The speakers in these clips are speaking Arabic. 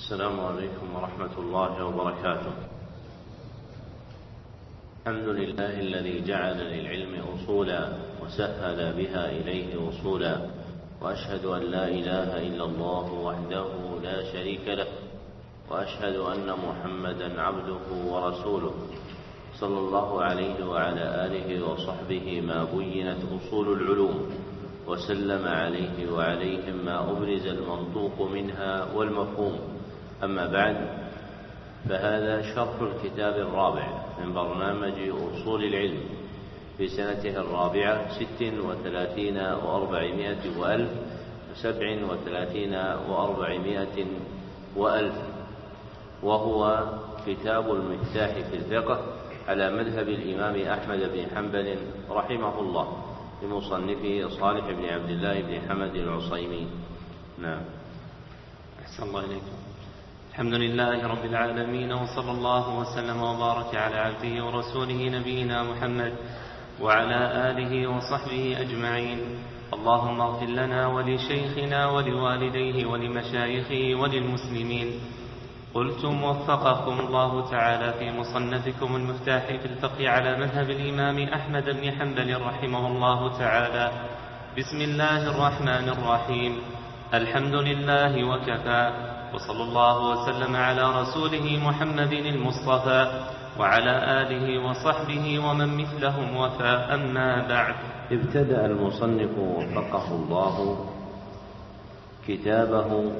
السلام عليكم ورحمة الله وبركاته. الحمد لله الذي جعل للعلم أصولا وسهل بها إليه وصولا وأشهد أن لا إله إلا الله وحده لا شريك له وأشهد أن محمدا عبده ورسوله صلى الله عليه وعلى آله وصحبه ما بينت أصول العلوم وسلم عليه وعليهم ما أبرز المنطوق منها والمفهوم أما بعد فهذا شرح الكتاب الرابع من برنامج أصول العلم في سنته الرابعة ست وثلاثين وأربعمائة وألف وسبع وثلاثين وأربعمائة وألف. وهو كتاب المفتاح في الفقه على مذهب الإمام أحمد بن حنبل رحمه الله لمصنفه صالح بن عبد الله بن حمد العصيمي. نعم. أحسن الله إليكم. الحمد لله رب العالمين وصلى الله وسلم وبارك على عبده ورسوله نبينا محمد وعلى آله وصحبه أجمعين. اللهم اغفر لنا ولشيخنا ولوالديه ولمشايخه وللمسلمين. قلتم وفقكم الله تعالى في مصنفكم المفتاح في الفقه على مذهب الإمام أحمد بن حنبل رحمه الله تعالى. بسم الله الرحمن الرحيم. الحمد لله وكفى. وصلى الله وسلم على رسوله محمد المصطفى وعلى آله وصحبه ومن مثلهم وفى. أما بعد ابتدأ المصنف وفقه الله كتابه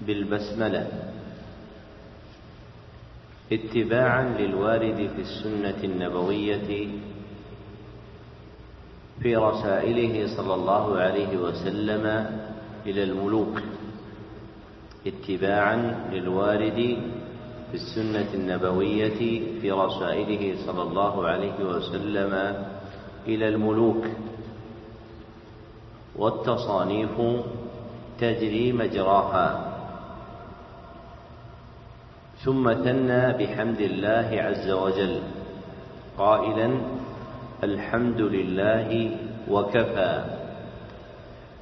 بالبسملة. اتباعا للوارد في السنة النبوية في رسائله صلى الله عليه وسلم إلى الملوك. اتباعا للوارد في السنة النبوية في رسائله صلى الله عليه وسلم إلى الملوك والتصانيف تجري مجراها. ثم ثنى بحمد الله عز وجل قائلا الحمد لله وكفى.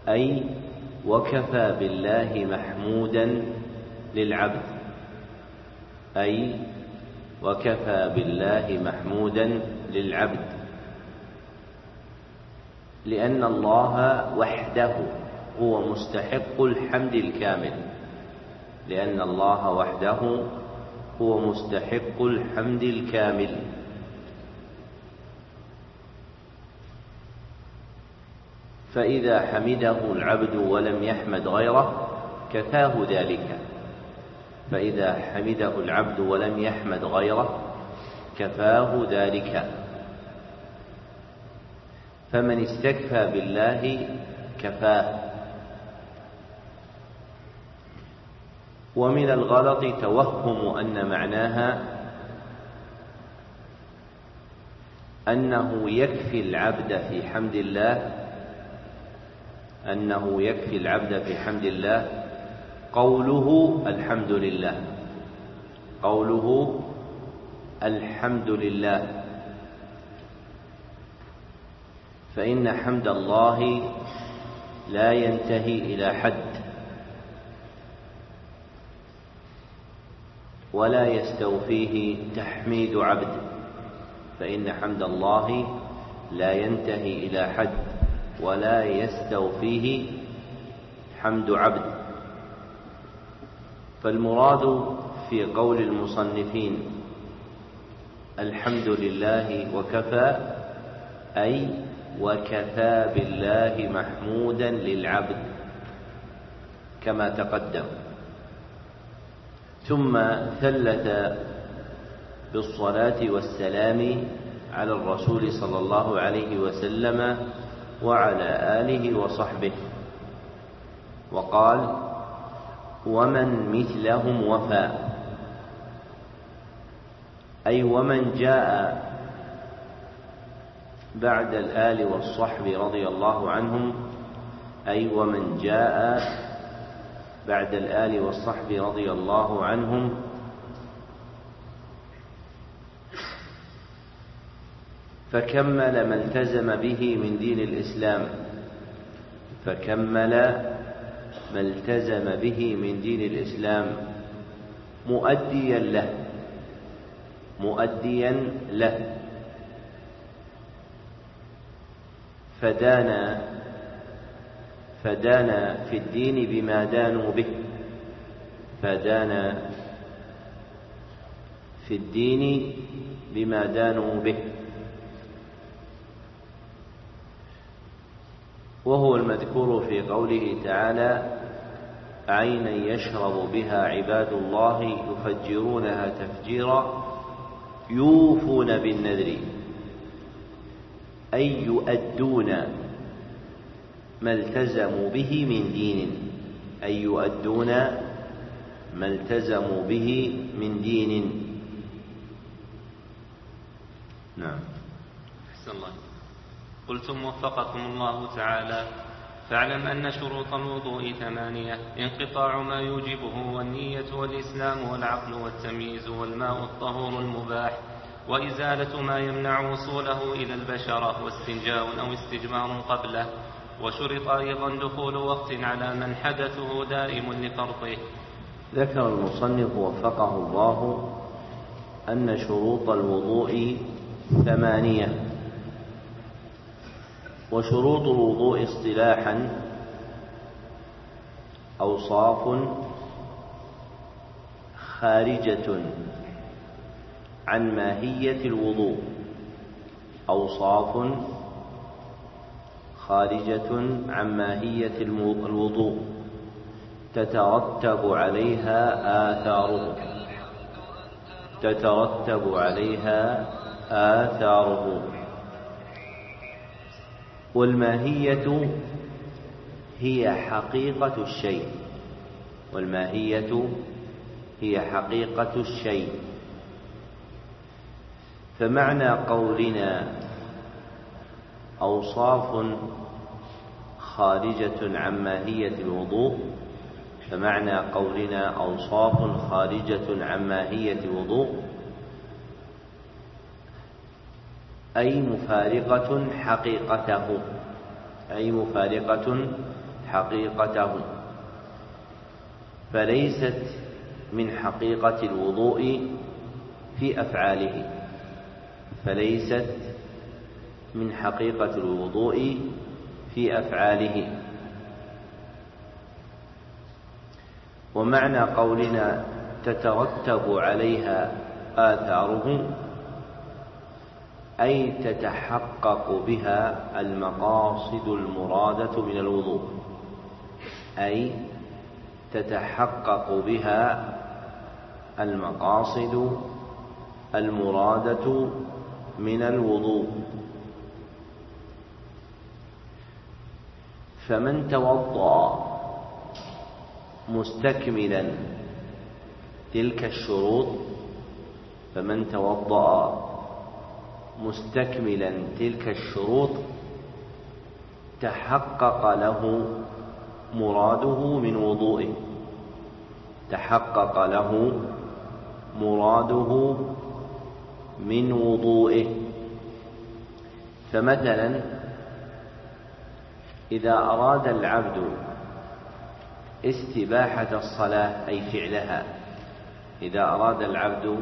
أي وكفى بالله محمودا للعبد. أي وكفى بالله محمودا للعبد. لأن الله وحده هو مستحق الحمد الكامل. لأن الله وحده هو مستحق الحمد الكامل. فإذا حمده العبد ولم يحمد غيره كفاه ذلك. فإذا حمده العبد ولم يحمد غيره كفاه ذلك. فمن استكفى بالله كفاه. ومن الغلط توهم أن معناها أنه يكفي العبد في حمد الله أنه يكفي العبد في حمد الله قوله الحمد لله. قوله الحمد لله. فإن حمد الله لا ينتهي إلى حد ولا يستوفيه تحميد عبد. فإن حمد الله لا ينتهي إلى حد. ولا يستوفيه حمد عبد. فالمراد في قول المصنفين الحمد لله وكفى أي وكفى بالله محمودا للعبد كما تقدم. ثم ثلث بالصلاة والسلام على الرسول صلى الله عليه وسلم وعلى آله وصحبه. وقال ومن مثلهم وفى. أي ومن جاء بعد الآل والصحب رضي الله عنهم. أي ومن جاء بعد الآل والصحب رضي الله عنهم. فكمل ما التزم به من دين الإسلام. فكمل ما التزم به من دين الإسلام. مؤديا له. مؤديا له. فدان فدان في الدين بما دانوا به. فدان في الدين بما دانوا به. وهو المذكور في قوله تعالى عينا يشرب بها عباد الله يفجرونها تفجيرا يوفون بالنذر. أي يؤدون ما التزموا به من دين. أي يؤدون ما التزموا به من دين. نعم. قلتم وفقكم الله تعالى. فاعلم أن شروط الوضوء ثمانية انقطاع ما يوجبه والنية والإسلام والعقل والتمييز والماء الطهور المباح وإزالة ما يمنع وصوله إلى البشرة واستنجاء أو استجمار قبله. وشرط أيضا دخول وقت على من حدثه دائم لفرطه ذكر المصنف وفقه الله أن شروط الوضوء ثمانية. وشروط الوضوء اصطلاحا أوصاف خارجة عن ماهية الوضوء أوصاف خارجة عن ماهية الوضوء تترتب عليها آثاره تترتب عليها آثاره والماهية هي حقيقة الشيء. والماهية هي حقيقة الشيء. فمعنى قولنا أوصاف خارجة عن ماهية الوضوء فمعنى قولنا أوصاف خارجة عن ماهية الوضوء أي مفارقة حقيقته. أي مفارقة حقيقته. فليست من حقيقة الوضوء في أفعاله. فليست من حقيقة الوضوء في أفعاله. ومعنى قولنا تترتب عليها آثاره أي تتحقق بها المقاصد المرادة من الوضوء. أي تتحقق بها المقاصد المرادة من الوضوء. فمن توضأ مستكملا تلك الشروط فمن توضأ مستكملا تلك الشروط تحقق له مراده من وضوئه. تحقق له مراده من وضوئه. فمثلا إذا أراد العبد استباحة الصلاة أي فعلها إذا أراد العبد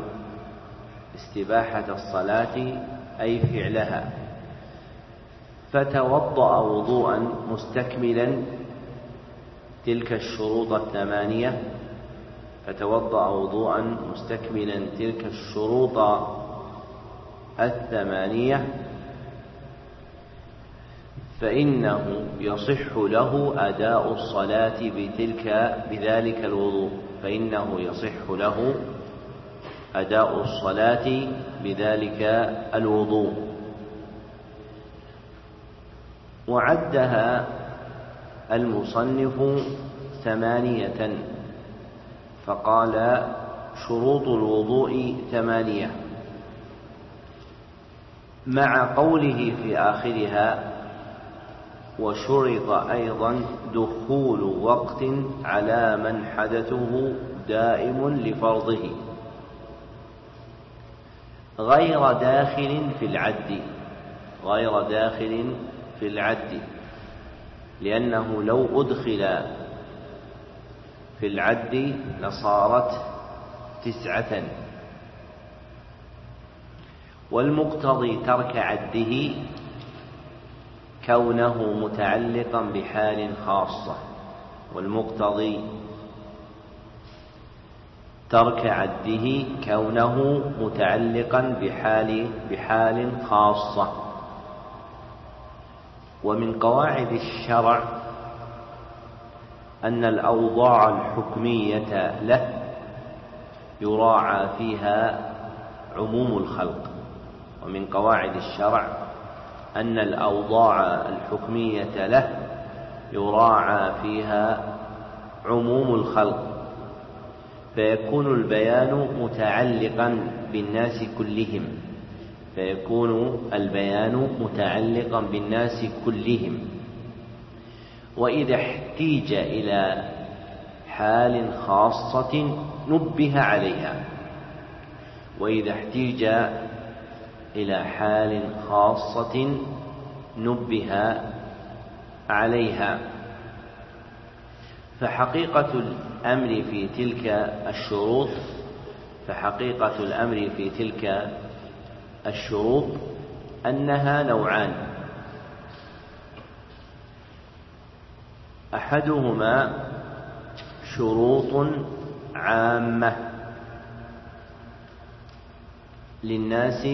استباحة الصلاة أي فعلها. فتوضأ وضوءا مستكملا تلك الشروط الثمانية. فتوضأ وضوءا مستكملا تلك الشروط الثمانية. فإنه يصح له أداء الصلاة بتلك بذلك الوضوء. فإنه يصح له أداء الصلاة بذلك الوضوء. وعدها المصنف ثمانية فقال شروط الوضوء ثمانية. مع قوله في آخرها وشرط أيضا دخول وقت على من حدثه دائم لفرضه. غير داخل في العد. غير داخل في العد. لأنه لو أدخل في العد لصارت تسعة. والمقتضي ترك عده كونه متعلقا بحال خاصة. والمقتضي ترك عده كونه متعلقا بحال بحال خاصة. ومن قواعد الشرع أن الأوضاع الحكمية له يراعى فيها عموم الخلق. ومن قواعد الشرع أن الأوضاع الحكمية له يراعى فيها عموم الخلق. فيكون البيان متعلقا بالناس كلهم. فيكون البيان متعلقا بالناس كلهم. وإذا احتيج إلى حال خاصة نبه عليها. وإذا احتيج إلى حال خاصة نبه عليها. فحقيقة الأمر في تلك الشروط فحقيقة الأمر في تلك الشروط أنها نوعان. أحدهما شروط عامة للناس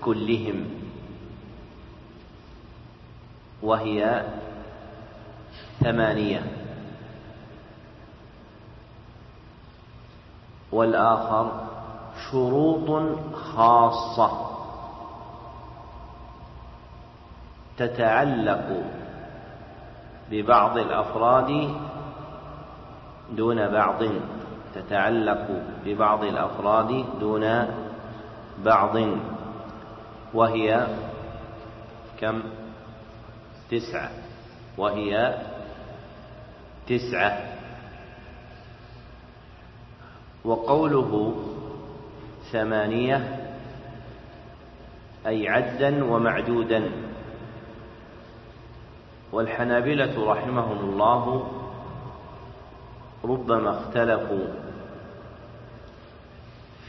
كلهم وهي ثمانية. والآخر شروط خاصة تتعلق ببعض الأفراد دون بعض تتعلق ببعض الأفراد دون بعض. وهي كم؟ تسعة. وهي تسعة. وقوله ثمانية أي عدا ومعدودا. والحنابلة رحمهم الله ربما اختلفوا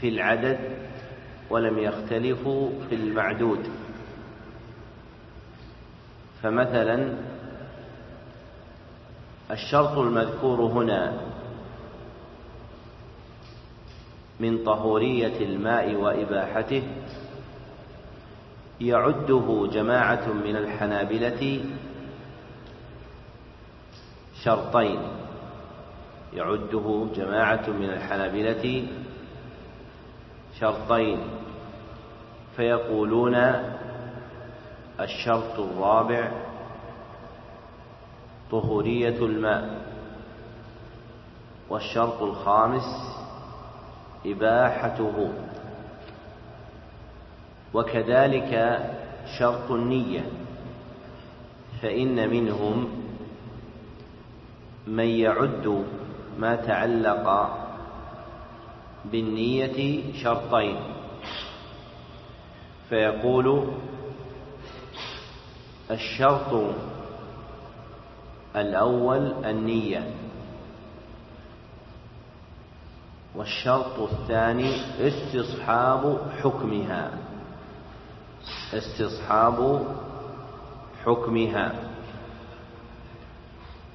في العدد ولم يختلفوا في المعدود. فمثلا الشرط المذكور هنا من طهورية الماء وإباحته. يعده جماعة من الحنابلة شرطين. يعده جماعة من الحنابلة شرطين. فيقولون الشرط الرابع طهورية الماء والشرط الخامس إباحته. وكذلك شرط النية فإن منهم من يعد ما تعلق بالنية شرطين. فيقول الشرط الأول النية. والشرط الثاني استصحاب حكمها. استصحاب حكمها.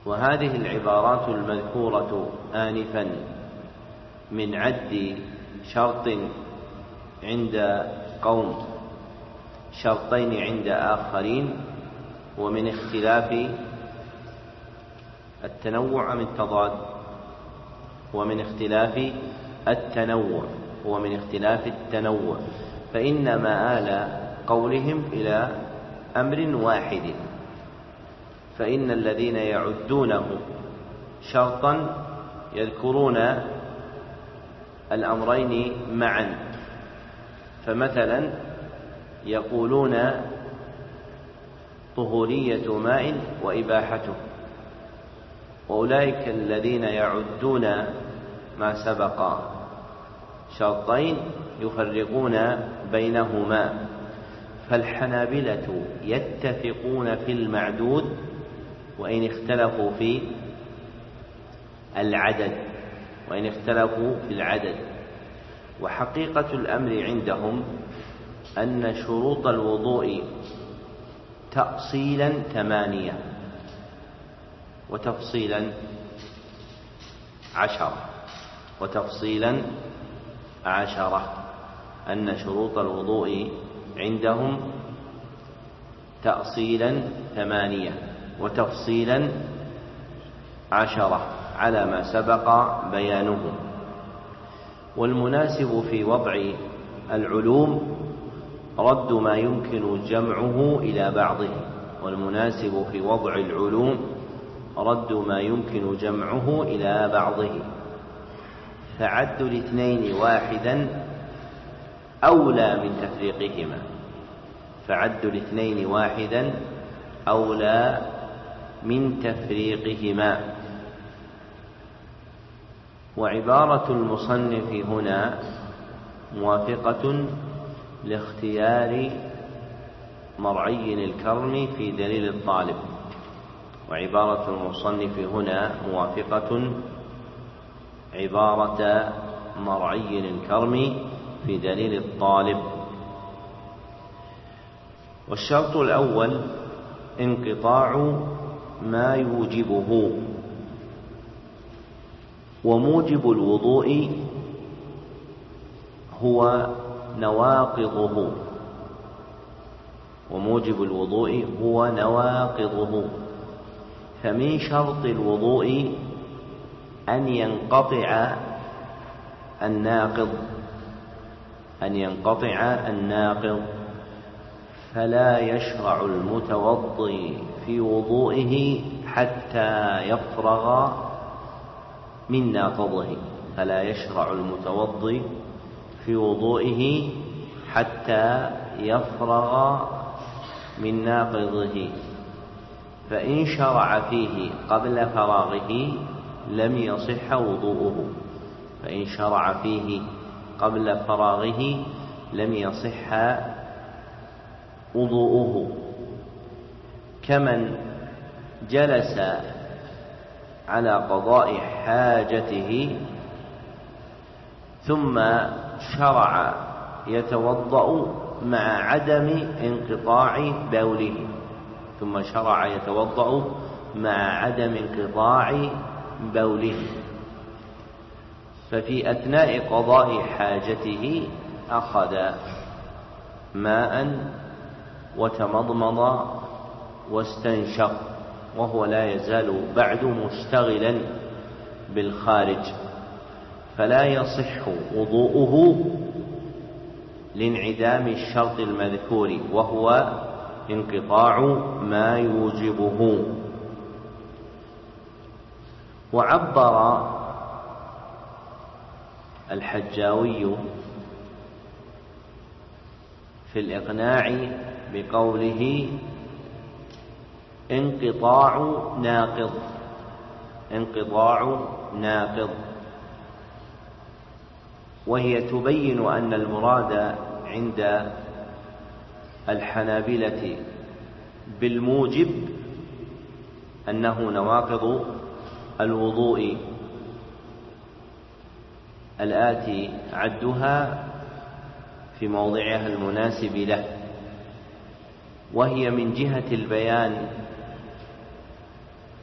وهذه العبارات المذكورة آنفا من عد شرط عند قوم شرطين عند آخرين ومن اختلاف التنوع أم التضاد ومن اختلاف التنوع ومن اختلاف التنوع. فإن مآل قولهم إلى أمر واحد. فإن الذين يعدونه شرطا يذكرون الأمرين معا. فمثلا يقولون طهورية ماء وإباحته. وأولئك الذين يعدون ما سبق. شرطين يفرقون بينهما. فالحنابلة يتفقون في المعدود وإن اختلفوا في العدد وإن اختلفوا في العدد. وحقيقة الأمر عندهم أن شروط الوضوء تأصيلا ثمانية. وتفصيلا عشرة. وتفصيلا عشرة. أن شروط الوضوء عندهم تأصيلا ثمانية. وتفصيلا عشرة على ما سبق بيانه. والمناسب في وضع العلوم رد ما يمكن جمعه إلى بعضه. والمناسب في وضع العلوم رد ما يمكن جمعه إلى بعضه. فعد الاثنين واحدا أولى من تفريقهما. فعد الاثنين واحدا أولى من تفريقهما. وعبارة المصنف هنا موافقة لاختيار مرعي الكرم في دليل الطالب. وعبارة المصنف هنا موافقة عبارة مرعي الكرم في دليل الطالب. والشرط الأول انقطاع ما يوجبه وموجب الوضوء هو نواقضه وموجب الوضوء هو نواقضه. فمن شرط الوضوء أن ينقطع الناقض أن ينقطع الناقض. فلا يشرع المتوضي في وضوئه حتى يفرغ من ناقضه. فلا يشرع المتوضي في وضوئه حتى يفرغ من ناقضه. فإن شرع فيه قبل فراغه لم يصح وضوءه. فإن شرع فيه قبل فراغه لم يصح وضوءه. كمن جلس على قضاء حاجته ثم شرع يتوضأ مع عدم انقطاع بوله. ثم شرع يتوضأ مع عدم انقطاع بوله. ففي أثناء قضاء حاجته أخذ ماء وتمضمض واستنشق وهو لا يزال بعد مشتغلا بالخارج. فلا يصح وضوءه لانعدام الشرط المذكور وهو انقطاع ما يوجبه. وعبر الحجاوي في الإقناع بقوله انقطاع ناقض انقطاع ناقض. وهي تبين أن المراد عند الحنابلة بالموجب أنه نواقض الوضوء الآتي عدها في موضعها المناسب له وهي من جهة البيان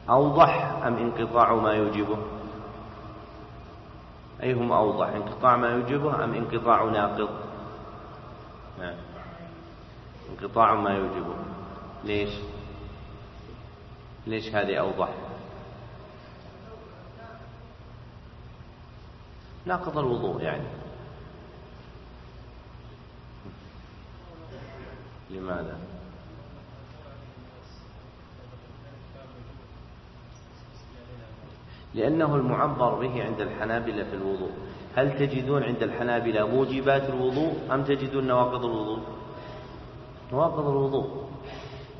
أوضح أم انقطاع ما يوجبه؟ أيهم أوضح انقطاع ما يوجبه أم انقطاع ناقض؟ نعم. انقطاع ما يوجبه. ليش؟ ليش هذه أوضح؟ ناقض الوضوء يعني. لماذا؟ لأنه المعبر به عند الحنابلة في الوضوء. هل تجدون عند الحنابلة موجبات الوضوء أم تجدون نواقض الوضوء؟ نواقض الوضوء.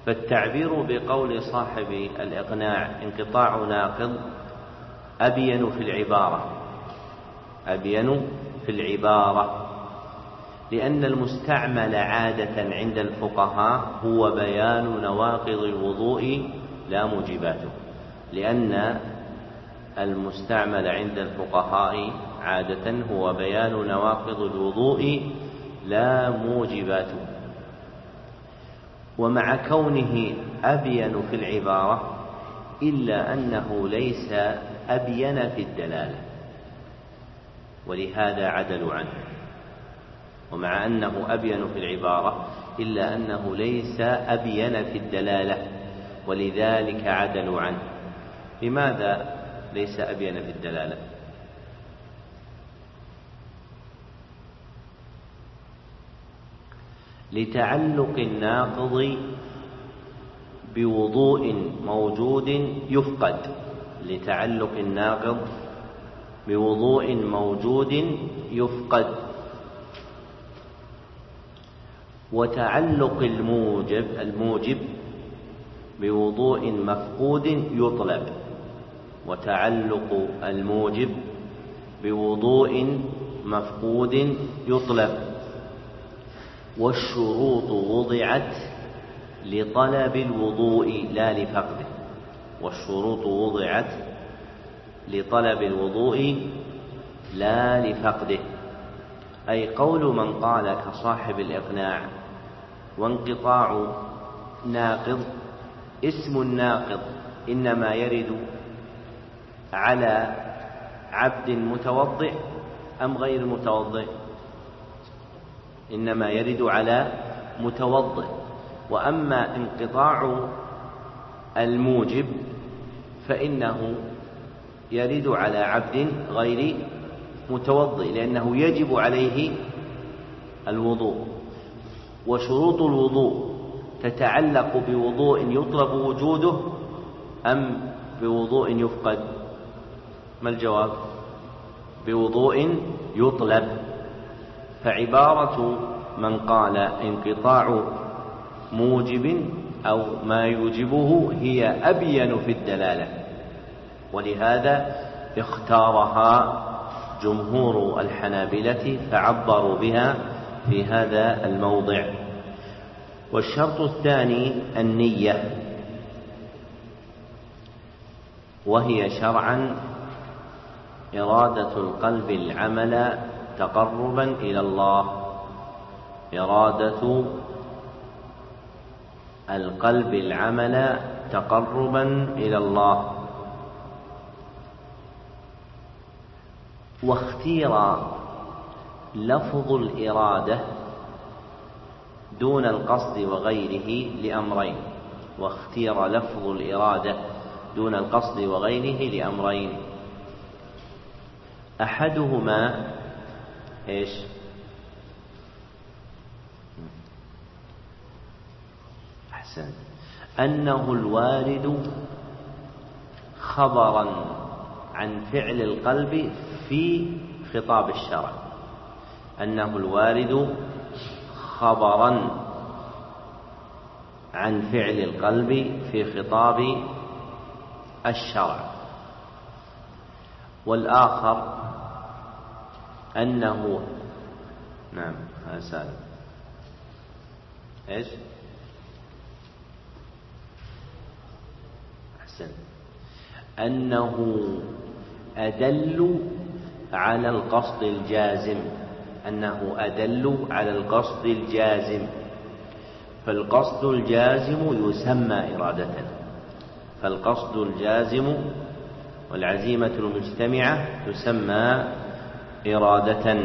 فالتعبير بقول صاحب الإقناع انقطاع ناقض أبين في العبارة. أبين في العبارة. لأن المستعمل عادة عند الفقهاء هو بيان نواقض الوضوء لا موجباته. لأن المستعمل عند الفقهاء عادة هو بيان نواقض الوضوء لا موجباته. ومع كونه أبين في العبارة إلا أنه ليس أبين في الدلالة ولهذا عدلوا عنه. ومع أنه أبين في العبارة إلا أنه ليس أبين في الدلالة ولذلك عدلوا عنه. لماذا ليس أبين في الدلالة؟ لتعلق الناقض بوضوء موجود يفقد لتعلق الناقض بوضوء موجود يفقد. وتعلق الموجب الموجب بوضوء مفقود يطلب. وتعلق الموجب بوضوء مفقود يطلب. والشروط وضعت لطلب الوضوء لا لفقده. والشروط وضعت لطلب الوضوء لا لفقده. أي قول من قال كصاحب الإقناع وانقطاع ناقض اسم الناقض إنما يرد على عبد متوضئ أم غير متوضئ. إنما يرد على متوضئ. وأما انقطاع الموجب فإنه يرد على عبد غير متوضئ لأنه يجب عليه الوضوء. وشروط الوضوء تتعلق بوضوء يطلب وجوده أم بوضوء يفقد؟ ما الجواب؟ بوضوء يطلب. فعبارة من قال انقطاع موجب أو ما يوجبه هي أبين في الدلالة. ولهذا اختارها جمهور الحنابلة فعبروا بها في هذا الموضع. والشرط الثاني النية. وهي شرعا إرادة القلب العمل تقربا إلى الله. إرادة القلب العمل تقربا إلى الله. واختير لفظ الإرادة دون القصد وغيره لأمرين. واختير لفظ الإرادة دون القصد وغيره لأمرين. أحدهما إيش؟ أحسن. أنه الوارد خبرا عن فعل القلب في خطاب الشرع. أنه الوارد خبرا عن فعل القلب في خطاب الشرع. والآخر أنه. نعم هذا سالم إيش؟ أحسن. أنه أدل على القصد الجازم. أنه أدل على القصد الجازم. فالقصد الجازم يسمى إرادة. فالقصد الجازم والعزيمة المجتمعة تسمى إرادة.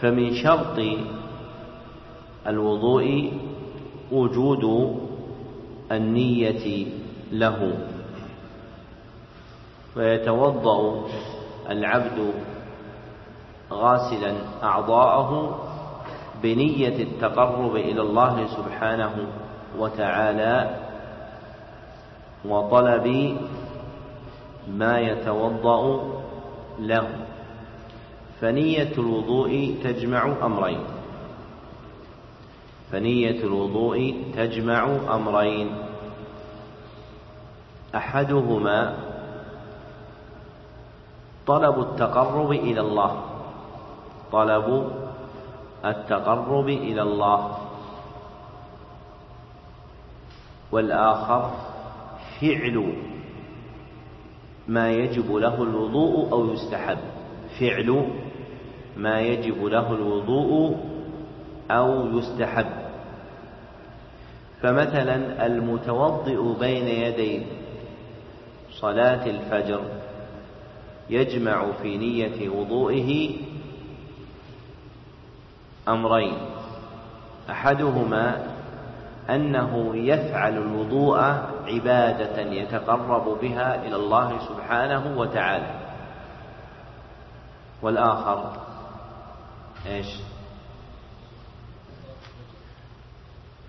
فمن شرط الوضوء وجود النية له. ويتوضأ العبد غاسلا أعضاءه بنية التقرب إلى الله سبحانه وتعالى وطلب ما يتوضأ له فنية الوضوء تجمع أمرين. فنية الوضوء تجمع أمرين. أحدهما طلب التقرب إلى الله. طلب التقرب إلى الله. والآخر فعل ما يجب له الوضوء أو يستحب. فعل ما يجب له الوضوء أو يستحب. فمثلا المتوضئ بين يدي صلاة الفجر يجمع في نية وضوئه أمرين. أحدهما أنه يفعل الوضوء عبادة يتقرب بها إلى الله سبحانه وتعالى والآخر إيش؟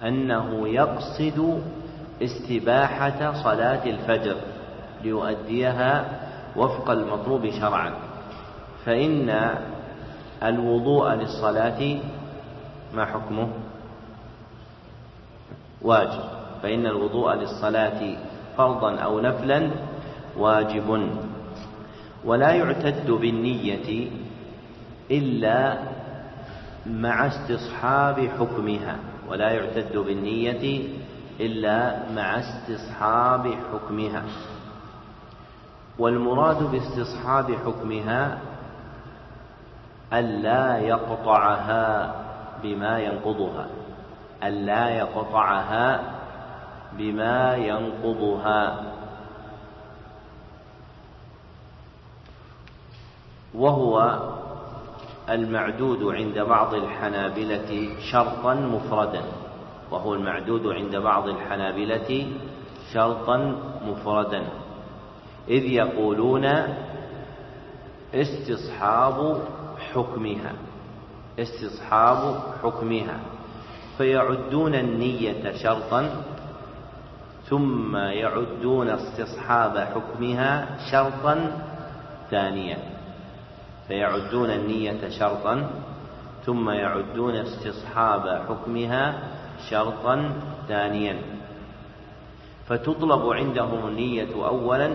أنه يقصد استباحة صلاة الفجر ليؤديها وفق المطلوب شرعا فإن الوضوء للصلاة ما حكمه؟ واجب فإن الوضوء للصلاة فرضا أو نفلا واجب. ولا يعتد بالنية إلا مع استصحاب حكمها. ولا يعتد بالنية إلا مع استصحاب حكمها. والمراد باستصحاب حكمها ألا يقطعها بما ينقضها. ألا يقطعها بما ينقضها. وهو المعدود عند بعض الحنابلة شرطا مفردا. وهو المعدود عند بعض الحنابلة شرطا مفردا. إذ يقولون استصحاب حكمها. استصحاب حكمها. فيعدون النية شرطا ثم يعدون استصحاب حكمها شرطا ثانيا. فيعدون النية شرطا ثم يعدون استصحاب حكمها شرطا ثانيا. فتطلب عندهم النية أولا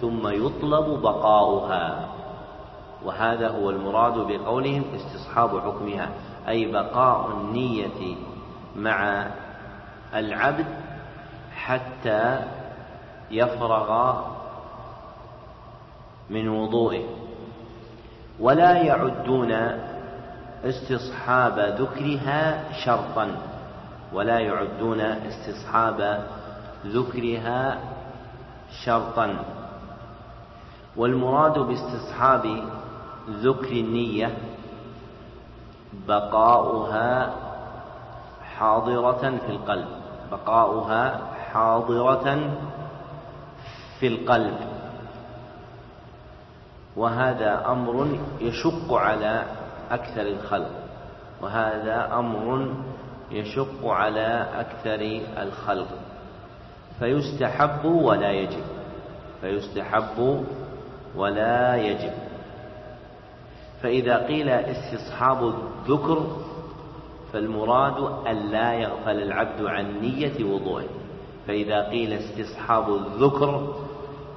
ثم يطلب بقاؤها. وهذا هو المراد بقولهم استصحاب حكمها أي بقاء النية مع العبد حتى يفرغ من وضوئه. ولا يعدون استصحاب ذكرها شرطا. ولا يعدون استصحاب ذكرها شرطا. والمراد باستصحاب ذكر النية بقاؤها حاضرة في القلب بقاؤها حاضرة في القلب. وهذا أمر يشق على أكثر الخلق. وهذا أمر يشق على أكثر الخلق. فيستحب ولا يجب. فيستحب ولا يجب. فإذا قيل استصحاب الذكر فالمراد ألا يغفل العبد عن نية وضوءه فإذا قيل استصحاب الذكر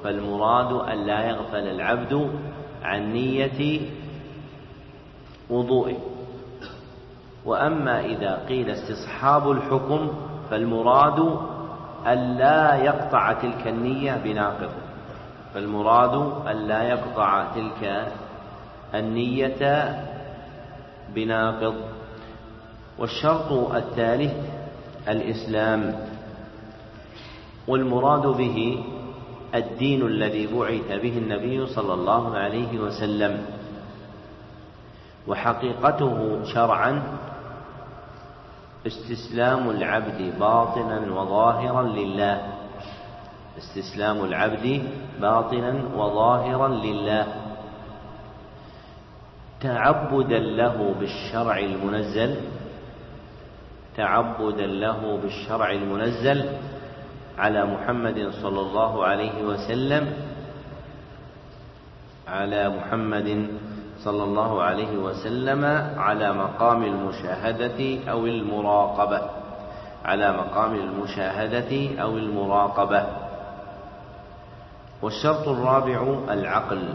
فالمراد ألا يغفل العبد عن نية وضوئه. وأما إذا قيل استصحاب الحكم فالمراد ألا يقطع تلك النية بناقض. فالمراد ألا يقطع تلك النية بناقض. والشرط الثالث الإسلام. والمراد به الدين الذي بعث به النبي صلى الله عليه وسلم. وحقيقته شرعا استسلام العبد باطنا وظاهرا لله. استسلام العبد باطنا وظاهرا لله. تعبدا له بالشرع المنزل. تعبدا له بالشرع المنزل. على محمد صلى الله عليه وسلم على محمد صلى الله عليه وسلم على مقام المشاهدة أو المراقبة على مقام المشاهدة أو المراقبة. والشرط الرابع العقل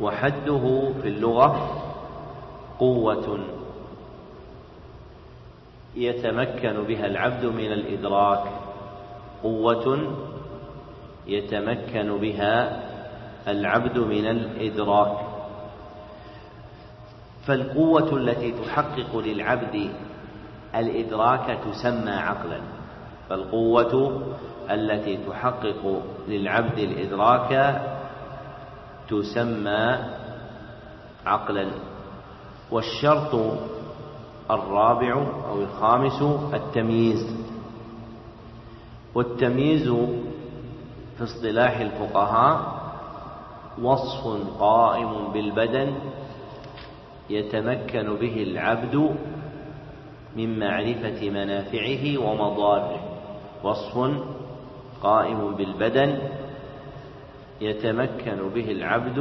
وحده في اللغة قوة. يتمكن بها العبد من الإدراك. قوة يتمكن بها العبد من الإدراك. فالقوة التي تحقق للعبد الإدراك تسمى عقلا. فالقوة التي تحقق للعبد الإدراك تسمى عقلا. والشرط الرابع أو الخامس التمييز. والتمييز في اصطلاح الفقهاء وصف قائم بالبدن يتمكن به العبد من معرفة منافعه ومضاره وصف قائم بالبدن يتمكن به العبد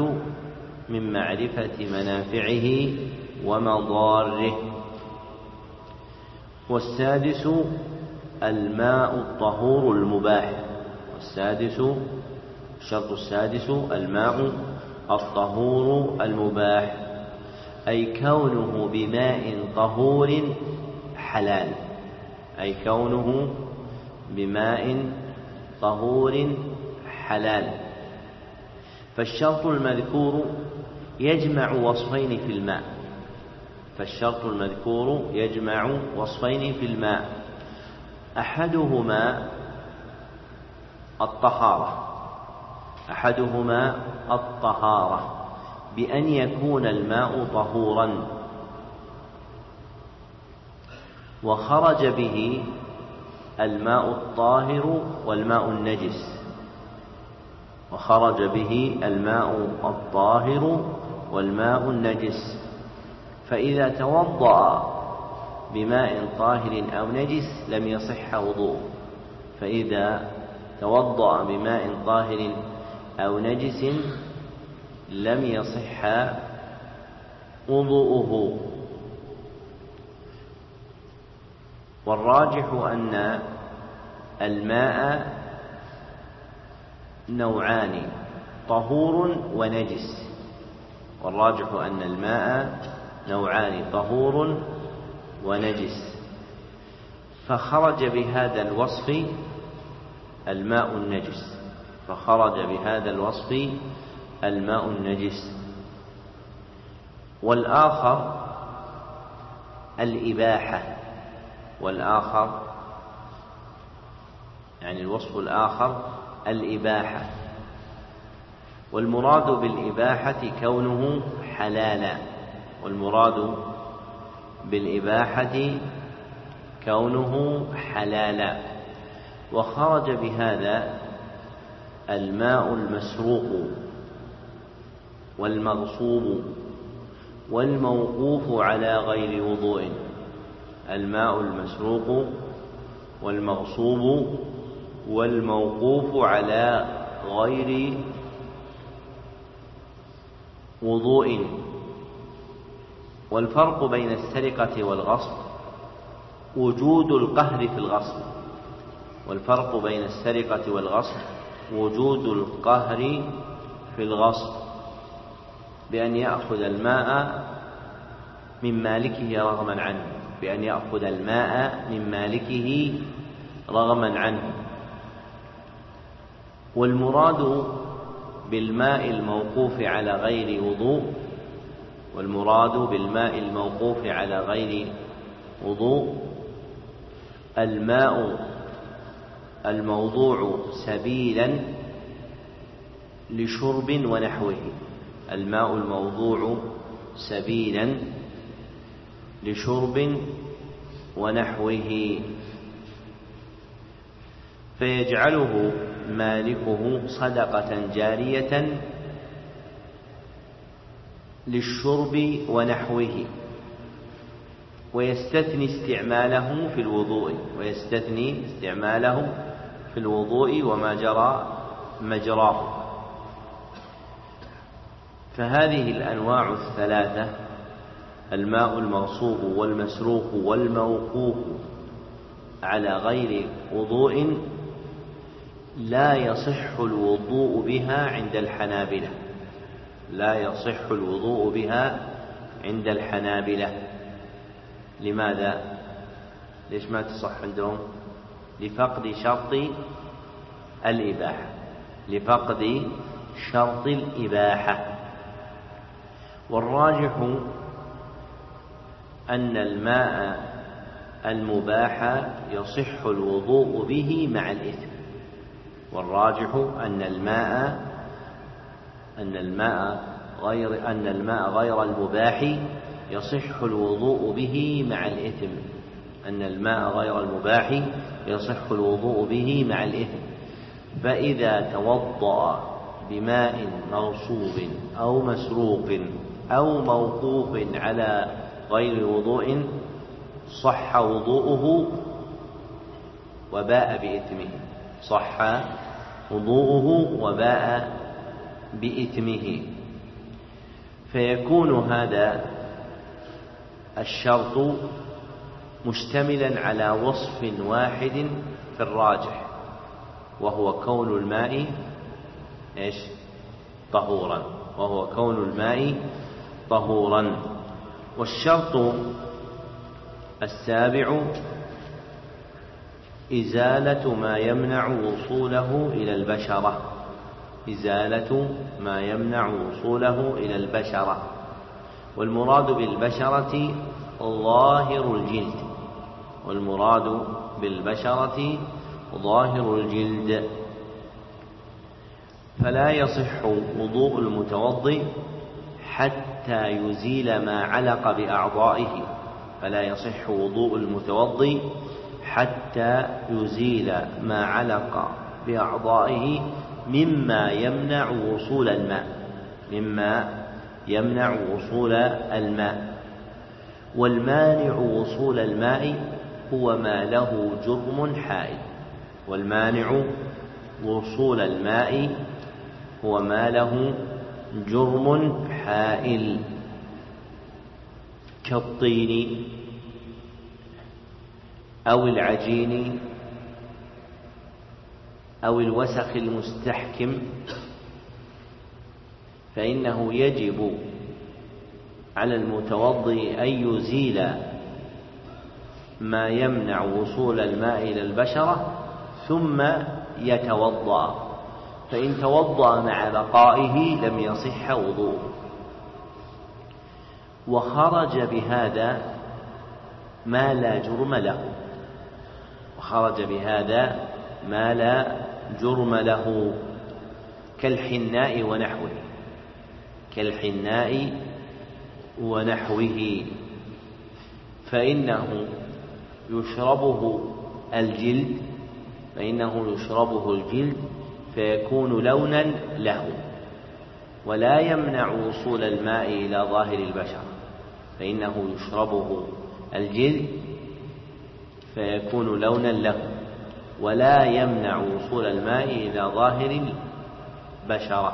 من معرفة منافعه ومضاره والسادس الماء الطهور المباح. والسادس الشرط السادس الماء الطهور المباح. أي كونه بماء طهور حلال. أي كونه بماء طهور حلال. فالشرط المذكور يجمع وصفين في الماء. فالشرط المذكور يجمع وصفين في الماء. أحدهما الطهارة. أحدهما الطهارة. بأن يكون الماء طهورا. وخرج به الماء الطاهر والماء النجس. وخرج به الماء الطاهر والماء النجس. فإذا توضأ بماء طاهر أو نجس لم يصح وضوءه. فإذا توضأ بماء طاهر أو نجس لم يصح وضوءه. والراجح أن الماء نوعان طهور ونجس. والراجح أن الماء نوعان طهور ونجس. فخرج بهذا الوصف الماء النجس. فخرج بهذا الوصف الماء النجس. والآخر الإباحة. والآخر يعني الوصف الآخر الإباحة. والمراد بالإباحة كونه حلالا. والمراد بالإباحة كونه حلالا. وخرج بهذا الماء المسروق والمغصوب والموقوف على غير وضوء. الماء المسروق والمغصوب والموقوف على غير وضوء. والفرق بين السرقة والغصب وجود القهر في الغصب. والفرق بين السرقة والغصب وجود القهر في الغصب. بأن يأخذ الماء من مالكه رغما عنه. بأن يأخذ الماء من مالكه رغما عنه. والمراد بالماء الموقوف على غير وضوء والمراد بالماء الموقوف على غير وضوء. الماء الموضوع سبيلا لشرب ونحوه. الماء الموضوع سبيلا لشرب ونحوه. فيجعله مالكه صدقة جارية للشرب ونحوه ويستثني استعماله في الوضوء ويستثني استعماله في الوضوء وما جرى مجراه. فهذه الأنواع الثلاثة الماء المغصوب والمسروق والموقوف على غير وضوء لا يصح الوضوء بها عند الحنابلة. لا يصح الوضوء بها عند الحنابلة لماذا؟ ليش ما تصح عندهم؟ لفقد شرط الإباحة لفقد شرط الإباحة والراجح أن الماء المباح يصح الوضوء به مع الإثم والراجح أن الماء أن الماء غير أن الماء غير المباح يصح الوضوء به مع الإثم. أن الماء غير المباح يصح الوضوء به مع الإثم. فإذا توضأ بماء مغصوب أو مسروق أو موقوف على غير وضوء صح وضوءه وباء بإثمه. صح وضوءه وباء بإثمه. فيكون هذا الشرط مشتملا على وصف واحد في الراجح وهو كون الماء إيش؟ طهورا. وهو كون الماء طهورا. والشرط السابع إزالة ما يمنع وصوله إلى البشرة. إزالة ما يمنع وصوله إلى البشرة والمراد بالبشرة ظاهر الجلد والمراد بالبشرة ظاهر الجلد. فلا يصح وضوء المتوضئ حتى يزيل ما علق بأعضائه فلا يصح وضوء المتوضئ حتى يزيل ما علق بأعضائه مما يمنع وصول الماء. مما يمنع وصول الماء. والمانع وصول الماء هو ما له جرم حائل. والمانع وصول الماء هو ما له جرم حائل. كالطين أو العجين أو الوسخ المستحكم فإنه يجب على المتوضئ أن يزيل ما يمنع وصول الماء إلى البشرة ثم يتوضأ. فإن توضأ مع بقائه لم يصح وضوءه. وخرج بهذا ما لا جرم له. وخرج بهذا ما لا جرم له كالحناء ونحوه كالحناء ونحوه فإنه يشربه الجلد فإنه يشربه الجلد فيكون لونا له ولا يمنع وصول الماء إلى ظاهر البشر فإنه يشربه الجلد فيكون لونا له. ولا يمنع وصول الماء إلى ظاهر البشرة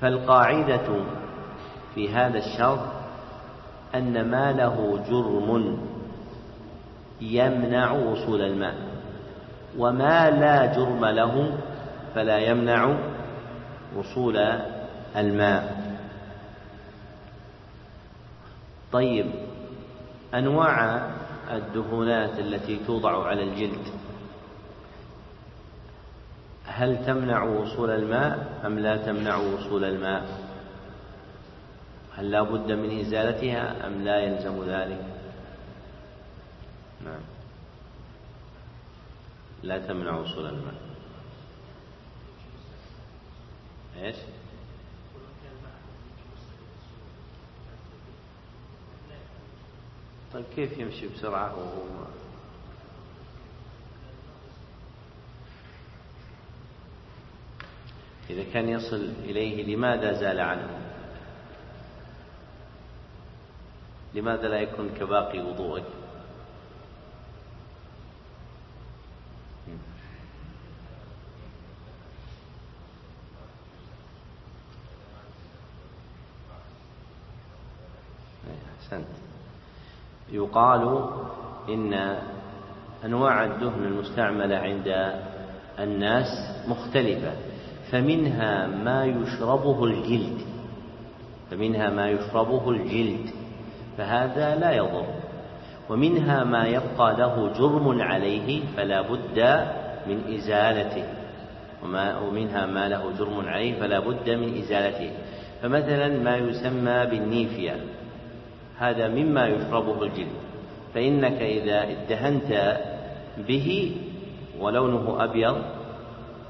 فالقاعدة في هذا الشرط أن ما له جرم يمنع وصول الماء وما لا جرم له فلا يمنع وصول الماء. طيب أنواع الدهونات التي توضع على الجلد. هل تمنع وصول الماء أم لا تمنع وصول الماء؟ هل لا بد من إزالتها أم لا يلزم ذلك؟ نعم. لا تمنع وصول الماء. إيش؟ طيب كيف يمشي بسرعة؟ وهو إذا كان يصل إليه لماذا زال عنه؟ لماذا لا يكون كباقي وضوءك أحسنت. يقال إن أنواع الدهن المستعملة عند الناس مختلفة فمنها ما يشربه الجلد فمنها ما يشربه الجلد فهذا لا يضر ومنها ما يبقى له جرم عليه فلا بد من إزالته وما ومنها ما له جرم عليه فلا بد من إزالته فمثلا ما يسمى بالنيفيا. هذا مما يشربه الجلد فإنك إذا ادهنت به ولونه أبيض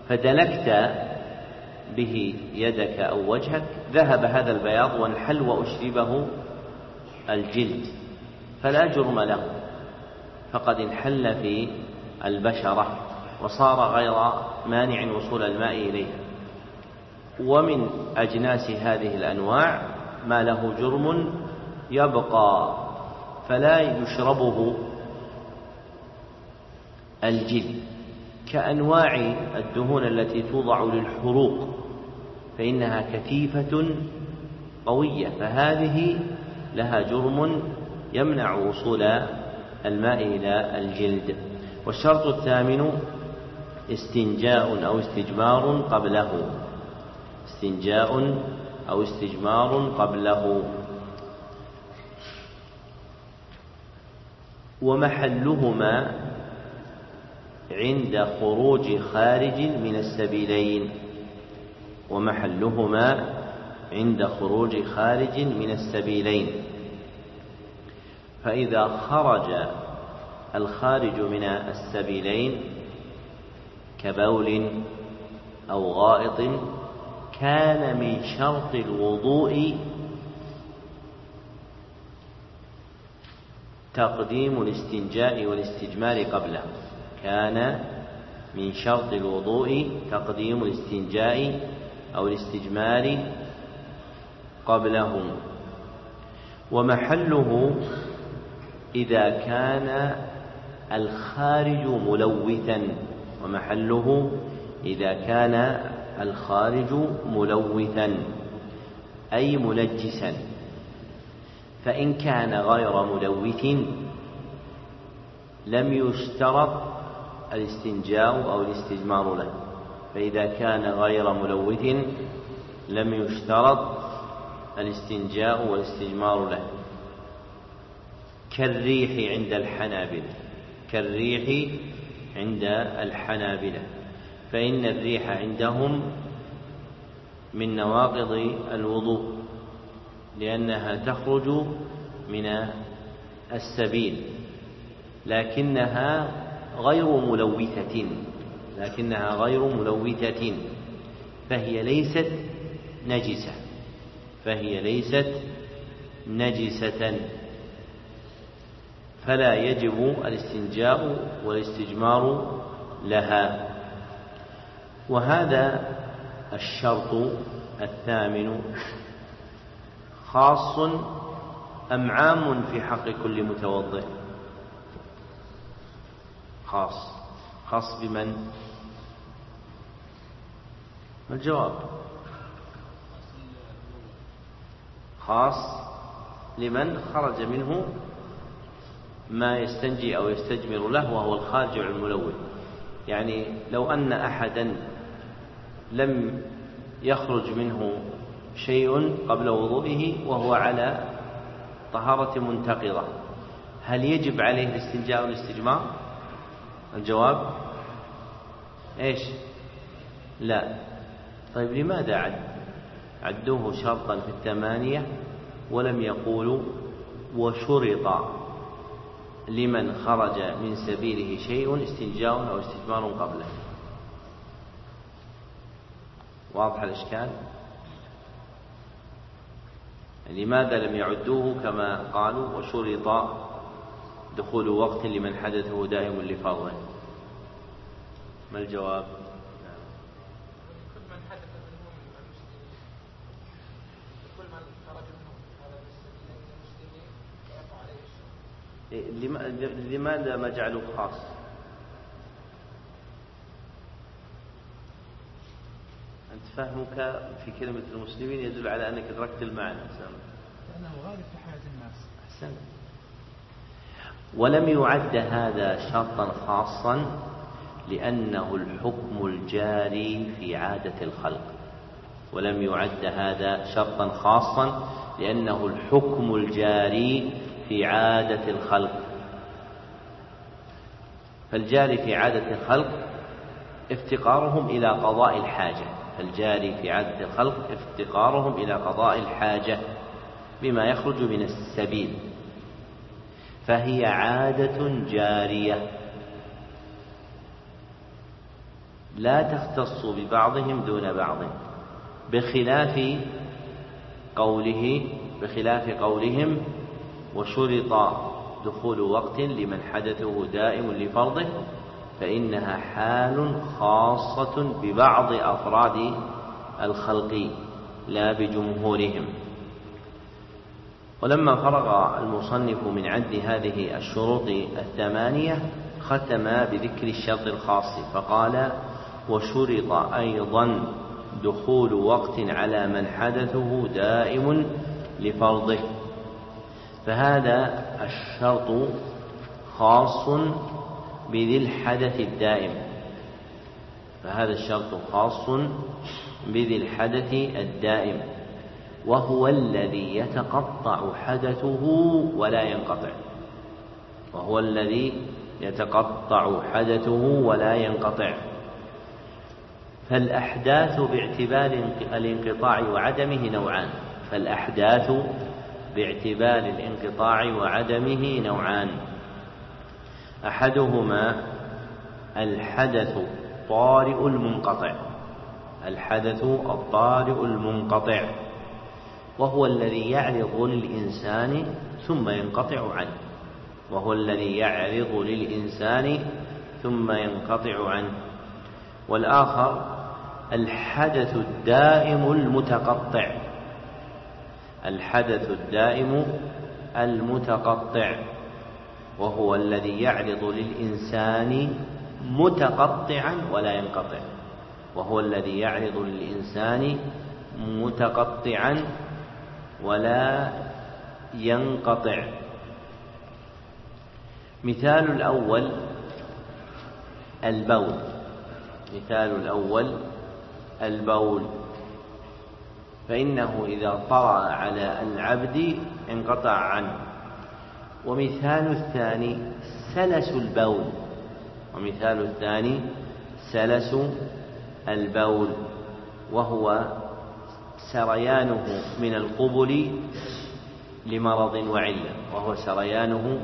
فدلكت به يدك أو وجهك ذهب هذا البياض وانحل وأشربه الجلد. فلا جرم له. فقد انحل في البشرة وصار غير مانع وصول الماء إليها. ومن أجناس هذه الأنواع ما له جرم يبقى فلا يشربه الجلد كأنواع الدهون التي توضع للحروق فإنها كثيفة قوية فهذه لها جرم يمنع وصول الماء إلى الجلد. والشرط الثامن استنجاء أو استجمار قبله. استنجاء أو استجمار قبله. ومحلهما عند خروج خارج من السبيلين. ومحلهما عند خروج خارج من السبيلين. فإذا خرج الخارج من السبيلين كبول أو غائط كان من شرط الوضوء تقديم الاستنجاء والاستجمار قبله. كان من شرط الوضوء تقديم الاستنجاء أو الاستجمار قبله ومحله إذا كان الخارج ملوثا. ومحله إذا كان الخارج ملوثا أي منجسا. فإن كان غير ملوث لم يشترط الاستنجاء أو الاستجمار له. فإذا كان غير ملوث لم يشترط الاستنجاء والاستجمار له. كالريح عند الحنابلة. كالريح عند الحنابلة. فإن الريح عندهم من نواقض الوضوء. لأنها تخرج من السبيل لكنها غير ملوثة لكنها غير ملوثة فهي ليست نجسة فهي ليست نجسة. فلا يجب الاستنجاء والاستجمار لها. وهذا الشرط الثامن. خاص أم عام في حق كل متوضئ؟ خاص. خاص بمن؟ الجواب. خاص لمن خرج منه ما يستنجي أو يستجمر له وهو الخارج الملون. يعني لو أن أحدا لم يخرج منه شيء قبل وضوئه وهو على طهارة منتقضة هل يجب عليه الاستنجاء والاستجمار؟ الجواب إيش؟ لا طيب لماذا عد؟ عدوه شرطا في الثمانية ولم يقولوا وشرط لمن خرج من سبيله شيء استنجاء أو استجمار قبله واضح الإشكال لماذا لم يعدوه كما قالوا وشرط دخول وقت لمن حدثه دائم لفرضه؟ ما الجواب؟ لماذا ما جعلوه خاص؟ أنت فهمك في كلمة المسلمين يدل على أنك أدركت المعنى. لأنه غالب في حياة الناس. أحسن ولم يعد هذا شرطا خاصا لأنه الحكم الجاري في عادة الخلق. ولم يعد هذا شرطا خاصا لأنه الحكم الجاري في عادة الخلق. فالجاري في عادة الخلق افتقارهم إلى قضاء الحاجة. الجاري في عادة الخلق افتقارهم إلى قضاء الحاجة بما يخرج من السبيل. فهي عادة جارية. لا تختص ببعضهم دون بعض بخلاف قوله بخلاف قولهم وشرط دخول وقت لمن حدثه دائم لفرضه فإنها حال خاصة ببعض أفراد الخلق لا بجمهورهم. ولما فرغ المصنف من عد هذه الشروط الثمانية ختم بذكر الشرط الخاص فقال وشرط أيضا دخول وقت على من حدثه دائم لفرضه فهذا الشرط خاص بذي الحدث الدائم. فهذا الشرط خاص بذي الحدث الدائم. وهو الذي يتقطع حدثه ولا ينقطع. وهو الذي يتقطع حدثه ولا ينقطع. فالأحداث باعتبار الانقطاع وعدمه نوعان. فالأحداث باعتبار الانقطاع وعدمه نوعان. أحدهما الحدث الطارئ المنقطع. الحدث الطارئ المنقطع. وهو الذي يعرض للإنسان ثم ينقطع عنه. وهو الذي يعرض للإنسان ثم ينقطع عنه. والآخر الحدث الدائم المتقطع. الحدث الدائم المتقطع. وهو الذي يعرض للإنسان متقطعا ولا ينقطع. وهو الذي يعرض للإنسان متقطعا ولا ينقطع. مثال الأول البول. مثال الأول البول. فإنه إذا طرأ على العبد انقطع عنه. ومثال الثاني سلس البول. ومثال الثاني سلس البول. وهو سريانه من القبل لمرض وعلة وهو سريانه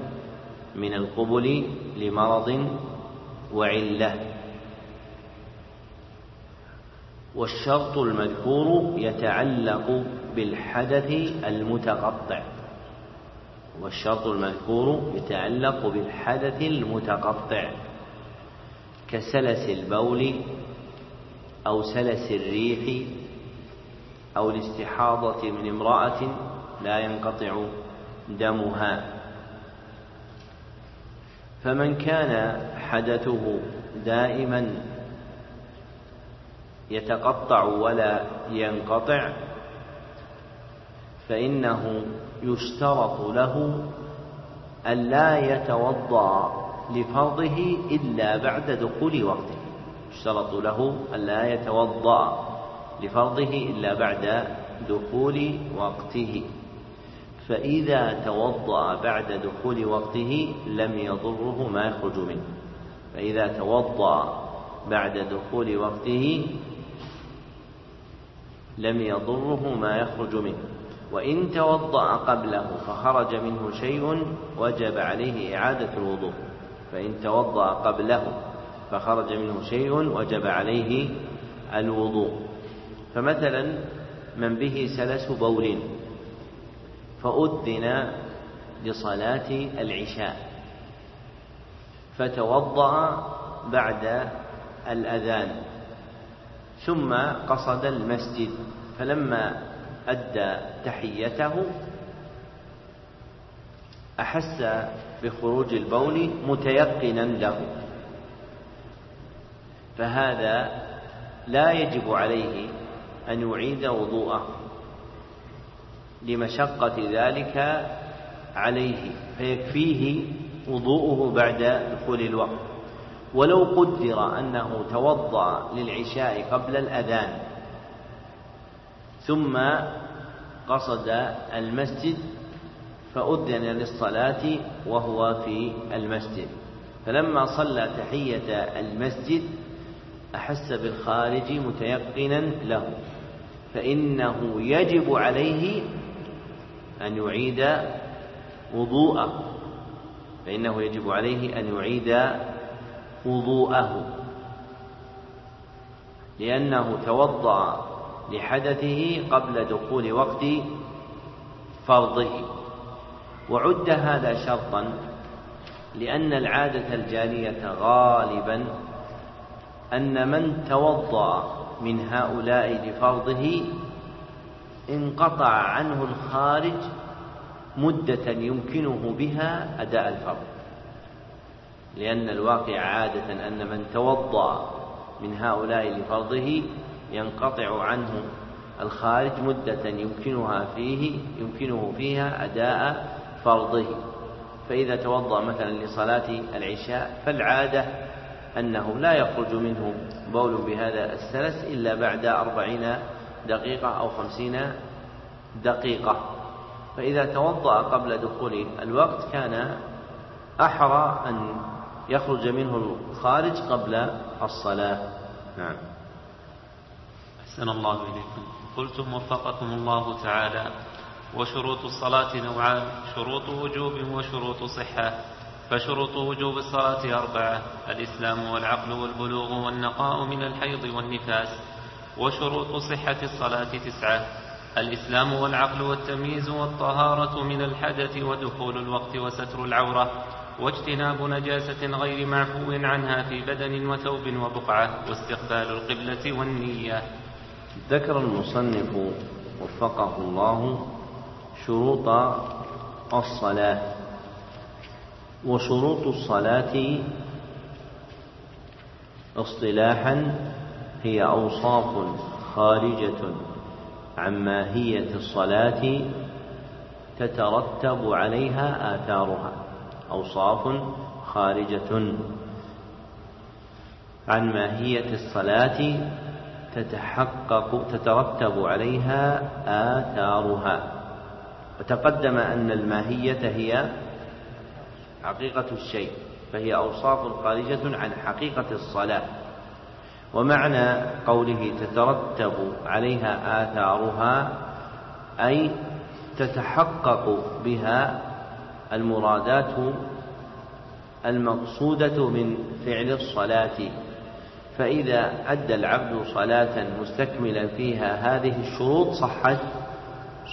من القبل لمرض وعلة والشرط المذكور يتعلق بالحدث المتقطع. والشرط المذكور يتعلق بالحدث المتقطع كسلس البول أو سلس الريح أو الاستحاضة من امرأة لا ينقطع دمها. فمن كان حدثه دائما يتقطع ولا ينقطع فإنه يشترط له ألا يتوضأ لفرضه إلا بعد دخول وقته. يشترط له ألا يتوضأ لفرضه إلا بعد دخول وقته. فإذا توضأ بعد دخول وقته لم يضره ما يخرج منه. فإذا توضأ بعد دخول وقته لم يضره ما يخرج منه. وإن توضأ قبله فخرج منه شيء وجب عليه إعادة الوضوء. فإن توضأ قبله فخرج منه شيء وجب عليه الوضوء. فمثلا من به سلس بول فأذن لصلاة العشاء فتوضأ بعد الأذان ثم قصد المسجد. فلما أدى تحيته أحس بخروج البول متيقنا له. فهذا لا يجب عليه أن يعيد وضوءه. لمشقة ذلك عليه فيكفيه وضوءه بعد دخول الوقت. ولو قدر أنه توضأ للعشاء قبل الأذان ثم قصد المسجد فأذن للصلاة وهو في المسجد. فلما صلى تحية المسجد أحس بالخارج متيقنا له فإنه يجب عليه أن يعيد وضوءه فإنه يجب عليه أن يعيد وضوءه لأنه توضأ لحدثه قبل دخول وقت فرضه. وعد هذا شرطا لأن العادة الجارية غالبا أن من توضأ من هؤلاء لفرضه انقطع عنه الخارج مدة يمكنه بها أداء الفرض. لأن الواقع عادة أن من توضأ من هؤلاء لفرضه ينقطع عنه الخارج مدة يمكنها فيه يمكنه فيها أداء فرضه. فإذا توضأ مثلا لصلاة العشاء فالعادة أنه لا يخرج منه بول بهذا السلس إلا بعد أربعين دقيقة أو خمسين دقيقة. فإذا توضأ قبل دخول الوقت كان أحرى أن يخرج منه الخارج قبل الصلاة. نعم. أحسن الله إليكم. قلتم وفقكم الله تعالى. وشروط الصلاة نوعان شروط وجوب وشروط صحة. فشروط وجوب الصلاة أربعة الإسلام والعقل والبلوغ والنقاء من الحيض والنفاس. وشروط صحة الصلاة تسعة الإسلام والعقل والتمييز والطهارة من الحدث ودخول الوقت وستر العورة. واجتناب نجاسة غير معفو عنها في بدن وثوب وبقعة. واستقبال القبلة والنية. ذكر المصنف وفقه الله شروط الصلاة وشروط الصلاة اصطلاحا هي أوصاف خارجة عن ماهية الصلاة تترتب عليها آثارها أوصاف خارجة عن ماهية الصلاة تتحقق تترتب عليها آثارها. وتقدم أن الماهية هي حقيقة الشيء فهي أوصاف خارجة عن حقيقة الصلاة. ومعنى قوله تترتب عليها آثارها أي تتحقق بها المرادات المقصودة من فعل الصلاة. فإذا أدى العبد صلاة مستكملا فيها هذه الشروط صحت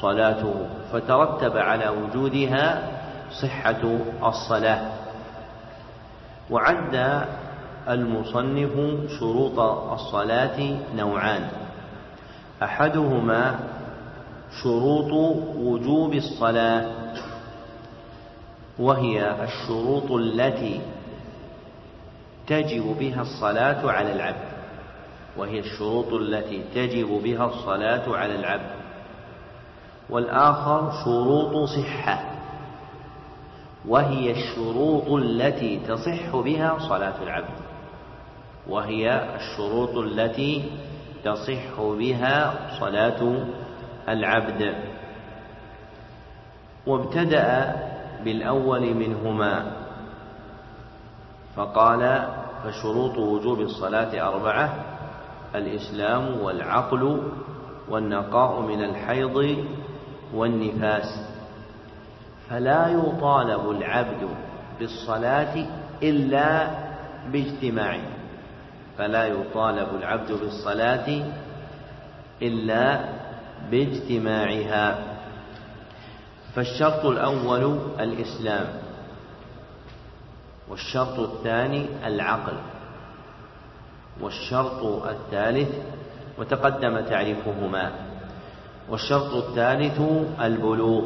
صلاته فترتب على وجودها صحة الصلاة. وعد المصنف شروط الصلاة نوعان. أحدهما شروط وجوب الصلاة وهي الشروط التي تجب بها الصلاة على العبد. وهي الشروط التي تجب بها الصلاة على العبد. والآخر شروط صحة. وهي الشروط التي تصح بها صلاة العبد. وهي الشروط التي تصح بها صلاة العبد. وابتدأ بالأول منهما. فقال فشروط وجوب الصلاة أربعة الإسلام والعقل والنقاء من الحيض والنفاس. فلا يطالب العبد بالصلاة إلا باجتماعه فلا يطالب العبد بالصلاة إلا باجتماعها. فالشرط الأول الإسلام. والشرط الثاني العقل. والشرط الثالث وتقدم تعريفهما. والشرط الثالث البلوغ.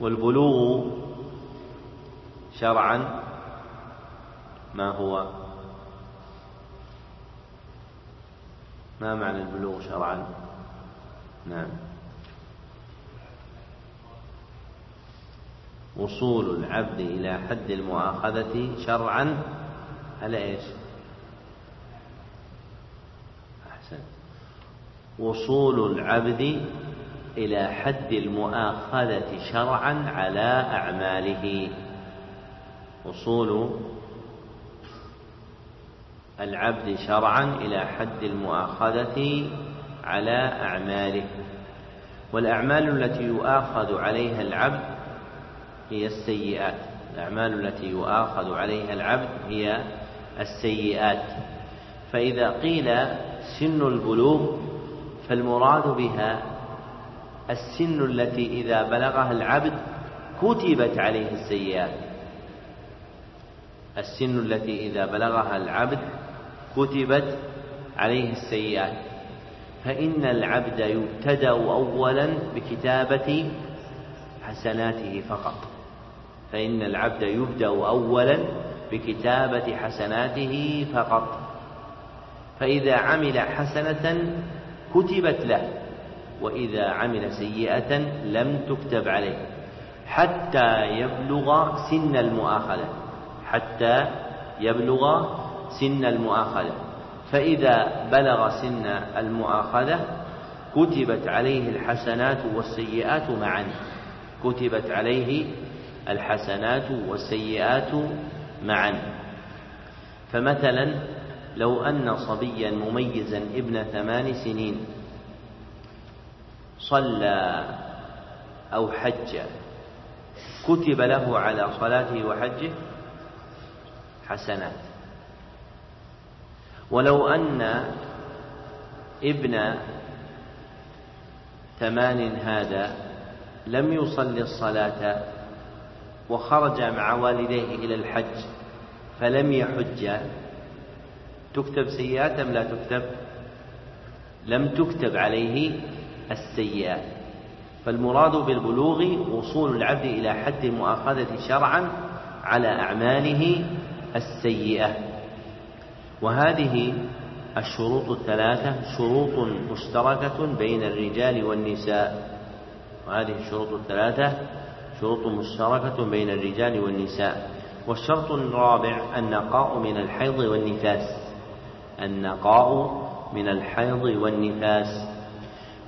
والبلوغ شرعا ما هو؟ ما معنى البلوغ شرعا؟ نعم. وصول العبد إلى حد المؤاخذة شرعا على إيش؟ أحسن. وصول العبد إلى حد المؤاخذة شرعا على أعماله. وصول العبد شرعا إلى حد المؤاخذة على أعماله. والأعمال التي يؤاخذ عليها العبد هي السيئات. الأعمال التي يؤاخذ عليها العبد هي السيئات. فإذا قيل سن البلوغ فالمراد بها السن التي إذا بلغها العبد كتبت عليه السيئات. السن التي إذا بلغها العبد كتبت عليه السيئات. فإن العبد يبتدأ أولا بكتابة حسناته فقط. فإن العبد يبدأ أولا بكتابة حسناته فقط. فإذا عمل حسنة كتبت له وإذا عمل سيئة لم تكتب عليه حتى يبلغ سن المؤاخذة حتى يبلغ سن المؤاخذة. فإذا بلغ سن المؤاخذة كتبت عليه الحسنات والسيئات معا كتبت عليه الحسنات والسيئات معا. فمثلا لو أن صبيا مميزا ابن ثمان سنين صلى أو حج كتب له على صلاته وحجه حسنات. ولو أن ابن ثمان هذا لم يصلي الصلاة وخرج مع والديه إلى الحج فلم يحج. تكتب سيئات أم لا تكتب؟ لم تكتب عليه السيئات. فالمراد بالبلوغ وصول العبد إلى حد المؤاخذة شرعا على أعماله السيئة. وهذه الشروط الثلاثة شروط مشتركة بين الرجال والنساء. وهذه الشروط الثلاثة شروط مشتركة بين الرجال والنساء والشرط الرابع النقاء من الحيض والنفاس. النقاء من الحيض والنفاس.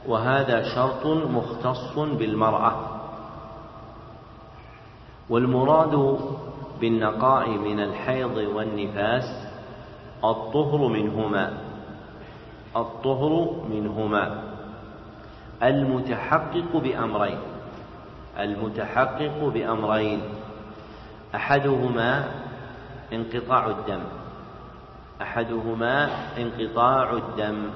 وهذا شرط مختص بالمرأة. والمراد بالنقاء من الحيض والنفاس الطهر منهما. الطهر منهما. المتحقق بأمرين. المتحقق بأمرين. أحدهما انقطاع الدم. أحدهما انقطاع الدم.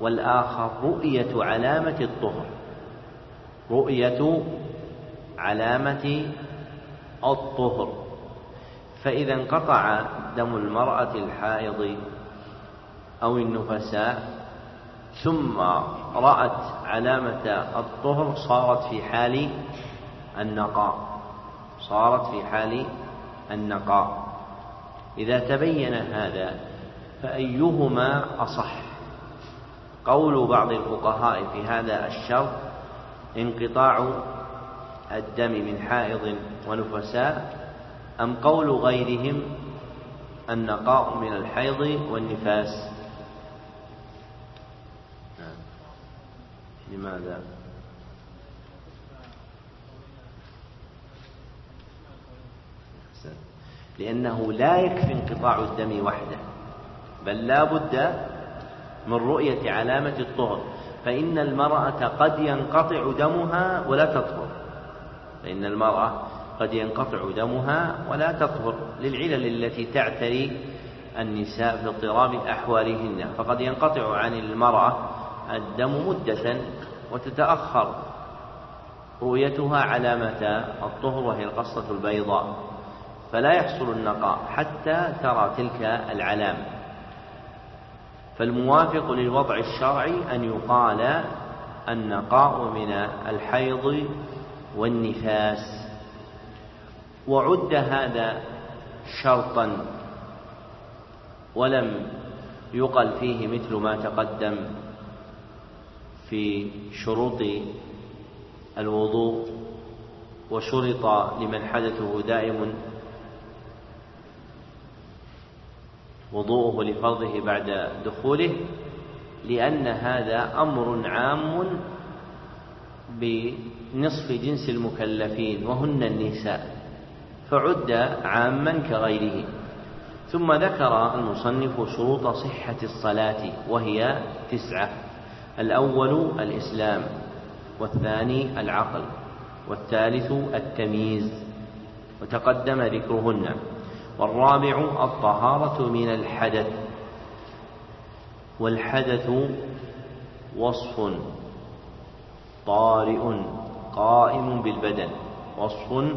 والآخر رؤية علامة الطهر. رؤية علامة الطهر. فإذا انقطع دم المرأة الحائض أو النفساء ثم رأت علامة الطهر صارت في حال النقاء. صارت في حال النقاء. إذا تبين هذا فأيهما أصح؟ قول بعض الفقهاء في هذا الشرط انقطاع الدم من حائض ونفساء أم قول غيرهم النقاء من الحيض والنفاس؟ لماذا؟ لأنه لا يكفي انقطاع الدم وحده بل لا بد من رؤية علامة الطهر فإن المرأة قد ينقطع دمها ولا تطهر. فإن المرأة قد ينقطع دمها ولا تطهر للعلل التي تعتري النساء في اضطراب أحوالهن فقد ينقطع عن المرأة الدم مدة وتتأخر. رؤيتها علامة الطهر وهي القصة البيضاء. فلا يحصل النقاء حتى ترى تلك العلامة. فالموافق للوضع الشرعي أن يقال النقاء من الحيض والنفاس. وعد هذا شرطا ولم يقل فيه مثل ما تقدم. في شروط الوضوء وشرط لمن حدثه دائم وضوءه لفرضه بعد دخوله لأن هذا أمر عام بنصف جنس المكلفين وهن النساء فعد عاما كغيره. ثم ذكر المصنف شروط صحة الصلاة وهي تسعة. الأول الإسلام والثاني العقل والثالث التمييز وتقدم ذكرهن. والرابع الطهارة من الحدث والحدث وصف طارئ قائم بالبدن. وصف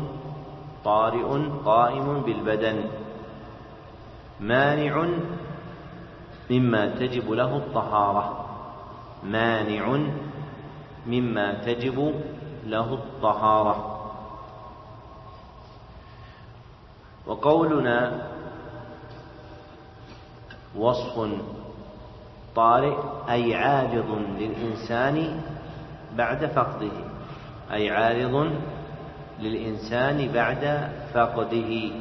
طارئ قائم بالبدن. مانع مما تجب له الطهارة. مانع مما تجب له الطهارة. وقولنا وصف طارئ أي عارض للإنسان بعد فقده. أي عارض للإنسان بعد فقده.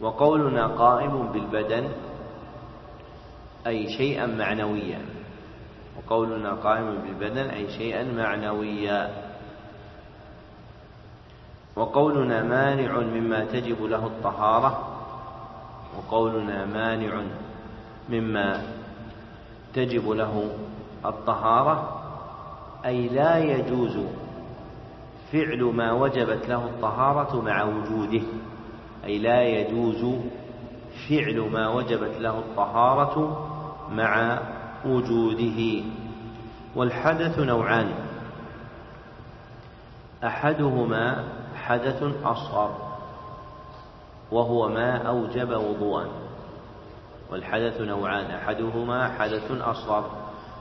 وقولنا قائم بالبدن أي شيئا معنويا. وقولنا قائم بالبدن أي شيئا معنويا. وقولنا مانع مما تجب له الطهارة. وقولنا مانع مما تجب له الطهارة. أي لا يجوز فعل ما وجبت له الطهارة مع وجوده. أي لا يجوز فعل ما وجبت له الطهارة مع وجوده والحدث نوعان. أحدهما حدث أصغر وهو ما أوجب وضوءا. والحدث نوعان أحدهما حدث أصغر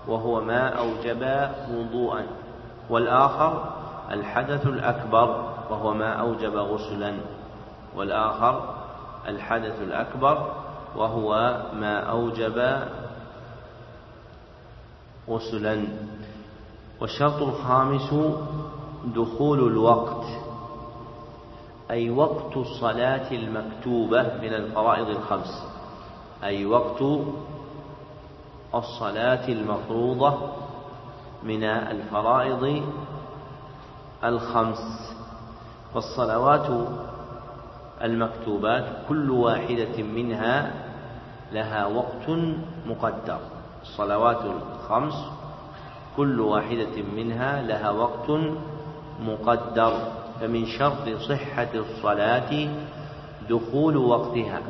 وهو ما أوجب وضوءا. والآخر الحدث الأكبر وهو ما أوجب غسلا. والآخر الحدث الأكبر وهو ما أوجب غسلا والشرط الخامس دخول الوقت أي وقت الصلاة المكتوبة من الفرائض الخمس. أي وقت الصلاة المفروضة من الفرائض الخمس. فالصلوات المكتوبات كل واحدة منها لها وقت مقدر. الصلوات الخمس كل واحدة منها لها وقت مقدر فمن شرط صحة الصلاة دخول وقتها.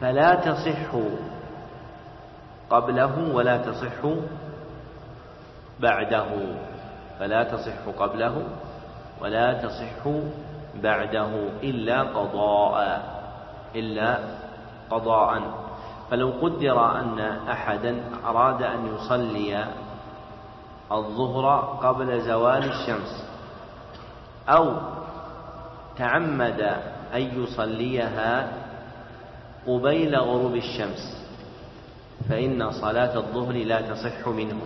فلا تصح قبله ولا تصح بعده. فلا تصح قبله ولا تصح بعده إلا قضاء إلا قضاء. فلو قدر أن أحدا أراد أن يصلي الظهر قبل زوال الشمس أو تعمد أن يصليها قبيل غروب الشمس فإن صلاة الظهر لا تصح منه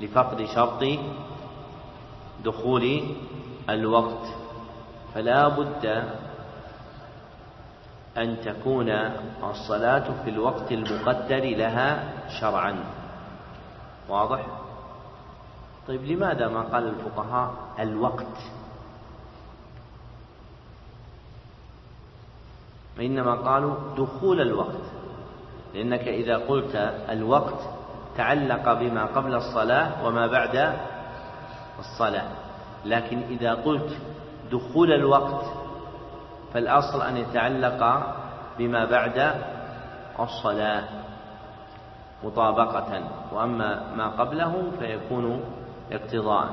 لفقد شرط دخول الوقت. فلا بد أن تكون الصلاة في الوقت المقدر لها شرعا. واضح؟ طيب لماذا ما قال الفقهاء الوقت؟ وإنما قالوا دخول الوقت. لأنك إذا قلت الوقت تعلق بما قبل الصلاة وما بعد الصلاة. لكن إذا قلت دخول الوقت فالأصل أن يتعلق بما بعد الصلاة مطابقة وأما ما قبله فيكون اقتضاء.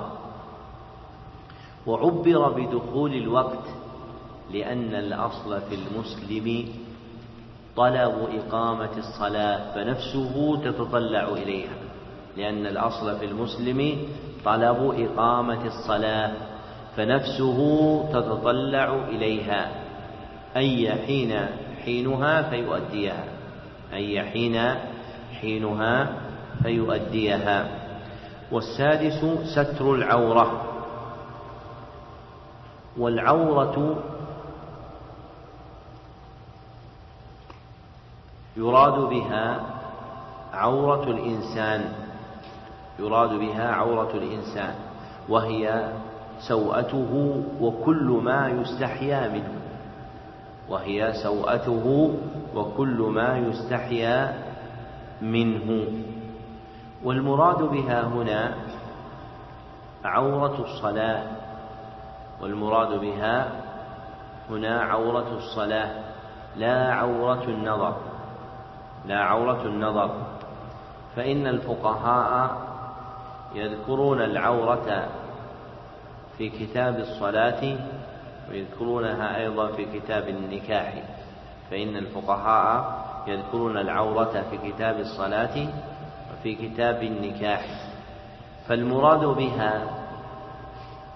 وعبر بدخول الوقت لأن الأصل في المسلم طلب إقامة الصلاة فنفسه تتطلع إليها. لأن الأصل في المسلم طلب إقامة الصلاة فنفسه تتطلع إليها. أي حين حينها فيؤديها. أي حين حينها فيؤديها. والسادس ستر العورة. والعورة يراد بها عورة الإنسان. يراد بها عورة الإنسان. وهي سوءته وكل ما يستحيا منه. وهي سوءته وكل ما يستحيا منه. والمراد بها هنا عورة الصلاة. والمراد بها هنا عورة الصلاة. لا عورة النظر. لا عورة النظر. فإن الفقهاء يذكرون العورة في كتاب الصلاة ويذكرونها أيضا في كتاب النكاح فإن الفقهاء يذكرون العورة في كتاب الصلاة وفي كتاب النكاح. فالمراد بها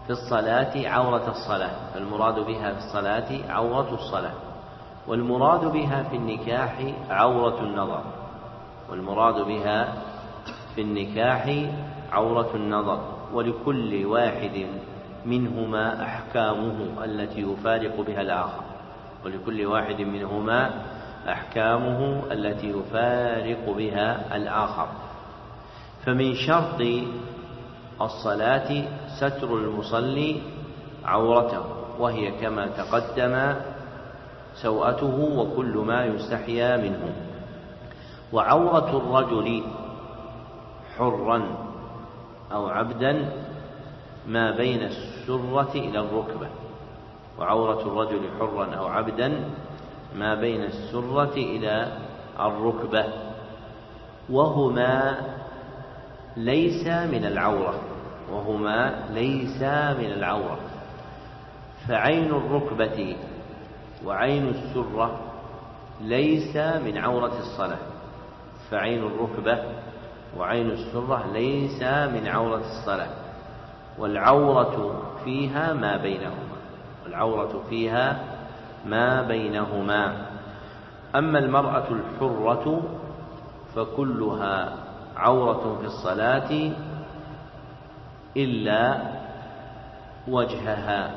في الصلاة عورة الصلاة فالمراد بها في الصلاة عورة الصلاة والمراد بها في النكاح عورة النظر والمراد بها في النكاح عورة النظر ولكل واحد منهما أحكامه التي يفارق بها الآخر. ولكل واحد منهما أحكامه التي يفارق بها الآخر. فمن شرط الصلاة ستر المصلي عورته وهي كما تقدم سوءته وكل ما يستحيا منه. وعورة الرجل حرا أو عبدا ما بين السرة إلى الركبة. وعورة الرجل حرا أو عبدا ما بين السرة إلى الركبة. وهما ليس من العورة. وهما ليس من العورة. فعين الركبة وعين السرة ليس من عورة الصلاة. فعين الركبة وعين السرة ليس من عورة الصلاة. والعورة فيها ما بينهما. والعورة فيها ما بينهما. أما المرأة الحرة فكلها عورة في الصلاة إلا وجهها.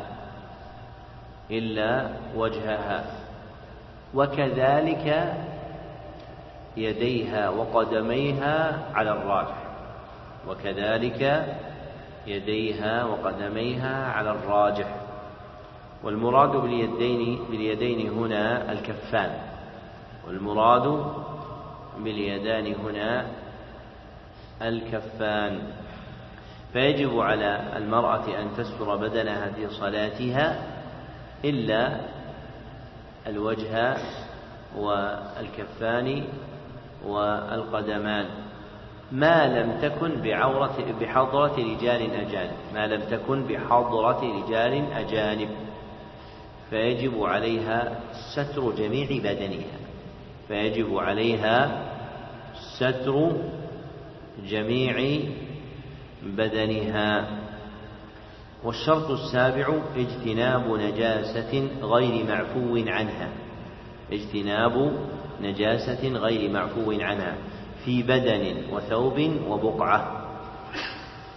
إلا وجهها. وكذلك يديها وقدميها على الراجح وكذلك يديها وقدميها على الراجح. والمراد باليدين باليدين هنا الكفان. والمراد باليدان هنا الكفان. فيجب على المرأة أن تستر بدنها في صلاتها إلا الوجه والكفان والقدمان. ما لم تكن بعورة بحضرة رجال أجانب. ما لم تكن بحضرة رجال أجانب. فيجب عليها ستر جميع بدنها. فيجب عليها ستر جميع بدنها. والشرط السابع اجتناب نجاسة غير معفو عنها. اجتناب نجاسة غير معفو عنها. في بدن وثوب وبقعة.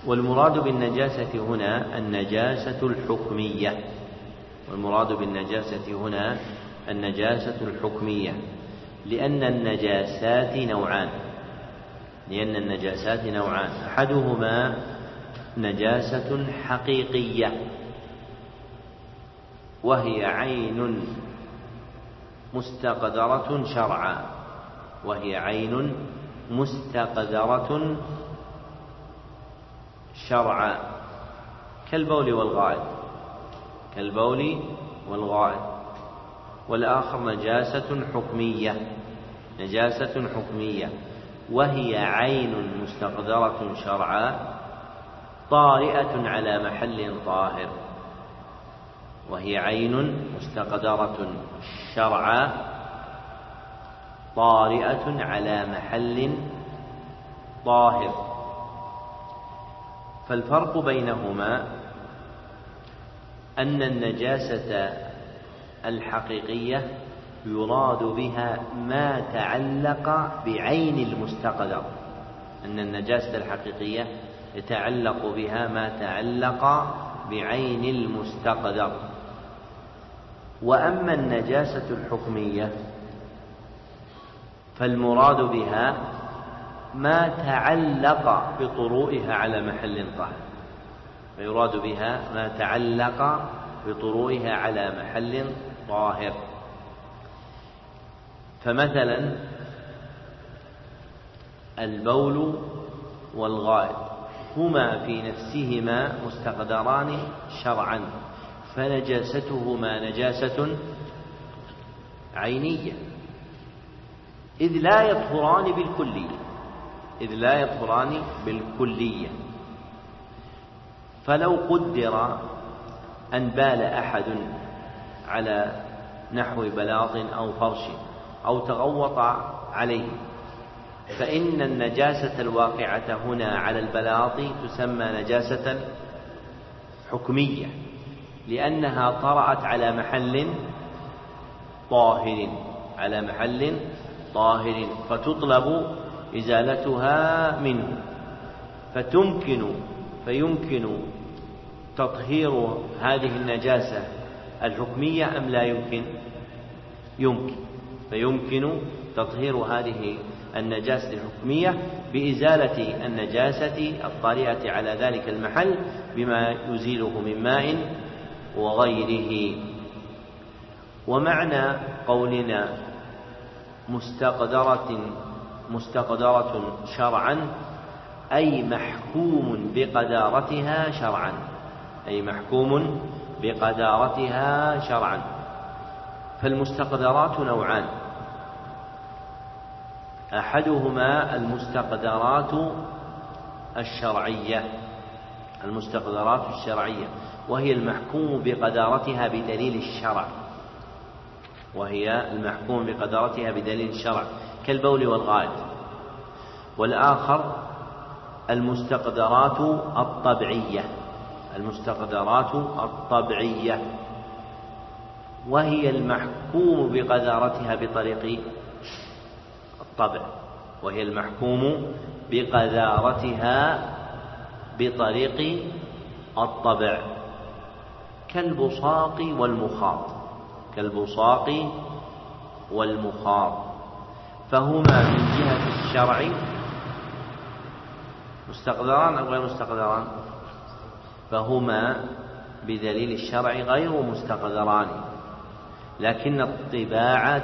والمراد بالنجاسة هنا النجاسة الحكمية. والمراد بالنجاسة هنا النجاسة الحكمية. لأن النجاسات نوعان. لأن النجاسات نوعان. أحدهما نجاسة حقيقية. وهي عين مستقدرة شرعا. وهي عين مستقدرة شرعا كالبول والغائط. كالبول والغائط. والآخر نجاسة حكمية. نجاسة حكمية. وهي عين مستقدرة شرعا طارئة على محل طاهر. وهي عين مستقدرة شرعا طارئة على محل طاهر. فالفرق بينهما أن النجاسة الحقيقية يراد بها ما تعلق بعين المستقدر. أن النجاسة الحقيقية يتعلق بها ما تعلق بعين المستقدر. وأما النجاسة الحكمية فالمراد بها ما تعلق بطروئها على محل طاهر. فيراد بها ما تعلق بطروئها على محل طاهر. فمثلا البول والغائط هما في نفسهما مستقدران شرعا فنجاستهما نجاسة عينية. إذ لا يطهران بالكلية. إذ لا يطهران بالكلية. فلو قدر أن بال أحد على نحو بلاط أو فرش أو تغوط عليه فإن النجاسة الواقعة هنا على البلاط تسمى نجاسة حكمية لأنها طرأت على محل طاهر على محل طاهر فتطلب إزالتها منه. فتمكن فيمكن تطهير هذه النجاسة الحكمية أم لا يمكن؟ يمكن. فيمكن تطهير هذه النجاسة الحكمية بإزالة النجاسة الطارئة على ذلك المحل بما يزيله من ماء وغيره. ومعنى قولنا مستقدرة مستقدرة شرعا أي محكوم بقدارتها شرعا. أي محكوم بقدارتها شرعا. فالمستقدرات نوعان. أحدهما المستقدرات الشرعية. المستقدرات الشرعية. وهي المحكوم بقدارتها بدليل الشرع. وهي المحكوم بقدارتها بدليل الشرع كالبول والغائط والآخر المستقدرات الطبيعية. المستقدرات الطبيعية. وهي المحكوم بقذارتها بطريق الطبع. وهي المحكوم بقذارتها بطريق الطبع. كالبصاق والمخاط. كالبصاق والمخاط فهما من جهة الشرع. مستقدران أو غير مستقدران فهما بدليل الشرع غير مستقدران لكن الطباع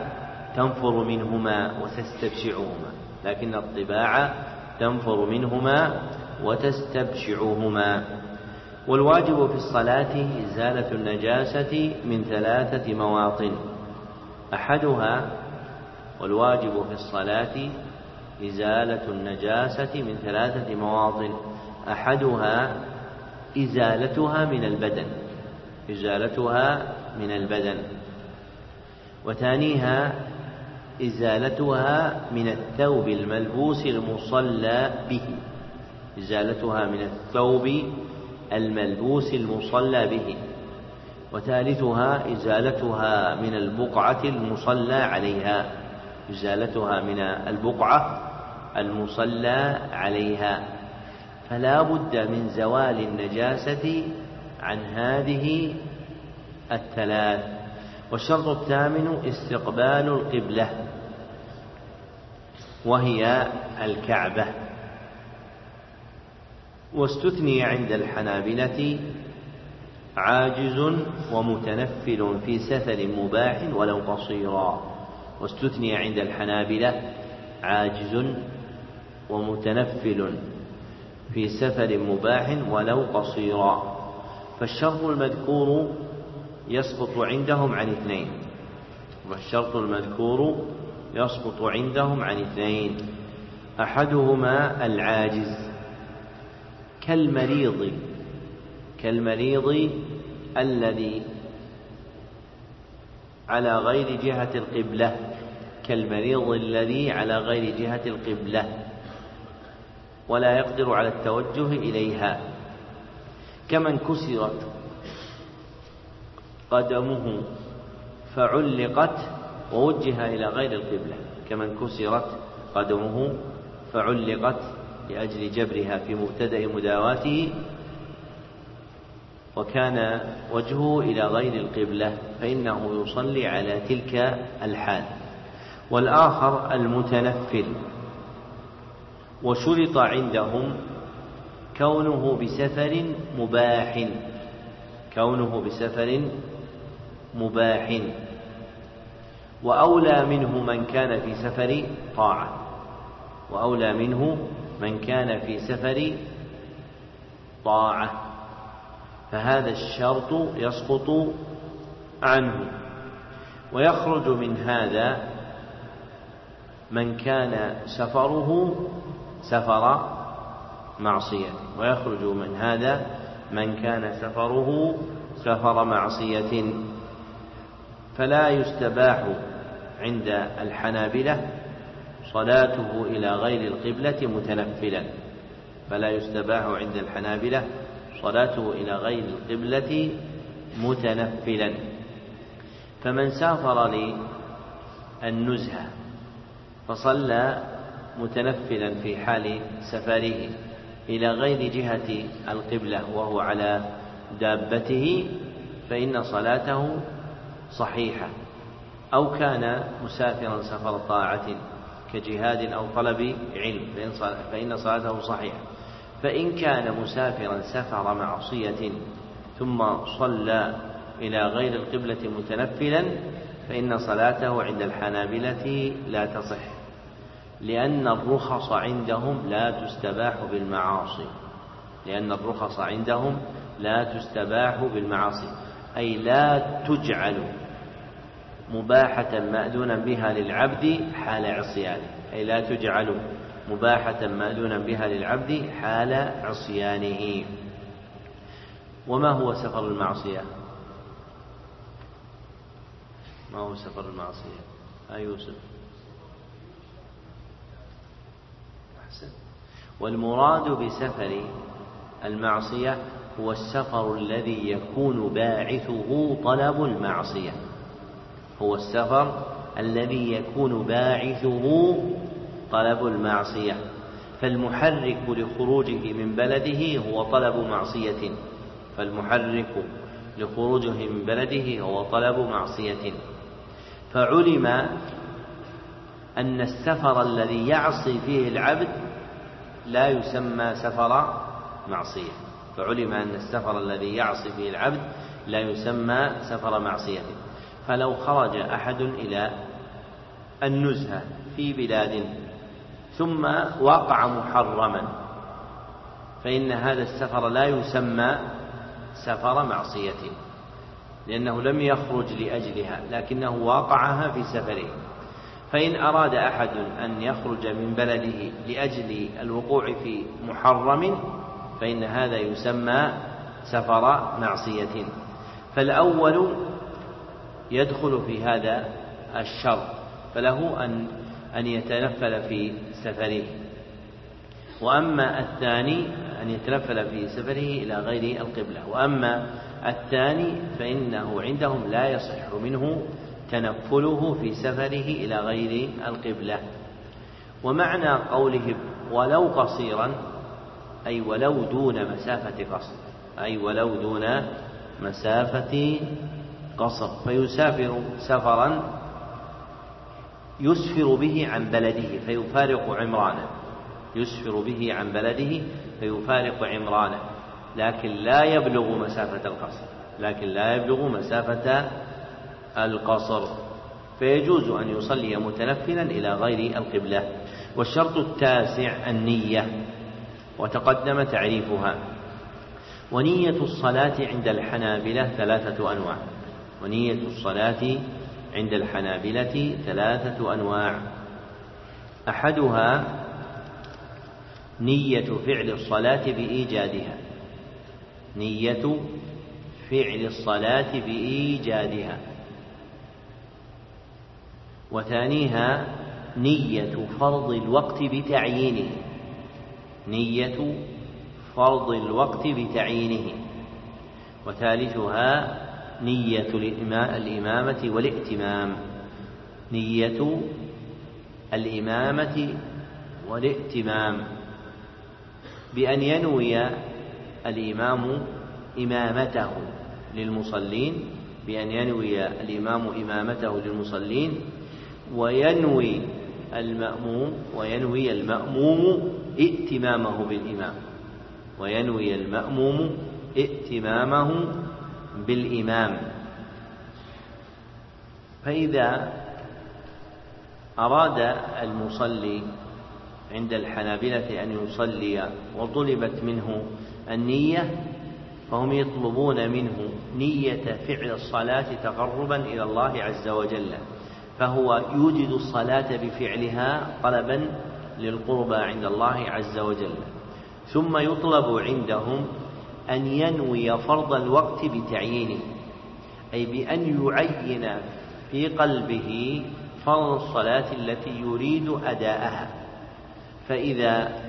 تنفر منهما وتستبشعهما. لكن الطباع تنفر منهما وتستبشعهما. والواجب في الصلاة إزالة النجاسة من ثلاثة مواطن. أحدها والواجب في الصلاة إزالة النجاسة من ثلاثة مواطن. أحدها إزالتها من البدن. إزالتها من البدن. وثانيها إزالتها من الثوب الملبوس المصلى به. إزالتها من الثوب الملبوس المصلى به وثالثها إزالتها من البقعة المصلى عليها إزالتها من البقعة المصلى عليها. فلا بد من زوال النجاسة عن هذه الثلاث. والشرط الثامن استقبال القبلة وهي الكعبة. واستثني عند الحنابلة عاجز ومتنفل في سفر مباح ولو قصيرا. واستثني عند الحنابلة عاجز ومتنفل في سفر مباح ولو قصيرا. فالشرط المذكور يسقط عندهم عن اثنين. والشرط المذكور يسقط عندهم عن اثنين. أحدهما العاجز. كالمريض كالمريض الذي على غير جهة القبلة كالمريض الذي على غير جهة القبلة ولا يقدر على التوجه إليها. كمن كسرت قدمه فعلقت ووجه إلى غير القبلة. كمن كسرت قدمه فعلقت لأجل جبرها في مبتدأ مداواته وكان وجهه إلى غير القبلة فإنه يصلي على تلك الحال. والآخر المتنفل. وشرط عندهم كونه بسفر مباح. كونه بسفر مباح. وأولى منه من كان في سفر طاعة. وأولى منه من كان في سفر طاعة فهذا الشرط يسقط عنه. ويخرج من هذا من كان سفره سفر معصية. ويخرج من هذا من كان سفره سفر معصية. فلا يستباح عند الحنابلة صلاته إلى غير القبلة متنفلا فلا يستباح عند الحنابلة صلاته إلى غير القبلة متنفلا. فمن سافر للنزهة فصلى متنفلا في حال سفره إلى غير جهة القبلة وهو على دابته فإن صلاته صحيحة. أو كان مسافرا سفر طاعة كجهاد أو طلب علم فإن صلاته صحيحة. فإن كان مسافرا سفر معصية ثم صلى إلى غير القبلة متنفلا فإن صلاته عند الحنابلة لا تصح لأن الرخص عندهم لا تستباح بالمعاصي. لأن الرخص عندهم لا تستباح بالمعاصي أي لا تجعل مباحة مأذونا بها للعبد حال عصيانه. أي لا تجعل مباحة مأذونا بها للعبد حال عصيانه. وما هو سفر المعصية؟ ما هو سفر المعصية؟ أي يوسف. أحسن. والمراد بسفر المعصية هو السفر الذي يكون باعثه طلب المعصية. هو السفر الذي يكون باعثه طلب المعصية. فالمحرك لخروجه من بلده هو طلب معصية. فالمحرك لخروجه من بلده هو طلب معصية. فعلم أن السفر الذي يعصي فيه العبد لا يسمى سفر معصية. فعلم أن السفر الذي يعصي فيه العبد لا يسمى سفر معصية. فلو خرج أحد إلى النزهة في بلاد ثم وقع محرما فإن هذا السفر لا يسمى سفر معصية لأنه لم يخرج لأجلها لكنه واقعها في سفره. فإن أراد أحد أن يخرج من بلده لأجل الوقوع في محرم فإن هذا يسمى سفر معصية. فالأول يدخل في هذا الشر فله أن أن يتنفل في سفره. وأما الثاني أن يتنفل في سفره إلى غير القبلة. وأما الثاني فإنه عندهم لا يصح منه تنفله في سفره إلى غير القبلة. ومعنى قولهم ولو قصيرا أي ولو دون مسافة قصر أي ولو دون مسافة قصر فيسافر سفرا يسفر به عن بلده فيفارق عمرانه. يسفر به عن بلده فيفارق عمرانه. لكن لا يبلغ مسافة القصر. لكن لا يبلغ مسافة القصر. فيجوز أن يصلي متنفلا إلى غير القبلة. والشرط التاسع النية. وتقدم تعريفها. ونية الصلاة عند الحنابلة ثلاثة أنواع. ونية الصلاة عند الحنابلة ثلاثة أنواع. أحدها نية فعل الصلاة بإيجادها. نية فعل الصلاة بإيجادها. وثانيها نية فرض الوقت بتعيينه. نية فرض الوقت بتعيينه. وثالثها نية الإمامة والائتمام نية الإمامة والائتمام بأن ينوي الإمام إمامته للمصلين بأن ينوي الإمام إمامته للمصلين وينوي المأموم وينوي المأموم ائتمامه بالإمام. وينوي المأموم ائتمامه بالإمام. فإذا أراد المصلي عند الحنابلة أن يصلي وطلبت منه النية فهم يطلبون منه نية فعل الصلاة تقربا إلى الله عز وجل فهو يوجد الصلاة بفعلها طلبا للقربى عند الله عز وجل ثم يطلب عندهم أن ينوي فرض الوقت بتعيينه أي بأن يعين في قلبه فرض الصلاة التي يريد أداءها. فإذا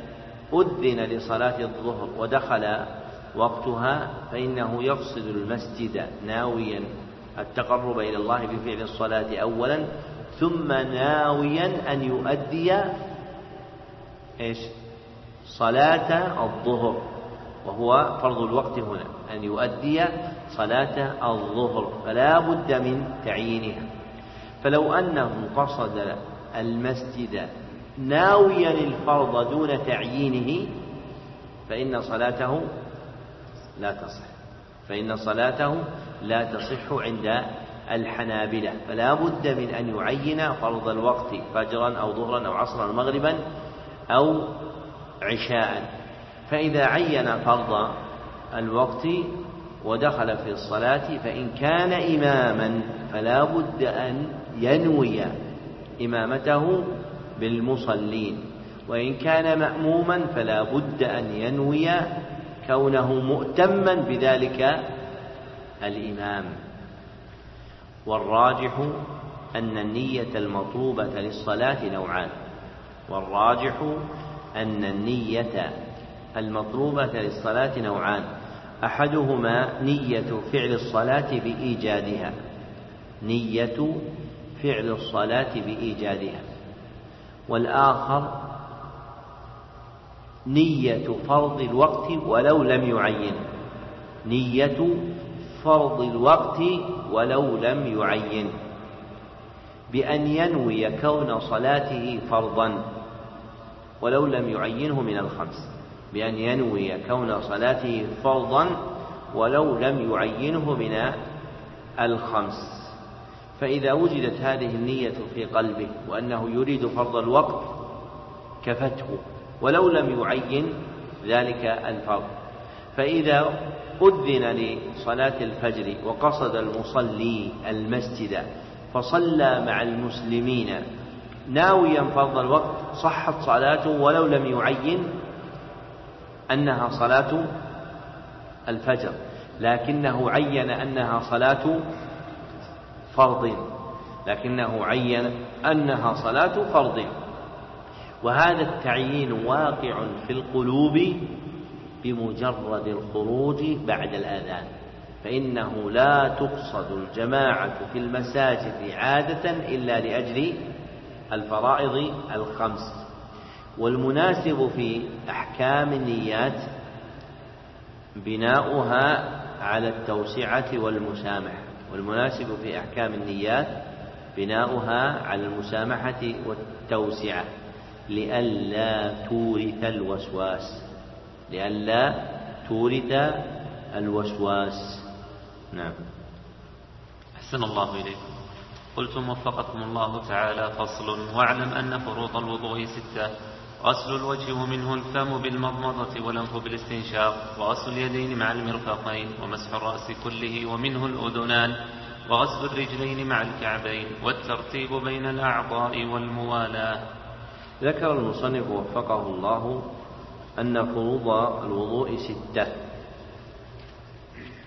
أذن لصلاة الظهر ودخل وقتها فإنه يقصد المسجد ناويا التقرب إلى الله بفعل الصلاة أولا ثم ناويا أن يؤدي إيش؟ صلاة الظهر. وهو فرض الوقت هنا أن يؤدي صلاة الظهر فلا بد من تعيينها. فلو أنه قصد المسجد ناويا الفرض دون تعيينه فإن صلاته لا تصح. فإن صلاته لا تصح عند الحنابلة. فلا بد من أن يعين فرض الوقت فجرا أو ظهرا أو عصرا أو مغربا أو عشاء فإذا عين فرض الوقت ودخل في الصلاة فإن كان إماما فلا بد أن ينوي إمامته بالمصلين. وإن كان مأموما فلا بد أن ينوي كونه مؤتما بذلك الإمام. والراجح أن النية المطلوبة للصلاة نوعان. والراجح أن النية المطلوبة للصلاة نوعان. أحدهما نية فعل الصلاة بإيجادها. نية فعل الصلاة بإيجادها. والآخر نية فرض الوقت ولو لم يعين. نية فرض الوقت ولو لم يعين. بأن ينوي كون صلاته فرضا ولو لم يعينه من الخمس. بأن ينوي كون صلاته فرضا ولو لم يعينه من الخمس. فإذا وجدت هذه النية في قلبه وأنه يريد فرض الوقت كفته. ولو لم يعين ذلك الفرض. فإذا أذن لصلاة الفجر وقصد المصلي المسجد فصلى مع المسلمين ناويا فرض الوقت صحت صلاته ولو لم يعين أنها صلاة الفجر لكنه عين أنها صلاة فرض لكنه عين أنها صلاة فرض. وهذا التعيين واقع في القلوب بمجرد الخروج بعد الآذان فإنه لا تقصد الجماعة في المساجد عادة إلا لأجل الفرائض الخمس. والمناسب في أحكام النيات بناؤها على التوسعة والمسامحة. والمناسب في أحكام النيات بناؤها على المسامحة والتوسعة. لئلا تورث الوسواس. لئلا تورث الوسواس. نعم. أحسن الله إليكم قلتم وفقكم الله تعالى فصل. واعلم أن فروض الوضوء ستة. غسل الوجه ومنه الفم بالمضمضة والأنف بالاستنشاق وغسل اليدين مع المرفقين ومسح الرأس كله ومنه الأذنان وغسل الرجلين مع الكعبين والترتيب بين الأعضاء والموالاة. ذكر المصنف وفقه الله أن فروض الوضوء ستة.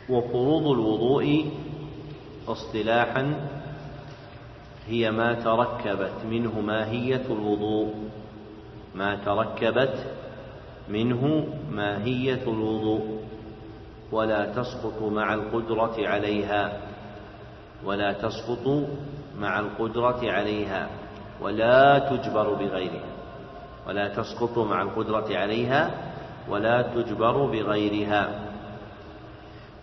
وفروض الوضوء اصطلاحا هي ما تركبت منه ماهية الوضوء. ما تركبت منه ماهية الوضوء ولا تسقط مع القدرة عليها ولا تسقط مع القدرة عليها ولا تجبر بغيرها ولا تسقط مع القدرة عليها ولا تجبر بغيرها.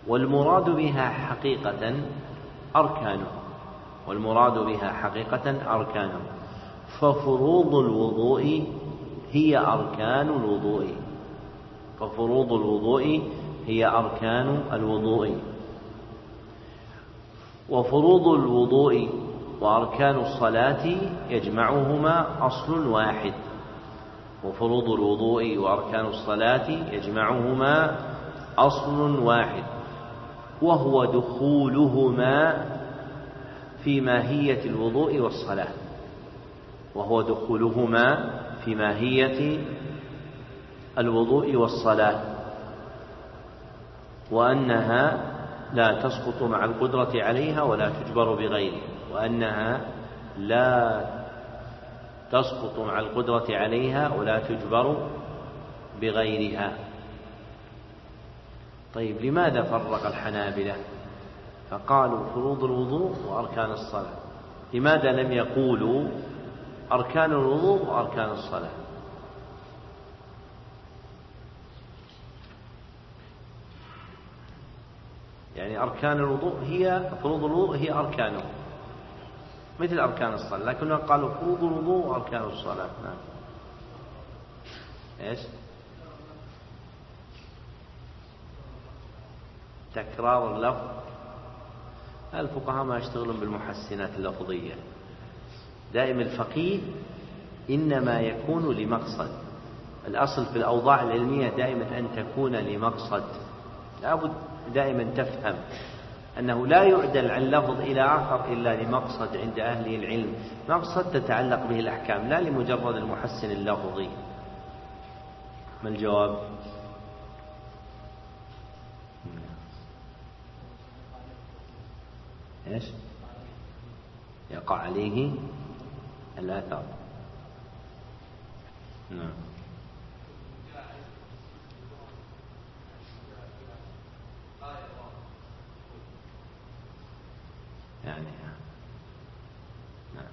والمراد بها حقيقة أركانه والمراد بها حقيقة أركانه ففروض الوضوء هي أركان الوضوء. ففروض الوضوء هي أركان الوضوء. وفروض الوضوء وأركان الصلاة يجمعهما أصل واحد. وفروض الوضوء وأركان الصلاة يجمعهما أصل واحد. وهو دخولهما في ماهية الوضوء والصلاة. وهو دخولهما في ماهية الوضوء والصلاة وأنها لا تسقط مع القدرة عليها ولا تجبر بغيره وأنها لا تسقط مع القدرة عليها ولا تجبر بغيرها. طيب لماذا فرق الحنابلة؟ فقالوا فروض الوضوء وأركان الصلاة. لماذا لم يقولوا أركان الوضوء وأركان الصلاة. يعني أركان الوضوء هي فروض الوضوء هي أركانه. مثل أركان الصلاة لكنهم قالوا فروض الوضوء وأركان الصلاة. نعم. إيش؟ تكرار اللفظ. الفقهاء ما يشتغلون بالمحسنات اللفظية. دائما الفقيه إنما يكون لمقصد. الأصل في الأوضاع العلمية دائما أن تكون لمقصد. لابد دائما تفهم أنه لا يعدل عن لفظ إلى آخر إلا لمقصد عند أهل العلم. مقصد تتعلق به الأحكام لا لمجرد المحسن اللفظي. ما الجواب؟ إيش؟ يقع عليه الآثار. نعم. يعني نعم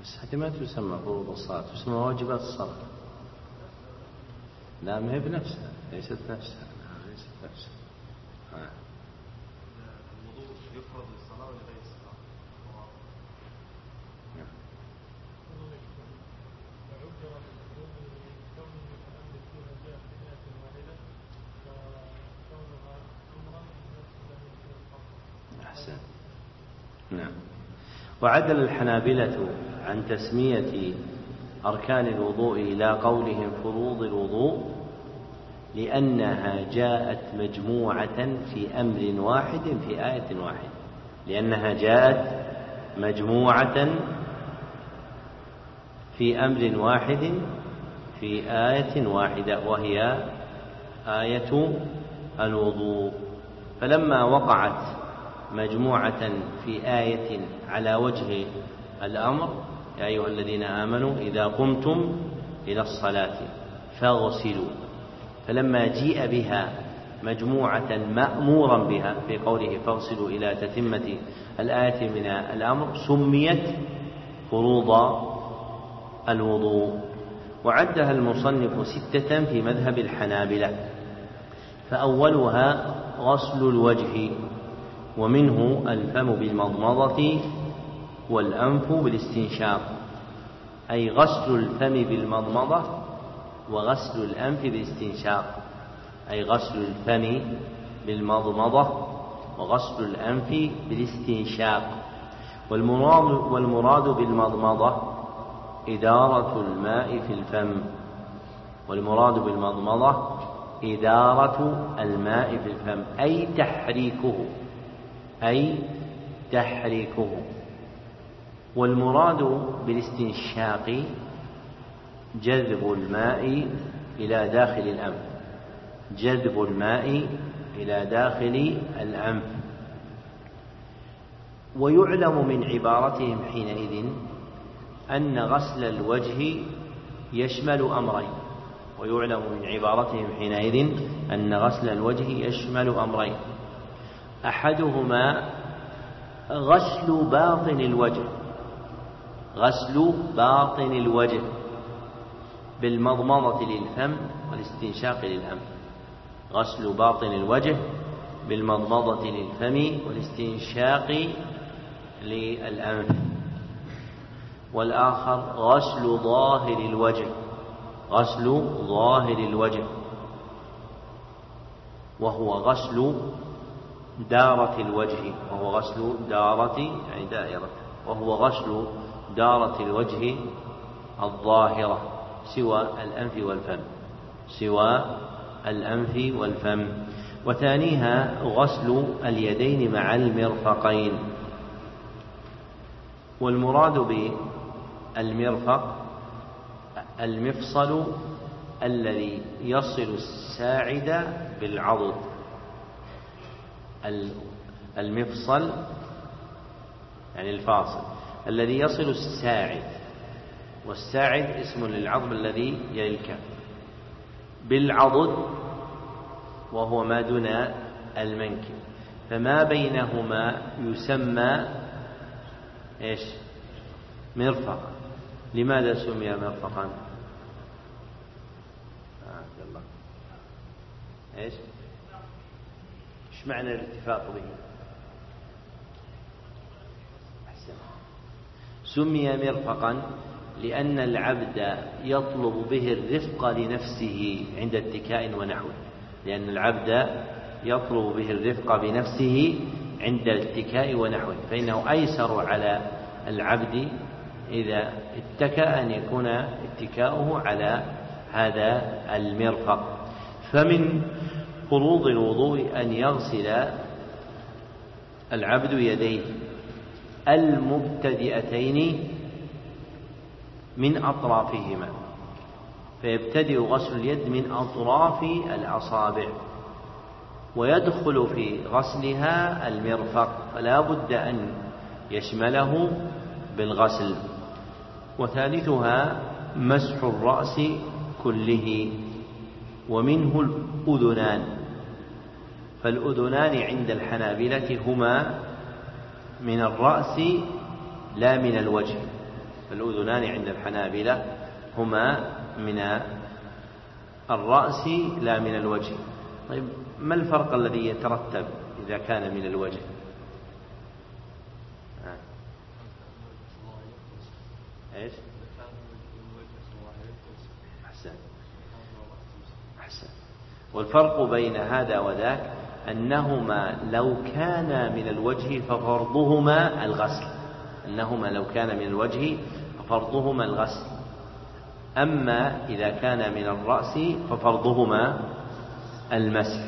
بس ما تسمى فروض الصلاة تسمى واجبات الصلاة. لا ما هي بنفسها ليست نفسها ليست نفسها. الوضوء يفرض للصلاة نعم. وعدل الحنابلة عن تسمية أركان الوضوء إلى قولهم فروض الوضوء لأنها جاءت مجموعة في أمر واحد في آية واحدة لأنها جاءت مجموعة في أمر واحد في آية واحدة وهي آية الوضوء. فلما وقعت مجموعة في آية على وجه الأمر يا أيها الذين آمنوا إذا قمتم إلى الصلاة فاغسلوا. فلما جيء بها مجموعة مأمورا بها في قوله فاغسلوا إلى تتمة الآية من الأمر سميت فروض الوضوء. وعدها المصنف ستة في مذهب الحنابلة فأولها غسل الوجه ومنه الفم بالمضمضة والأنف بالاستنشاق أي غسل الفم بالمضمضة وغسل الأنف بالاستنشاق أي غسل الفم بالمضمضة وغسل الأنف بالاستنشاق. والمراد والمراد بالمضمضة إدارة الماء في الفم. والمراد بالمضمضة إدارة الماء في الفم أي تحريكه أي تحريكه. والمراد بالاستنشاق جذب الماء إلى داخل الأنف. جذب الماء إلى داخل الأنف. ويعلم من عبارتهم حينئذ أن غسل الوجه يشمل أمرين. ويعلم من عبارتهم حينئذ أن غسل الوجه يشمل أمرين. أحدهما غسل باطن الوجه. غسل باطن الوجه بالمضمضة للفم والاستنشاق للأنف غسل باطن الوجه بالمضمضة للفم والاستنشاق للأنف. والآخر غسل ظاهر الوجه. غسل ظاهر الوجه. وهو غسل دارة الوجه. وهو غسل دارة يعني دائرة. وهو غسل دارة الوجه الظاهرة سوى الأنف والفم سوى الأنف والفم. وثانيها غسل اليدين مع المرفقين. والمراد بالمرفق المفصل الذي يصل الساعد بالعضد المفصل يعني الفاصل. الذي يصل الساعد والساعد اسم للعظم الذي يلي الكف بالعضد وهو ما دون المنكب فما بينهما يسمى إيش؟ مرفقا لماذا سمي مرفقا؟ آه الله. إيش؟ إيش معنى الاتفاق به أحسن. سمي مرفقا لأن العبد يطلب به الرفق لنفسه عند اتكاء ونحوه لأن العبد يطلب به الرفق بنفسه عند الاتكاء ونحوه فإنه أيسر على العبد إذا اتكأ أن يكون اتكاؤه على هذا المرفق. فمن فروض الوضوء أن يغسل العبد يديه. المبتدئتين من أطرافهما فيبتدئ غسل اليد من أطراف الأصابع ويدخل في غسلها المرفق فلا بد أن يشمله بالغسل وثالثها مسح الرأس كله ومنه الأذنان فالأذنان عند الحنابلة هما من الرأس لا من الوجه. فالأذنان عند الحنابلة هما من الرأس لا من الوجه. طيب ما الفرق الذي يترتب إذا كان من الوجه. إيش؟ أحسن. أحسن. والفرق بين هذا وذاك أنهما لو كانا من الوجه ففرضهما الغسل. أنهما لو كان من الوجه ففرضهما الغسل. أما إذا كان من الرأس ففرضهما المسح.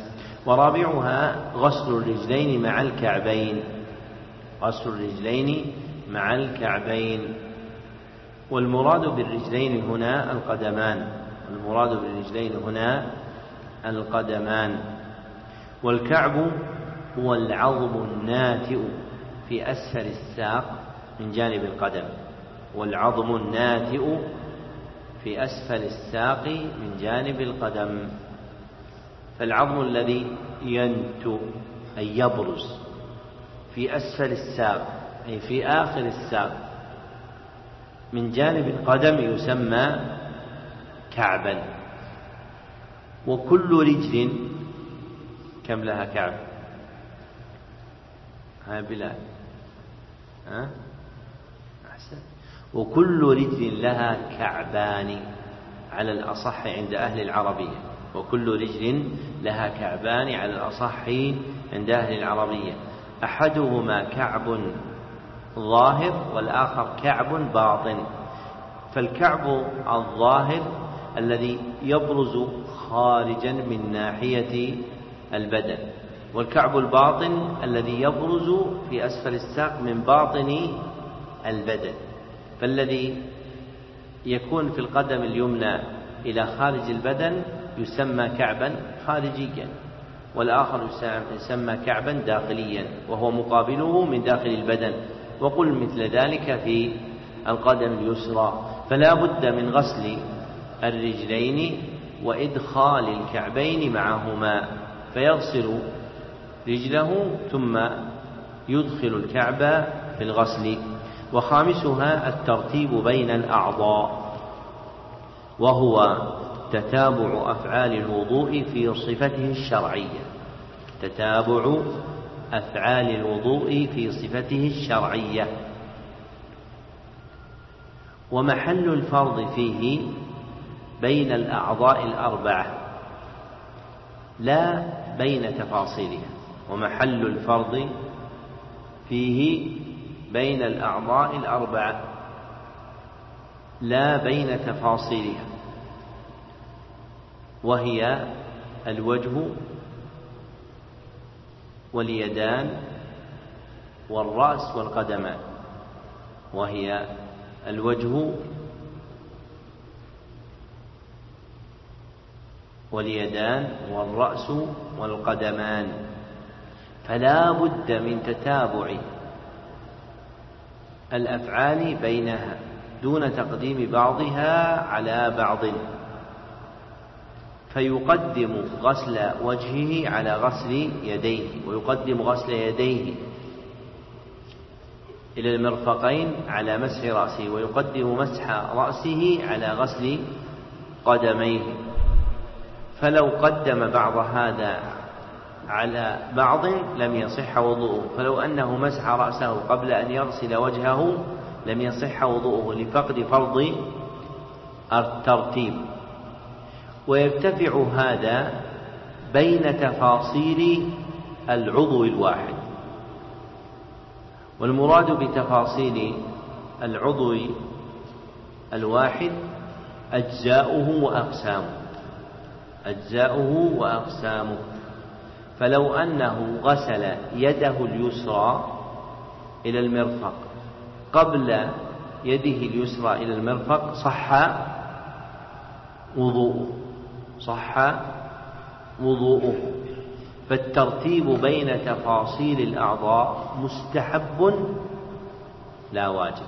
ورابعها غسل الرجلين مع الكعبين. غسل الرجلين مع الكعبين. والمراد بالرجلين هنا القدمان. المراد بالرجلين هنا القدمان. والكعب هو العظم الناتئ في أسفل الساق من جانب القدم. والعظم الناتئ في أسفل الساق من جانب القدم. فالعظم الذي ينتو أي يبرز في أسفل الساق أي في آخر الساق من جانب القدم يسمى كعبا. وكل رجل كم لها كعب؟ ها بلال ها؟ أحسن. وكل رجل لها كعبان على الأصح عند أهل العربية. وكل رجل لها كعبان على الأصح عند أهل العربية. أحدهما كعب ظاهر والآخر كعب باطن. فالكعب الظاهر الذي يبرز خارجا من ناحية البدن والكعب الباطن الذي يبرز في أسفل الساق من باطن البدن فالذي يكون في القدم اليمنى إلى خارج البدن يسمى كعبا خارجيا والآخر يسمى كعبا داخليا وهو مقابله من داخل البدن وقل مثل ذلك في القدم اليسرى فلا بد من غسل الرجلين وإدخال الكعبين معهما. فيغسل رجله ثم يدخل الكعب في الغسل. وخامسها الترتيب بين الأعضاء وهو تتابع أفعال الوضوء في صفته الشرعية. تتابع أفعال الوضوء في صفته الشرعية. ومحل الفرض فيه بين الأعضاء الأربعة. لا بين تفاصيلها ومحل الفرض فيه بين الأعضاء الأربعة لا بين تفاصيلها وهي الوجه واليدان والرأس والقدمان وهي الوجه واليدان والرأس والقدمان. فلا بد من تتابع الأفعال بينها دون تقديم بعضها على بعض. فيقدم غسل وجهه على غسل يديه ويقدم غسل يديه إلى المرفقين على مسح رأسه ويقدم مسح رأسه على غسل قدميه. فلو قدم بعض هذا على بعض لم يصح وضوءه. فلو أنه مسح رأسه قبل أن يغسل وجهه لم يصح وضوءه لفقد فرض الترتيب. ويرتفع هذا بين تفاصيل العضو الواحد. والمراد بتفاصيل العضو الواحد أجزاؤه وأقسامه. أجزاؤه وأقسامه. فلو أنه غسل يده اليسرى إلى المرفق قبل يده اليسرى إلى المرفق صح وضوءه صح وضوءه. فالترتيب بين تفاصيل الأعضاء مستحب لا واجب.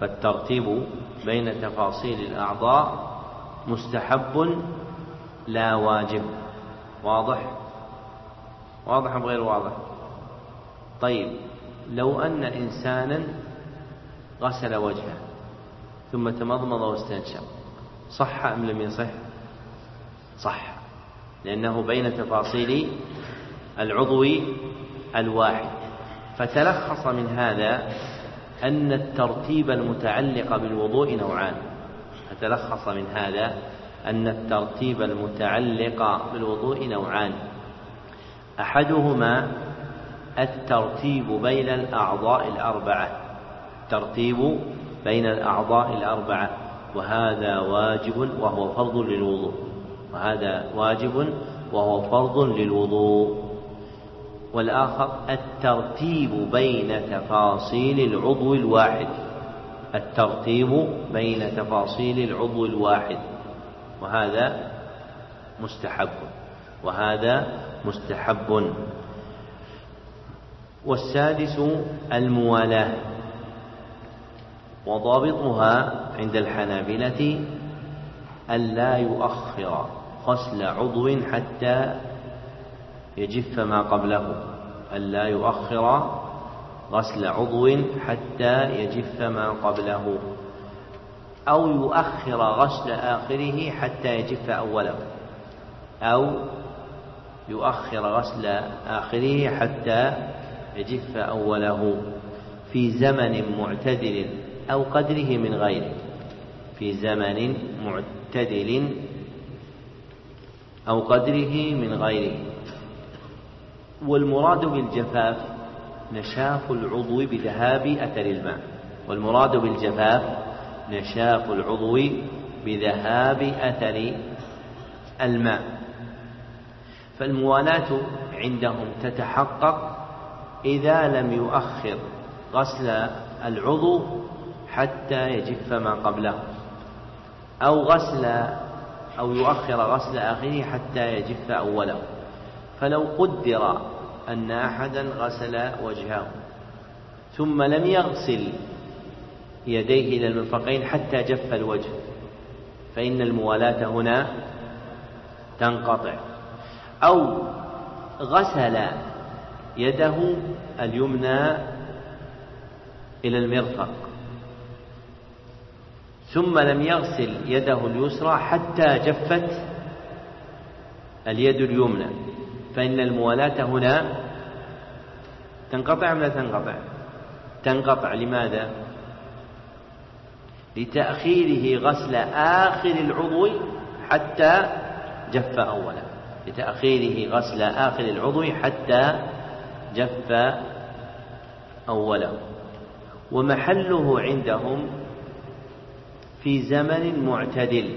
فالترتيب بين تفاصيل الأعضاء مستحب لا واجب. واضح؟ واضح أم غير واضح؟ طيب لو أن إنسانا غسل وجهه ثم تمضمض واستنشق صح أم لم يصح؟ صح لأنه بين تفاصيل العضو الواحد. فتلخص من هذا أن الترتيب المتعلق بالوضوء نوعان. فتلخص من هذا أن الترتيب المتعلق بالوضوء نوعان. أحدهما الترتيب بين الأعضاء الأربعة. الترتيب بين الأعضاء الأربعة وهذا واجب وهو فرض للوضوء. وهذا واجب وهو فرض للوضوء. والآخر الترتيب بين تفاصيل العضو الواحد. الترتيب بين تفاصيل العضو الواحد. وهذا مستحب وهذا مستحب. والسادس الموالاة وضابطها عند الحنابلة ألا يؤخر غسل عضو حتى يجف ما قبله ألا يؤخر غسل عضو حتى يجف ما قبله. أو يؤخر غسل آخره حتى يجف أوله. أو يؤخر غسل آخره حتى يجف أوله في زمن معتدل أو قدره من غيره. في زمن معتدل أو قدره من غيره. والمراد بالجفاف نشاف العضو بذهاب أثر الماء. والمراد بالجفاف نشاف العضو بذهاب أثر الماء. فالموالاة عندهم تتحقق إذا لم يؤخر غسل العضو حتى يجف ما قبله أو غسل أو يؤخر غسل آخره حتى يجف أوله. فلو قدر أن أحدا غسل وجهه ثم لم يغسل يديه إلى المرفقين حتى جف الوجه. فإن الموالاة هنا تنقطع. أو غسل يده اليمنى إلى المرفق. ثم لم يغسل يده اليسرى حتى جفت اليد اليمنى. فإن الموالاة هنا تنقطع أم لا تنقطع؟ تنقطع. لماذا؟ لتأخيره غسل آخر العضو حتى جف أولا. لتأخيره غسل آخر العضو حتى جف أولا. ومحله عندهم في زمن معتدل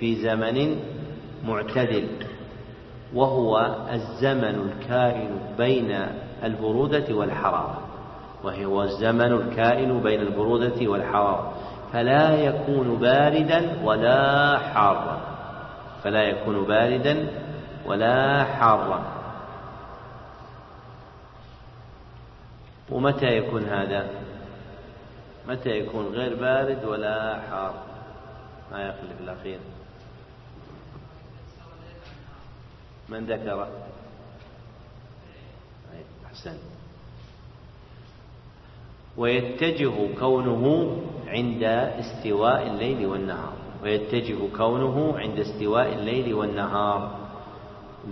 في زمن معتدل وهو الزمن الكائن بين البرودة والحرارة. وهو الزمن الكائن بين البرودة والحرارة. فلا يكون باردا ولا حارا. فلا يكون باردا ولا حارا. ومتى يكون هذا؟ متى يكون غير بارد ولا حار؟ ما يخلف الأخير. من ذكر؟ أحسن ويتجه كونه عند استواء الليل والنهار. ويتجه كونه عند استواء الليل والنهار.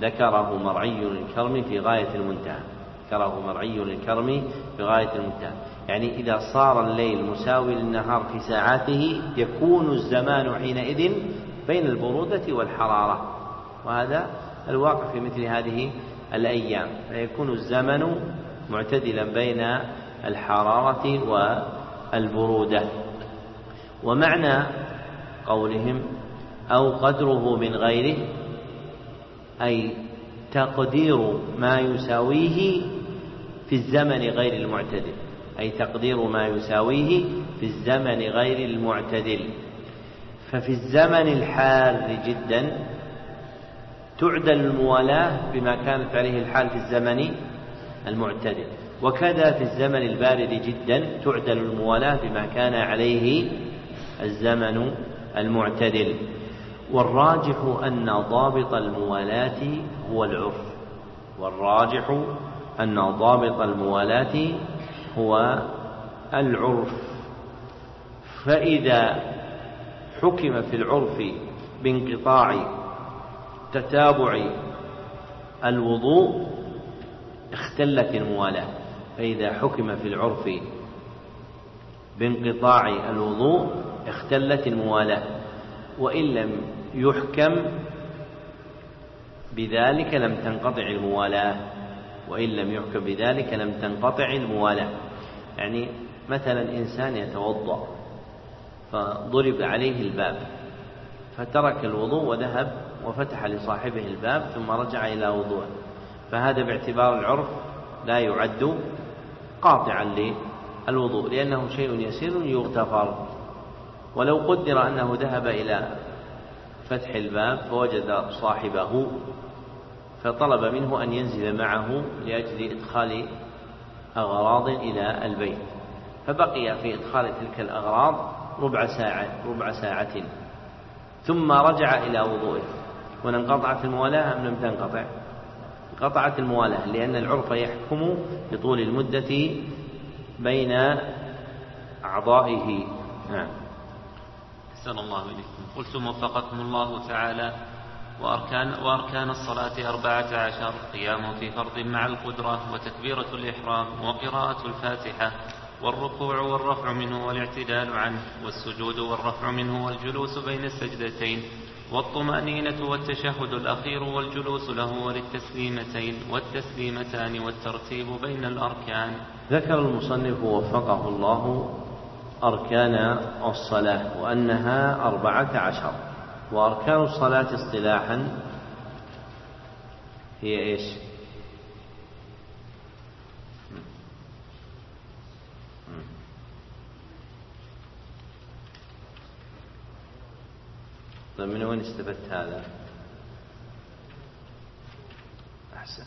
ذكره مرعي الكرم في غاية المنتهى. ذكره مرعي الكرم في غاية المنتهى. يعني إذا صار الليل مساوي للنهار في ساعاته يكون الزمان حينئذ بين البرودة والحرارة. وهذا الواقع في مثل هذه الأيام. فيكون الزمن معتدلا بين الحرارة والبرودة. ومعنى قولهم أو قدره من غيره أي تقدير ما يساويه في الزمن غير المعتدل. أي تقدير ما يساويه في الزمن غير المعتدل. ففي الزمن الحار جدا تعدل الموالاة بما كانت عليه الحال في الزمن المعتدل. وكذا في الزمن البارد جدا تعدل الموالاة بما كان عليه الزمن المعتدل. والراجح أن ضابط الموالاة هو العرف. والراجح أن ضابط الموالاة هو العرف. فإذا حكم في العرف بانقطاع تتابع الوضوء اختلت الموالاة. فإذا حكم في العرف بانقطاع الوضوء اختلت الموالاة وإن لم يحكم بذلك لم تنقطع الموالاة وإن لم يحكم بذلك لم تنقطع الموالاة. يعني مثلا إنسان يتوضأ فضرب عليه الباب فترك الوضوء وذهب وفتح لصاحبه الباب ثم رجع إلى وضوءه. فهذا باعتبار العرف لا يعد قاطعا للوضوء لأنه شيء يسير يغتفر. ولو قدر أنه ذهب إلى فتح الباب فوجد صاحبه فطلب منه أن ينزل معه لأجل إدخال أغراض إلى البيت. فبقي في إدخال تلك الأغراض ربع ساعة ربع ساعة. ثم رجع إلى وضوئه. هنا انقطعت الموالاة أم لم تنقطع؟ انقطعت الموالاة لأن العرف يحكم بطول المدة بين أعضائه. نعم. أحسن الله إليكم. قلتم وفقكم الله تعالى. وأركان, وأركان الصلاة أربعة عشر. قيام في فرض مع القدرة وتكبيرة الإحرام وقراءة الفاتحة والركوع والرفع منه والإعتدال عنه والسجود والرفع منه والجلوس بين السجدتين والطمأنينة والتشهد الأخير والجلوس له وللتسليمتين والتسليمتان والترتيب بين الأركان. ذكر المصنف وفقه الله أركان الصلاة وأنها أربعة عشر. وأركان الصلاة اصطلاحا هي إيش؟ طيب من وين استفدت هذا؟ أحسن.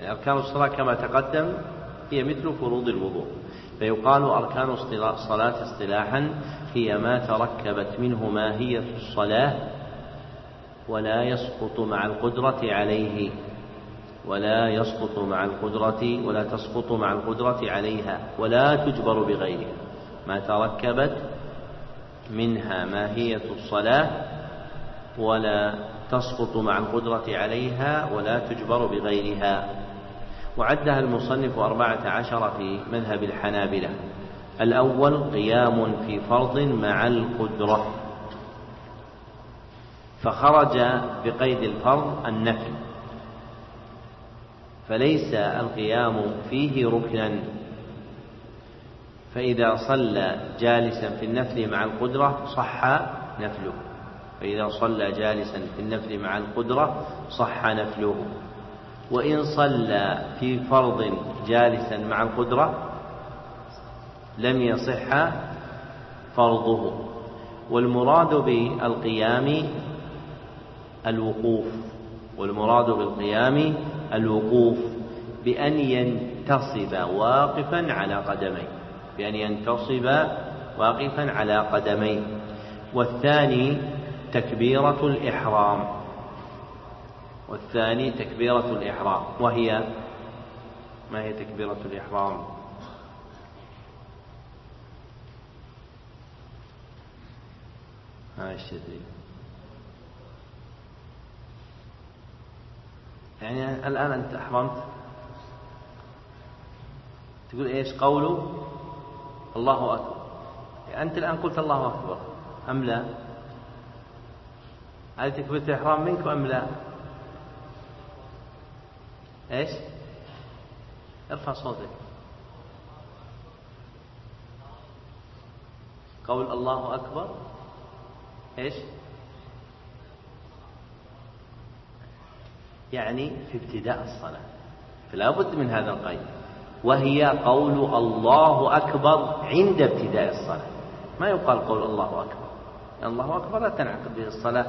يعني أركان الصلاة كما تقدم هي مثل فروض الوضوء فيقال أركان الصلاة اصطلاحا هي ما تركبت منه ماهية الصلاة ولا يسقط مع القدرة عليه ولا يسقط مع القدرة ولا تسقط مع القدرة عليها ولا تجبر بغيرها. ما تركبت منها ماهية الصلاة ولا تسقط مع القدرة عليها ولا تجبر بغيرها. وعدها المصنف أربعة عشر في مذهب الحنابلة. الأول قيام في فرض مع القدرة. فخرج بقيد الفرض النفل. فليس القيام فيه ركنا. فإذا صلى جالسا في النفل مع القدرة صح نفله. فإذا صلى جالسا في النفل مع القدرة صح نفله. وإن صلى في فرض جالسا مع القدرة لم يصح فرضه. والمراد بالقيام الوقوف. والمراد بالقيام الوقوف بأن ينتصب واقفا على قدميه. بأن ينتصب واقفا على قدميه. والثاني تكبيرة الإحرام. والثاني تكبيرة الإحرام. وهي ما هي تكبيرة الإحرام؟ إيش يعني الآن أنت أحرمت. تقول إيش قوله؟ الله أكبر. أنت الآن قلت الله أكبر أم لا؟ هذه تكبيرة الإحرام منك أم لا؟ إيش؟ ارفع صوتك. قول الله أكبر. إيش؟ يعني في ابتداء الصلاة. فلا بد من هذا القيد. وهي قول الله أكبر عند ابتداء الصلاة. ما يقال قول الله أكبر. يعني الله أكبر لا تنعقد به الصلاة.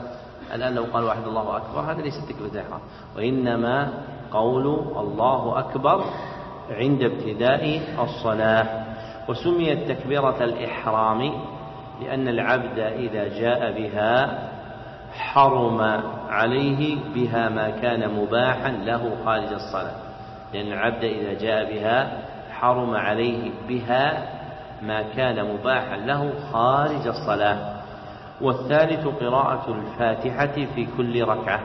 الآن لو قال واحد الله أكبر هذا ليس تكبيرة الإحرام وإنما قول الله أكبر عند ابتداء الصلاة. وسميت تكبيرة الإحرام لأن العبد إذا جاء بها حرم عليه بها ما كان مباحا له خارج الصلاة. لأن العبد إذا جاء بها حرم عليه بها ما كان مباحا له خارج الصلاة. والثالث قراءة الفاتحة في كل ركعة.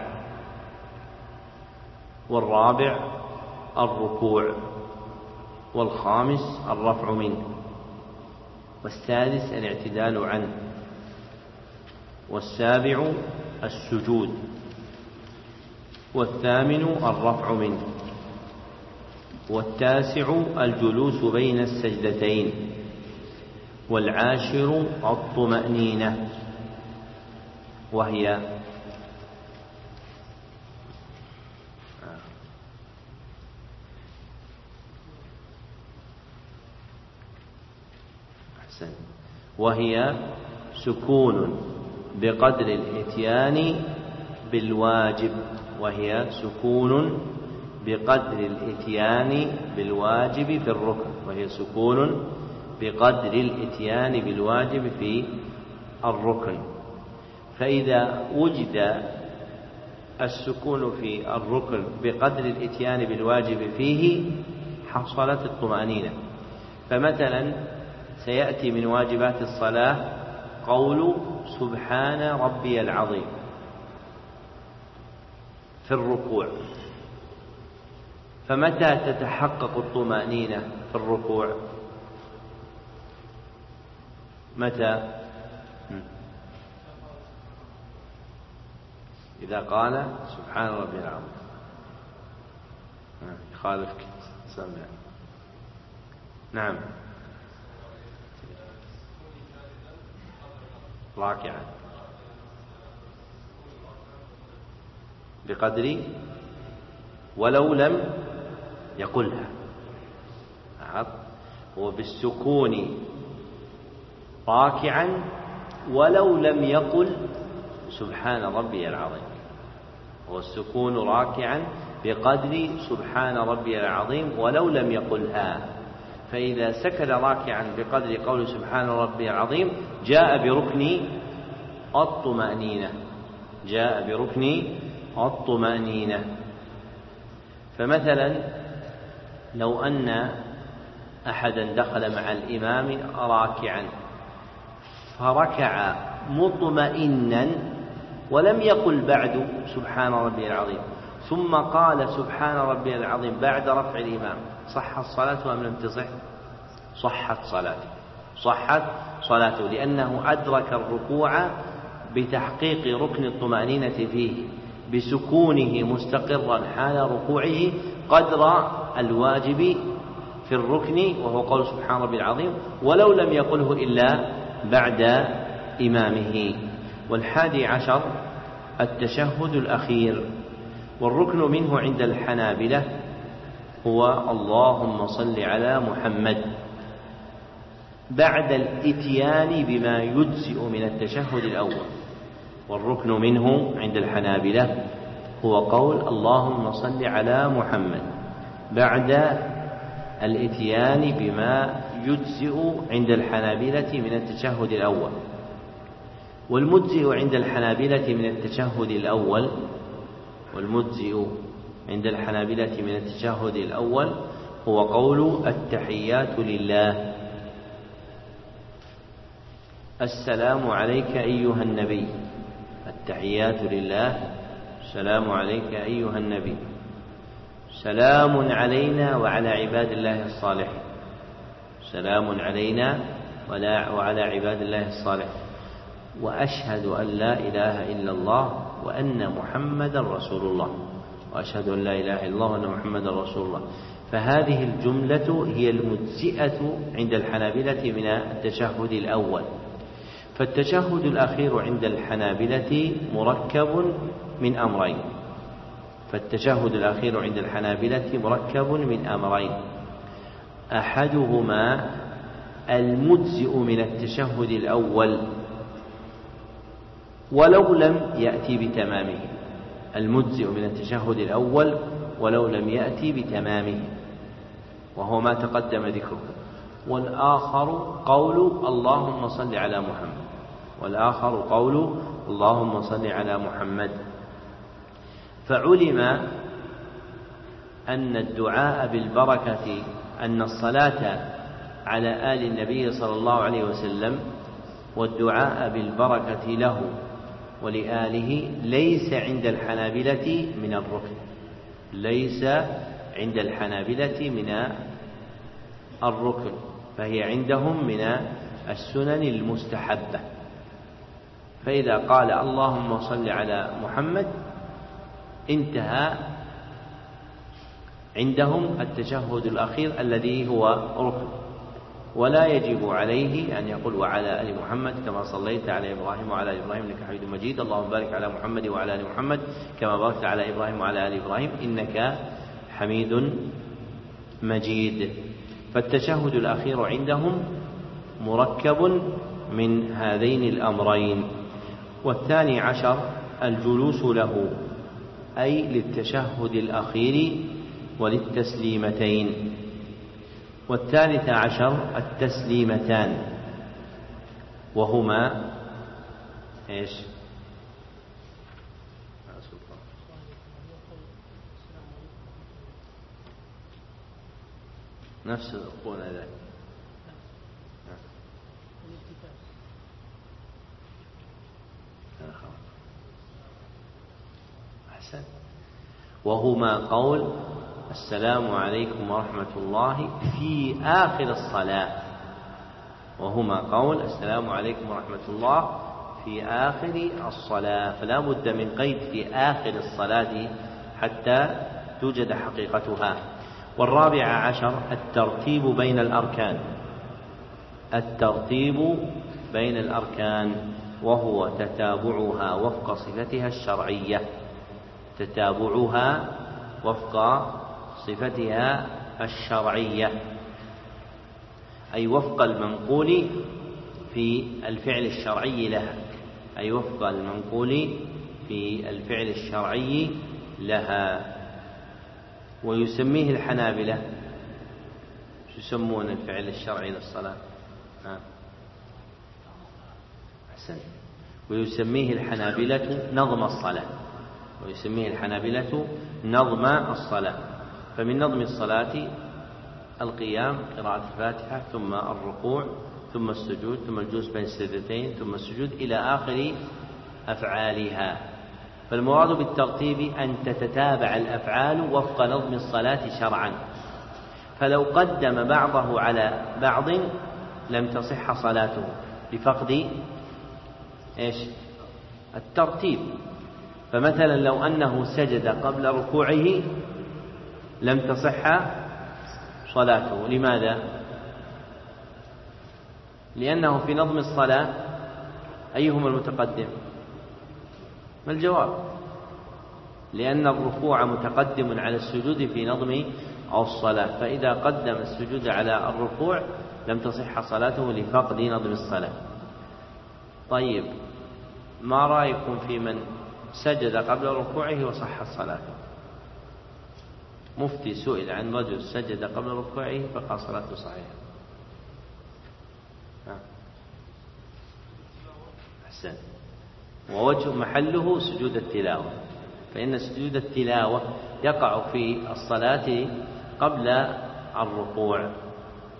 والرابع الركوع. والخامس الرفع منه. والسادس الاعتدال عنه. والسابع السجود. والثامن الرفع منه. والتاسع الجلوس بين السجدتين والعاشر الطمأنينة. وهي وهي سكون بقدر الإتيان بالواجب. وهي سكون بقدر الإتيان بالواجب في الركن وهي سكون بقدر الإتيان بالواجب في الركن. فإذا وجد السكون في الركن بقدر الإتيان بالواجب فيه حصلت الطمأنينة. فمثلا سيأتي من واجبات الصلاة قول سبحان ربي العظيم في الركوع. فمتى تتحقق الطمأنينة في الركوع؟ متى؟ إذا قال سبحان ربي العظيم. يخالفك سمع نعم. راكعا. بقدر؟ ولو لم يقلها هو بالسكون راكعا ولو لم يقل سبحان ربي العظيم. هو السكون راكعا بقدر سبحان ربي العظيم ولو لم يقلها فإذا سكن راكعا بقدر قول سبحان ربي العظيم جاء بركن الطمأنينة. جاء بركن الطمأنينة. فمثلا لو أن أحدا دخل مع الإمام راكعا فركع مطمئنا ولم يقل بعد سبحان ربي العظيم ثم قال سبحان ربي العظيم بعد رفع الإمام صحت صلاته أم لم تصح؟ صحت صلاته صحت صلاته لأنه أدرك الركوع بتحقيق ركن الطمأنينة فيه بسكونه مستقرا حال ركوعه قدر الواجب في الركن وهو قول سبحان ربي العظيم ولو لم يقله إلا بعد إمامه. والحادي عشر التشهد الأخير. والركن منه عند الحنابلة هو اللهم صل على محمد. بعد الإتيان بما يجزئ من التشهد الأول. والركن منه عند الحنابلة هو قول اللهم صل على محمد. بعد الإتيان بما يجزئ عند الحنابلة من التشهد الأول. والمجزئ عند الحنابلة من التشهد الأول والمجزئ عند الحنابلة من التشهد الأول هو قول التحيات لله. السلام عليك أيها النبي. التحيات لله. السلام عليك أيها النبي. سلام علينا وعلى عباد الله الصالحين. سلام علينا وعلى عباد الله الصالحين. وأشهد أن لا إله إلا الله وأن محمدا رسول الله. وأشهد أن لا إله إلا الله وأن محمدا رسول الله. فهذه الجملة هي المجزئة عند الحنابلة من التشهد الأول. فالتشهد الأخير عند الحنابلة مركب من أمرين. فالتشهد الأخير عند الحنابلة مركب من أمرين. أحدهما المجزئ من التشهد الأول ولو لم يأتي بتمامه. المجزئ من التشهد الأول ولو لم يأتي بتمامه. وهو ما تقدم ذكره. والآخر قول اللهم صل على محمد. والآخر قول اللهم صل على محمد. فعلم أن الدعاء بالبركة أن الصلاة على آل النبي صلى الله عليه وسلم والدعاء بالبركة له ولآله ليس عند الحنابلة من الركن ليس عند الحنابلة من الركن فهي عندهم من السنن المستحبة. فإذا قال اللهم صل على محمد انتهى عندهم التشهد الأخير الذي هو ركن. ولا يجب عليه أن يقول وعلى آل محمد كما صليت على إبراهيم وعلى آل إبراهيم إنك حميد مجيد. اللهم بارك على محمد وعلى آل محمد كما باركت على إبراهيم وعلى آل إبراهيم إنك حميد مجيد. فالتشهد الأخير عندهم مركب من هذين الأمرين. والثاني عشر الجلوس له. أي للتشهد الأخير وللتسليمتين. والثالث عشر التسليمتان. وهما إيش؟ نفس القول ذلك أحسن وهما قول السلام عليكم ورحمة الله في آخر الصلاة. وهما قول السلام عليكم ورحمة الله في آخر الصلاة. فلا بد من قيد في آخر الصلاة حتى توجد حقيقتها. والرابع عشر الترتيب بين الأركان. الترتيب بين الأركان وهو تتابعها وفق صفتها الشرعية. تتابعها وفق صفتها الشرعية أي وفق المنقول في الفعل الشرعي لها أي وفق المنقول في الفعل الشرعي لها. ويسميه الحنابلة يسمون الفعل الشرعي للصلاة. أحسن ويسميه الحنابلة نظم الصلاة. ويسميه الحنابلة نظم الصلاة. فمن نظم الصلاة القيام قراءة الفاتحة ثم الركوع ثم السجود ثم الجلوس بين السجدتين ثم السجود إلى آخر أفعالها. فالمراد بالترتيب أن تتتابع الأفعال وفق نظم الصلاة شرعا. فلو قدم بعضه على بعض لم تصح صلاته لفقد إيش؟ الترتيب. فمثلا لو أنه سجد قبل ركوعه لم تصح صلاته. لماذا؟ لأنه في نظم الصلاة أيهما المتقدم؟ ما الجواب؟ لأن الركوع متقدم على السجود في نظم أو الصلاة. فإذا قدم السجود على الركوع لم تصح صلاته لفقد نظم الصلاة. طيب ما رأيكم في من سجد قبل ركوعه وصحت صلاته مفتي سئل عن رجل سجد قبل ركوعه فقال صلاته صحيحة. أحسن. ووجه محله سجود التلاوة. فإن سجود التلاوة يقع في الصلاة قبل الركوع.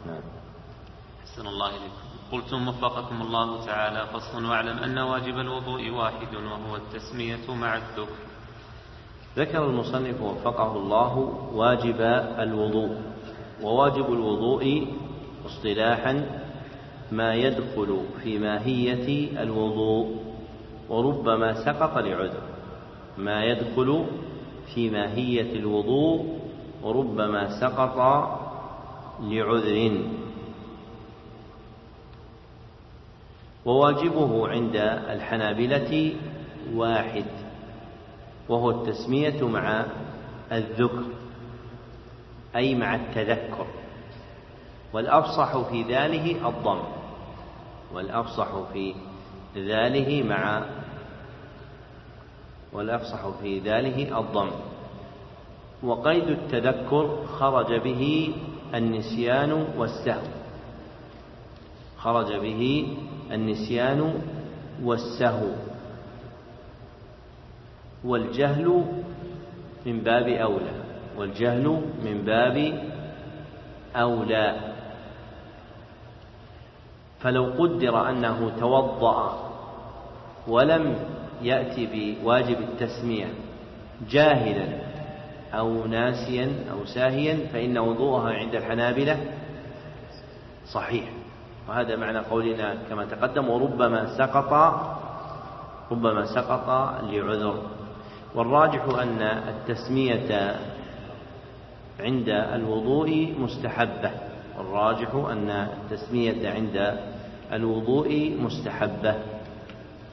نعم. أحسن الله إليكم. قلتم وفقكم الله تعالى فصل واعلم أن واجب الوضوء واحد وهو التسمية مع الذكر. ذكر المصنف وفقه الله واجب الوضوء وواجب الوضوء اصطلاحا ما يدخل في ماهية الوضوء وربما سقط لعذر. ما يدخل في ماهية الوضوء وربما سقط لعذر. وواجبه عند الحنابلة واحد وهو التسمية مع الذكر أي مع التذكر. والأفصح في ذاله الضم والأفصح في ذاله مع والأفصح في ذاله الضم. وقيد التذكر خرج به النسيان والسهو خرج به النسيان والسهو والجهل من باب أولى والجهل من باب أولى. فلو قدر أنه توضأ ولم يأتي بواجب التسمية جاهلا أو ناسيا أو ساهيا فإن وضوءها عند الحنابلة صحيح. وهذا معنى قولنا كما تقدم وربما سقط ربما سقط لعذر. والراجح أن التسمية عند الوضوء مستحبة. والراجح أن التسمية عند الوضوء مستحبة.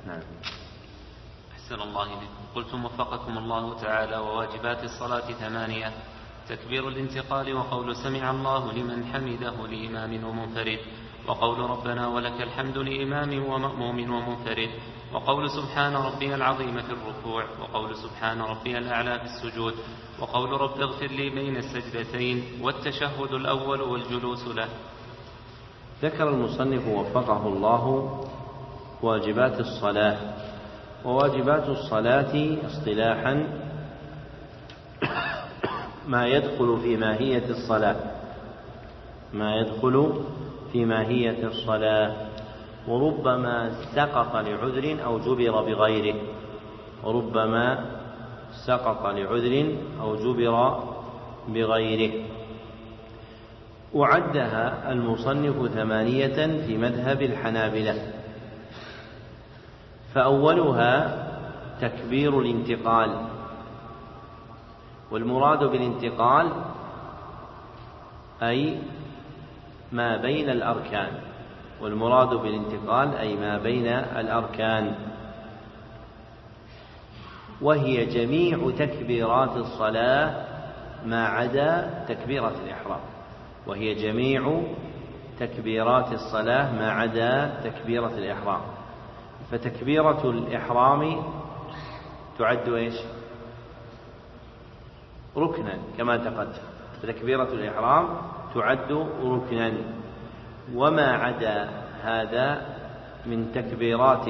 نعم. أحسن الله إليكم قلتم وفقكم الله تعالى وواجبات الصلاة ثمانية تكبير الانتقال وقول سمع الله لمن حمده لإمام ومنفرد. وقول ربنا ولك الحمد لإمام ومأموم ومنفرد وقول سبحان ربي العظيم في الركوع وقول سبحان ربي الأعلى في السجود وقول رب اغفر لي بين السجدتين والتشهد الأول والجلوس له. ذكر المصنف وفقه الله واجبات الصلاة وواجبات الصلاة اصطلاحا ما يدخل في ماهية الصلاة ما يدخل في ماهية الصلاة وربما سقط لعذر أو جبر بغيره. وربما سقط لعذر أو جبر بغيره. وعدها المصنف ثمانية في مذهب الحنابلة. فأولها تكبير الانتقال. والمراد بالانتقال أي ما بين الأركان والمراد بالانتقال أي ما بين الأركان. وهي جميع تكبيرات الصلاة ما عدا تكبيرة الإحرام. وهي جميع تكبيرات الصلاة ما عدا تكبيرة الإحرام. فتكبيرة الإحرام تعد إيش؟ ركنا كما تقدم. فتكبيرة الإحرام تعد ركنا. وما عدا هذا من تكبيرات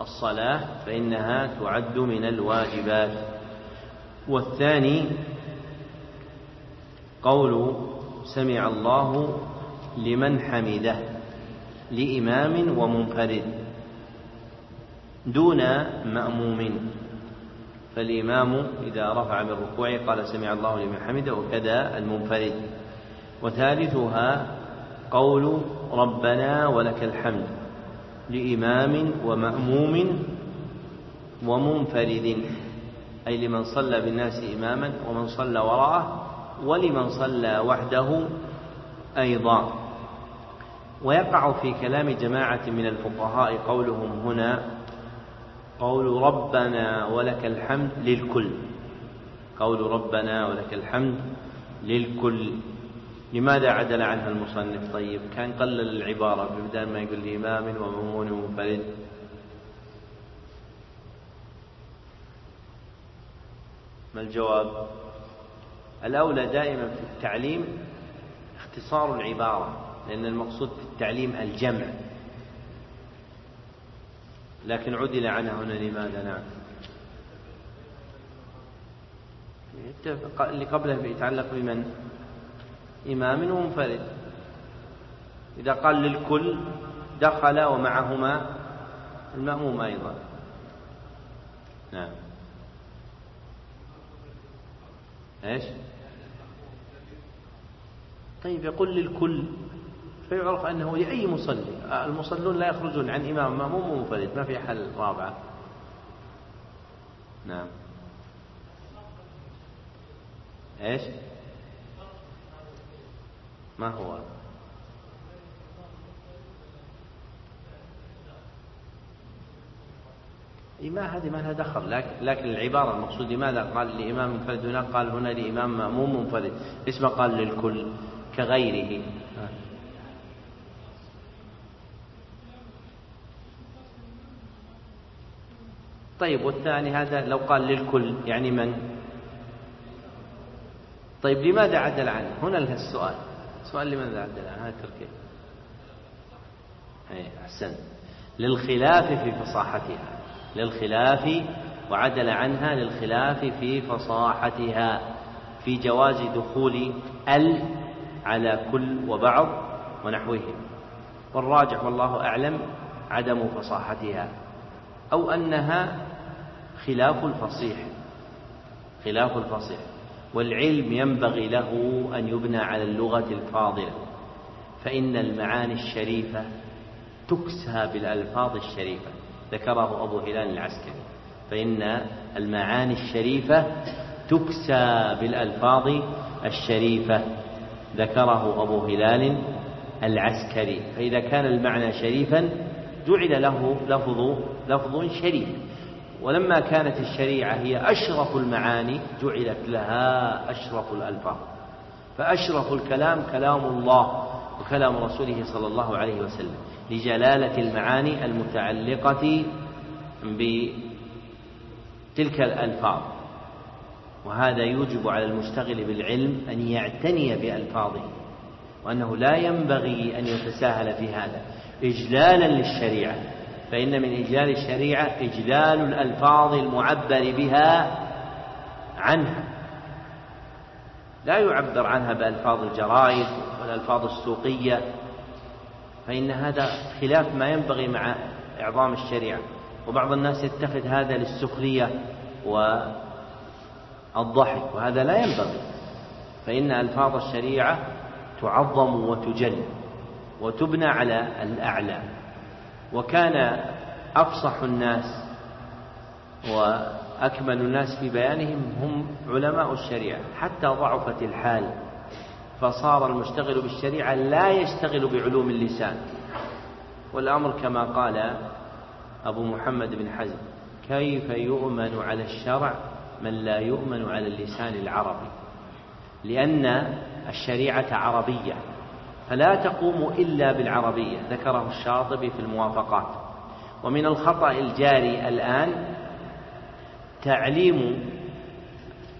الصلاة فإنها تعد من الواجبات. والثاني قول سمع الله لمن حمده لإمام ومنفرد دون مأموم. فالإمام إذا رفع من ركوعه قال سمع الله لمن حمده وكذا المنفرد. وثالثها قول ربنا ولك الحمد لإمام ومأموم ومنفرد أي لمن صلى بالناس إماما ومن صلى وراءه ولمن صلى وحده أيضا. ويقع في كلام جماعة من الفقهاء قولهم هنا قول ربنا ولك الحمد للكل. قول ربنا ولك الحمد للكل. لماذا عدل عنها المصنف؟ طيب كان قلل العبارة بدل ما يقول لإمام ومأمون ومنفرد. ما الجواب؟ الأولى دائما في التعليم اختصار العبارة لأن المقصود في التعليم الجمع. لكن عدل عنها هنا لماذا؟ نعم. اللي قبله يتعلق بمن؟ إمام ومنفرد إذا قال للكل دخل ومعهما المأموم أيضا. نعم. إيش؟ طيب يقول للكل فيعرف أنه لأي مصلي. المصلون لا يخرجون عن إمام مأموم ومنفرد ما في حل رابعة نعم. إيش؟ ما هو؟ ما هذه ما لها دخل. لكن, لكن العبارة المقصود لماذا؟ قال لإمام منفرد هنا قال هنا لإمام مأموم منفرد ليش ما قال للكل كغيره. طيب والثاني هذا لو قال للكل يعني من؟ طيب لماذا عدل عنه؟ هنا السؤال. سؤال لماذا عدل عنه هذا تركيب أي أحسنت. للخلاف في فصاحتها. للخلاف وعدل عنها للخلاف في فصاحتها. في جواز دخول ال على كل وبعض ونحوهم. والراجح والله أعلم عدم فصاحتها. أو أنها خلاف الفصيح. خلاف الفصيح. والعلم ينبغي له أن يبنى على اللغة الفاضلة فإن المعاني الشريفة تكسى بالألفاظ الشريفة. ذكره أبو هلال العسكري. فإن المعاني الشريفة تكسى بالألفاظ الشريفة. ذكره أبو هلال العسكري. فإذا كان المعنى شريفا جعل له لفظ لفظ شريف. ولما كانت الشريعة هي أشرف المعاني جعلت لها أشرف الألفاظ. فأشرف الكلام كلام الله وكلام رسوله صلى الله عليه وسلم لجلالة المعاني المتعلقة بتلك الألفاظ. وهذا يوجب على المشتغل بالعلم أن يعتني بألفاظه وأنه لا ينبغي أن يتساهل في هذا. إجلالا للشريعة. فإن من إجلال الشريعة إجلال الألفاظ المعبر بها عنها. لا يعبر عنها بألفاظ الجرائد والألفاظ السوقية فإن هذا خلاف ما ينبغي مع إعظام الشريعة. وبعض الناس يتخذ هذا للسخرية والضحك وهذا لا ينبغي. فإن ألفاظ الشريعة تعظم وتجل وتبنى على الأعلى. وكان أفصح الناس وأكمل الناس في بيانهم هم علماء الشريعة. حتى ضعفت الحال فصار المشتغل بالشريعة لا يشتغل بعلوم اللسان. والأمر كما قال أبو محمد بن حزم كيف يؤمن على الشرع من لا يؤمن على اللسان العربي؟ لأن الشريعة عربية. فلا تقوم إلا بالعربية ذكره الشاطبي في الموافقات. ومن الخطأ الجاري الآن تعليم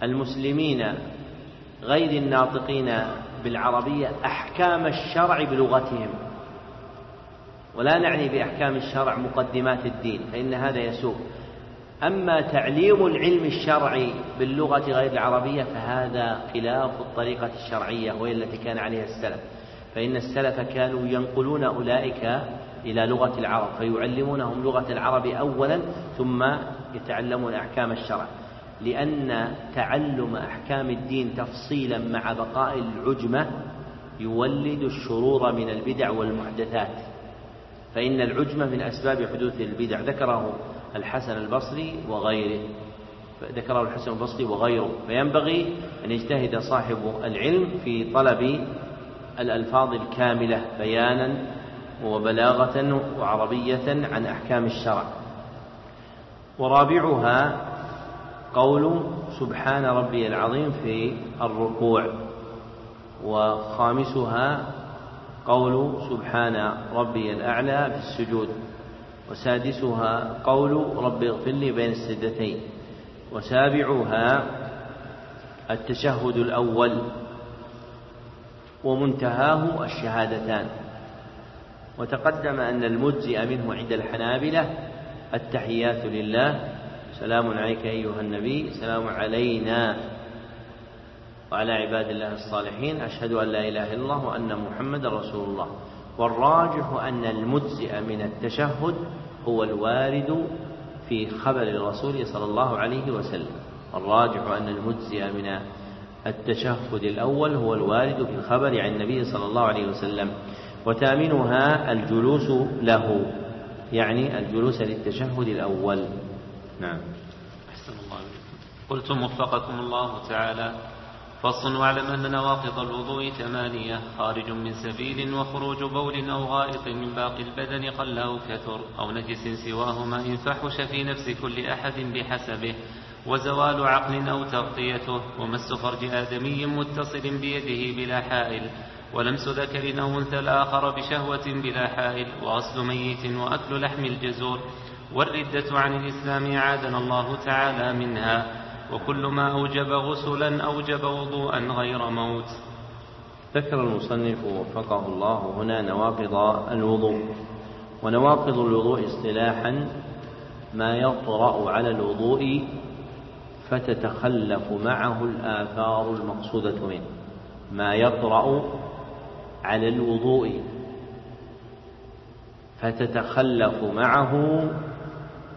المسلمين غير الناطقين بالعربية أحكام الشرع بلغتهم. ولا نعني بأحكام الشرع مقدمات الدين فإن هذا يسوء. أما تعليم العلم الشرعي باللغة غير العربية فهذا خلاف الطريقة الشرعية وهي التي كان عليها السلف. فإن السلف كانوا ينقلون أولئك إلى لغة العرب فيعلمونهم لغة العرب أولا ثم يتعلمون أحكام الشرع. لأن تعلم أحكام الدين تفصيلا مع بقاء العجمة يولد الشرور من البدع والمحدثات. فإن العجمة من أسباب حدوث البدع ذكره الحسن البصري وغيره. ذكره الحسن البصري وغيره. فينبغي أن يجتهد صاحب العلم في طلب الألفاظ الكاملة بيانا وبلاغة وعربية عن أحكام الشرع. ورابعها قول سبحان ربي العظيم في الركوع. وخامسها قول سبحان ربي الأعلى في السجود. وسادسها قول رب اغفر لي بين السجدتين. وسابعها التشهد الأول. ومنتهاه الشهادتان. وتقدم أن المجزئ منه عند الحنابلة التحيات لله. سلام عليك أيها النبي سلام علينا. وعلى عباد الله الصالحين أشهد أن لا إله إلا الله وأن محمد رسول الله. والراجح أن المجزئ من التشهد هو الوارد في خبر الرسول صلى الله عليه وسلم. الراجح أن المجزئ من التشهد الأول هو الوارد في الخبر عن النبي صلى الله عليه وسلم وثامنها الجلوس له يعني الجلوس للتشهد الأول. نعم. أحسن الله قلتم وفقكم الله تعالى فصل واعلم أن نواقض الوضوء ثمانية خارج من سبيل وخروج بول أو غائط من باقي البدن قل أو كثر أو نجس سواهما إن فحش في نفس كل أحد بحسبه. وزوال عقل أو تغطيته ومس فرج آدمي متصل بيده بلا حائل ولمس ذكر أو أنثى الآخر بشهوة بلا حائل وغسل ميت وأكل لحم الجزور والردة عن الإسلام أعاذنا الله تعالى منها وكل ما أوجب غسلا أوجب وضوءا غير موت. ذكر المصنف وفقه الله هنا نواقض الوضوء ونواقض الوضوء اصطلاحا ما يطرأ على الوضوء فتتخلف معه الآثار المقصودة منه. ما يطرأ على الوضوء. فتتخلف معه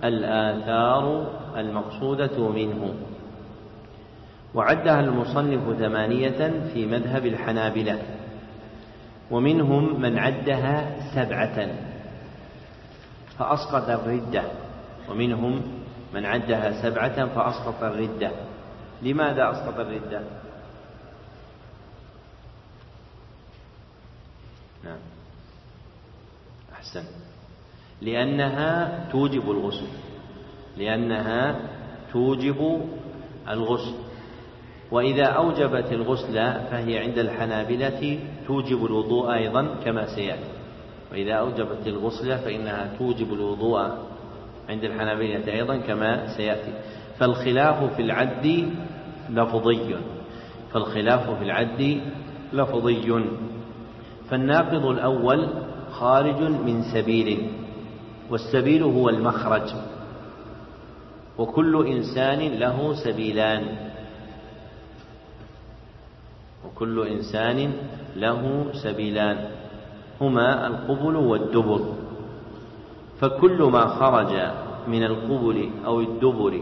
الآثار المقصودة منه. وعدها المصنف ثمانية في مذهب الحنابلة. ومنهم من عدها سبعة. فأسقط الردة. ومنهم من عدها سبعة فأسقط الردة. لماذا أسقط الردة؟ نعم. أحسن. لأنها توجب الغسل. لأنها توجب الغسل. وإذا أوجبت الغسل فهي عند الحنابلة توجب الوضوء أيضا كما سيأتي. وإذا أوجبت الغسل فإنها توجب الوضوء عند الحنابلة أيضا كما سيأتي. فالخلاف في العد لفظي. فالخلاف في العد لفظي. فالناقض الأول خارج من سبيل والسبيل هو المخرج. وكل إنسان له سبيلان. وكل إنسان له سبيلان. هما القبل والدبر. فكل ما خرج من القبل أو الدبر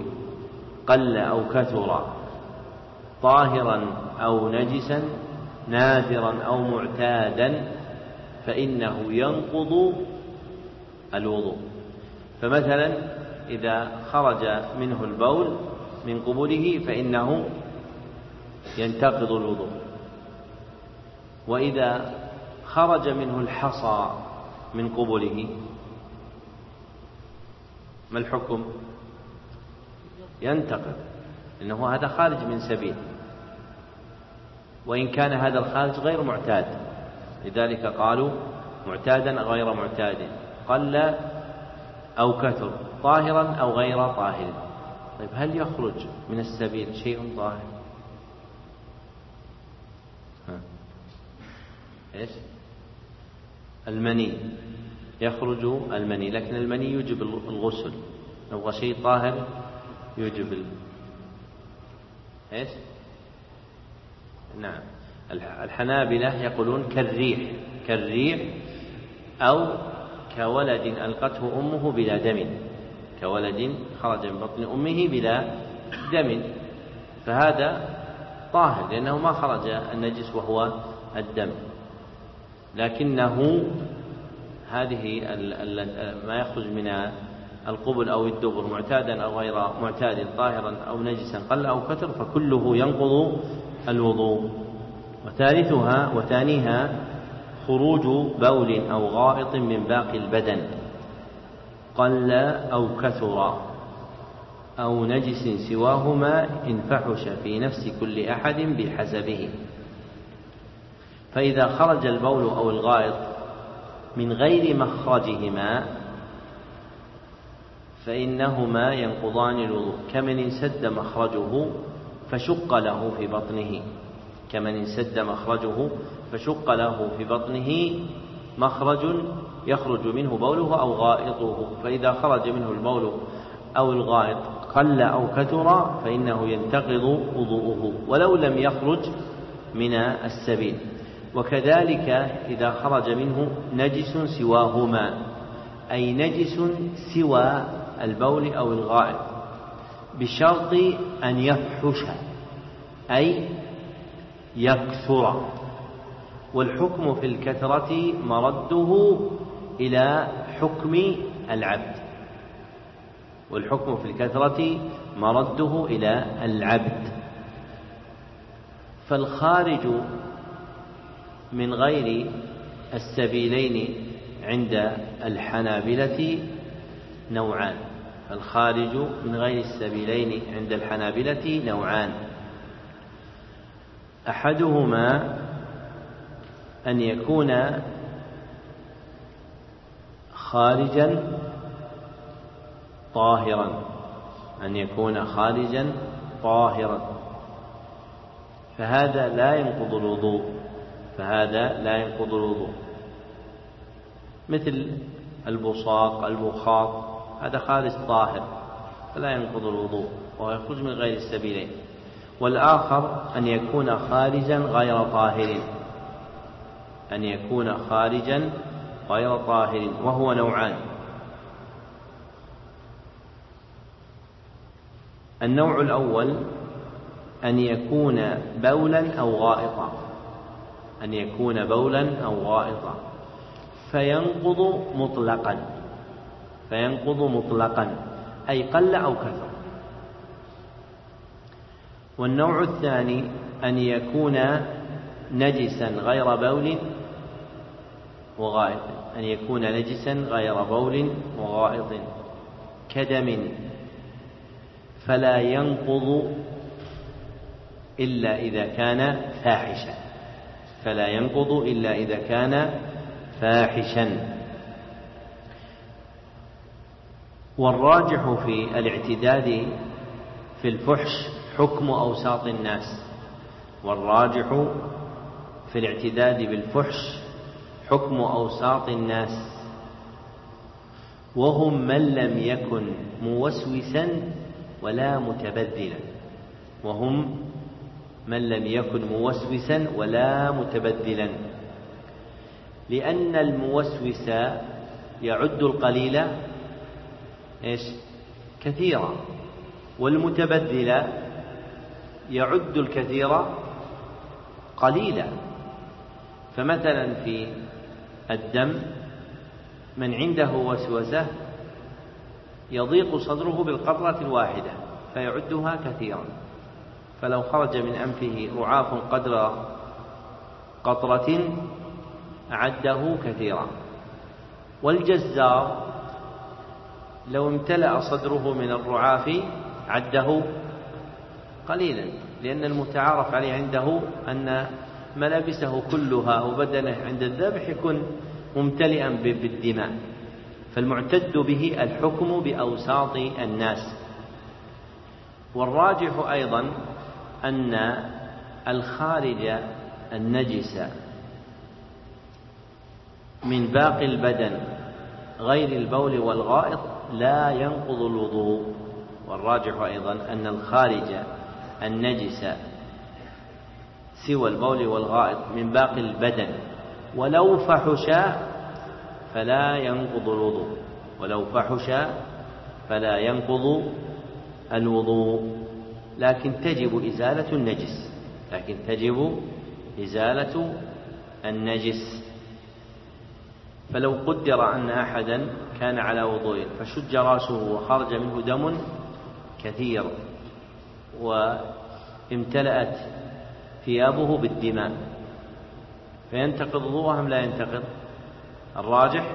قل أو كثر طاهرا أو نجسا نادرا أو معتادا فإنه ينقض الوضوء. فمثلا إذا خرج منه البول من قبله فإنه ينتقض الوضوء. وإذا خرج منه الحصى من قبله ما الحكم؟ ينتقد. لأنه هذا خارج من سبيل. وإن كان هذا الخارج غير معتاد. لذلك قالوا معتادا غير معتاد. قل أو كثر. طاهرا أو غير طاهر. طيب هل يخرج من السبيل شيء طاهر؟ ها. إيش؟ المني. يخرج المني لكن المني يوجب الغسل. نبغى شيء طاهر يوجب ال... إيش؟ نعم. الحنابلة يقولون كالريح كالريح أو كولد ألقته أمه بلا دم. كولد خرج من بطن أمه بلا دم. فهذا طاهر لأنه ما خرج النجس وهو الدم. لكنه هذه ما يخرج من القبل أو الدبر معتادا أو غير معتاد طاهرا أو نجسا قل أو كثر فكله ينقض الوضوء. وثالثها وثانيها خروج بول أو غائط من باقي البدن. قل أو كثر أو نجس سواهما إن فحش في نفس كل أحد بحسبه. فإذا خرج البول أو الغائط من غير مخرجهما فإنهما ينقضان الوضوء. كمن انسد مخرجه فشق له في بطنه. كمن انسد مخرجه فشق له في بطنه. مخرج يخرج منه بوله أو غائطه. فإذا خرج منه البول أو الغائط قل أو كثر فإنه ينتقض وضوءه. ولو لم يخرج من السبيل. وكذلك إذا خرج منه نجس سواهما أي نجس سوى البول أو الغائط بشرط أن يفحش أي يكثر. والحكم في الكثرة مرده إلى حكم العبد. والحكم في الكثرة مرده إلى العبد. فالخارج من غير السبيلين عند الحنابلة نوعان. الخارج من غير السبيلين عند الحنابلة نوعان. أحدهما أن يكون خارجا طاهرا. أن يكون خارجا طاهرا. فهذا لا ينقض الوضوء. فهذا لا ينقض الوضوء. مثل البصاق المخاط هذا خارج طاهر فلا ينقض الوضوء وهو يخرج من غير السبيلين. والآخر أن يكون خارجا غير طاهر أن يكون خارجا غير طاهر وهو نوعان. النوع الأول أن يكون بولا أو غائطا. أن يكون بولا أو غائطا. فينقض مطلقا. فينقض مطلقا. أي قل أو كثر. والنوع الثاني أن يكون نجسا غير بول وغائط. أن يكون نجسا غير بول وغائط. كدم. فلا ينقض إلا إذا كان فاحشا. فلا ينقض إلا إذا كان فاحشا. والراجح في الاعتداد في الفحش حكم أوساط الناس. والراجح في الاعتداد بالفحش حكم أوساط الناس. وهم من لم يكن موسوسا ولا متبذلا. وهم من لم يكن موسوسا ولا متبذلا لأن الموسوس يعد القليل إيش؟ كثيرا. والمتبذل يعد الكثير قليلا. فمثلا في الدم من عنده وسوسة يضيق صدره بالقطرة الواحدة فيعدها كثيرا. فلو خرج من أنفه رعاف قدر قطرة أعده كثيرا. والجزار لو امتلأ صدره من الرعاف عده قليلا لأن المتعارف عليه عنده أن ملابسه كلها وبدنه عند الذبح يكون ممتلئا بالدماء. فالمعتد به الحكم بأوساط الناس. والراجح أيضا أن الخارج النجس من باقي البدن غير البول والغائط لا ينقض الوضوء. والراجح أيضا أن الخارج النجس سوى البول والغائط من باقي البدن. ولو فحشا فلا ينقض الوضوء. ولو فحشا فلا ينقض الوضوء. لكن تجب إزالة النجس. لكن تجب إزالة النجس. فلو قدر أن أحدا كان على وضوء فشج رأسه وخرج منه دم كثير وامتلأت ثيابه بالدماء. فينتقض وضوءه أم لا ينتقض؟ الراجح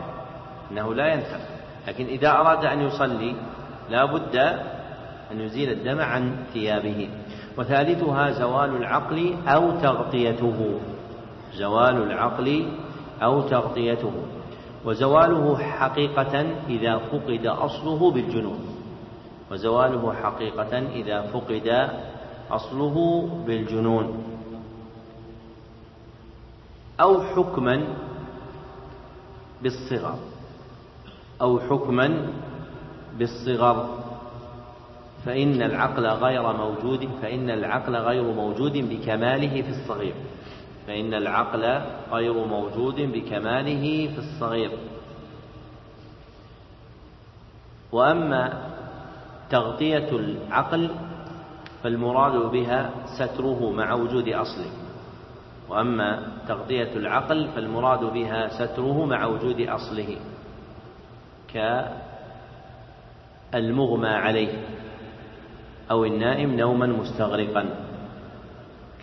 أنه لا ينتقض. لكن إذا أراد أن يصلي لا بد أن يزيل الدم عن ثيابه. وثالثها زوال العقل أو تغطيته. زوال العقل أو تغطيته. وزواله حقيقة إذا فقد أصله بالجنون. وزواله حقيقة إذا فقد أصله بالجنون. أو حكما بالصغر. أو حكما بالصغر. فإن العقل غير موجود فإن العقل غير موجود بكماله في الصغير. فإن العقل غير موجود بكماله في الصغير. وأما تغطية العقل فالمراد بها ستره مع وجود أصله. وأما تغطية العقل فالمراد بها ستره مع وجود أصله. كالمغمى عليه. أو النائم نوما مستغرقا.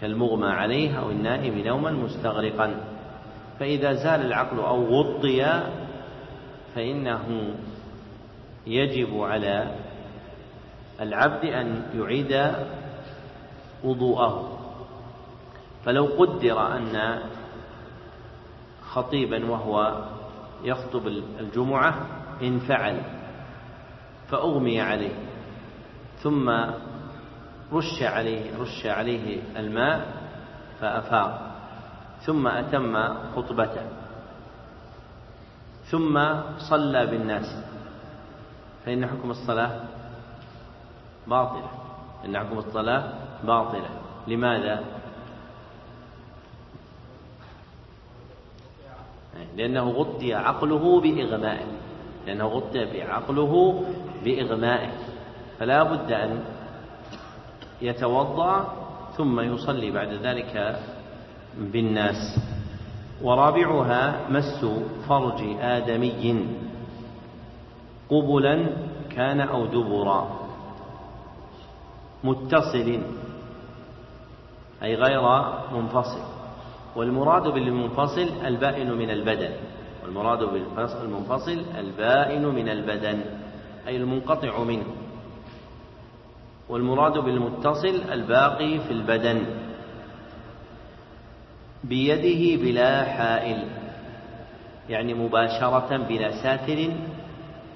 كالمغمى عليه أو النائم نوما مستغرقا. فإذا زال العقل أو غطي فإنه يجب على العبد أن يعيد وضوءه. فلو قدر أن خطيبا وهو يخطب الجمعة انفعل فأغمي عليه. ثم رش عليه رش عليه الماء فأفاق. ثم أتم خطبته. ثم صلى بالناس. فإن حكم الصلاة باطلة. إن حكم الصلاة باطلة. لماذا؟ لأنه غطي عقله بإغمائه. لأنه غطي بعقله بإغمائه. فلا بد أن يتوضأ ثم يصلي بعد ذلك بالناس. ورابعها مس فرج آدمي. قبلا كان أو دبرا. متصل أي غير منفصل. والمراد بالمنفصل البائن من البدن. والمراد بالمنفصل البائن من البدن أي المنقطع منه. والمراد بالمتصل الباقي في البدن. بيده بلا حائل يعني مباشرة بلا ساتر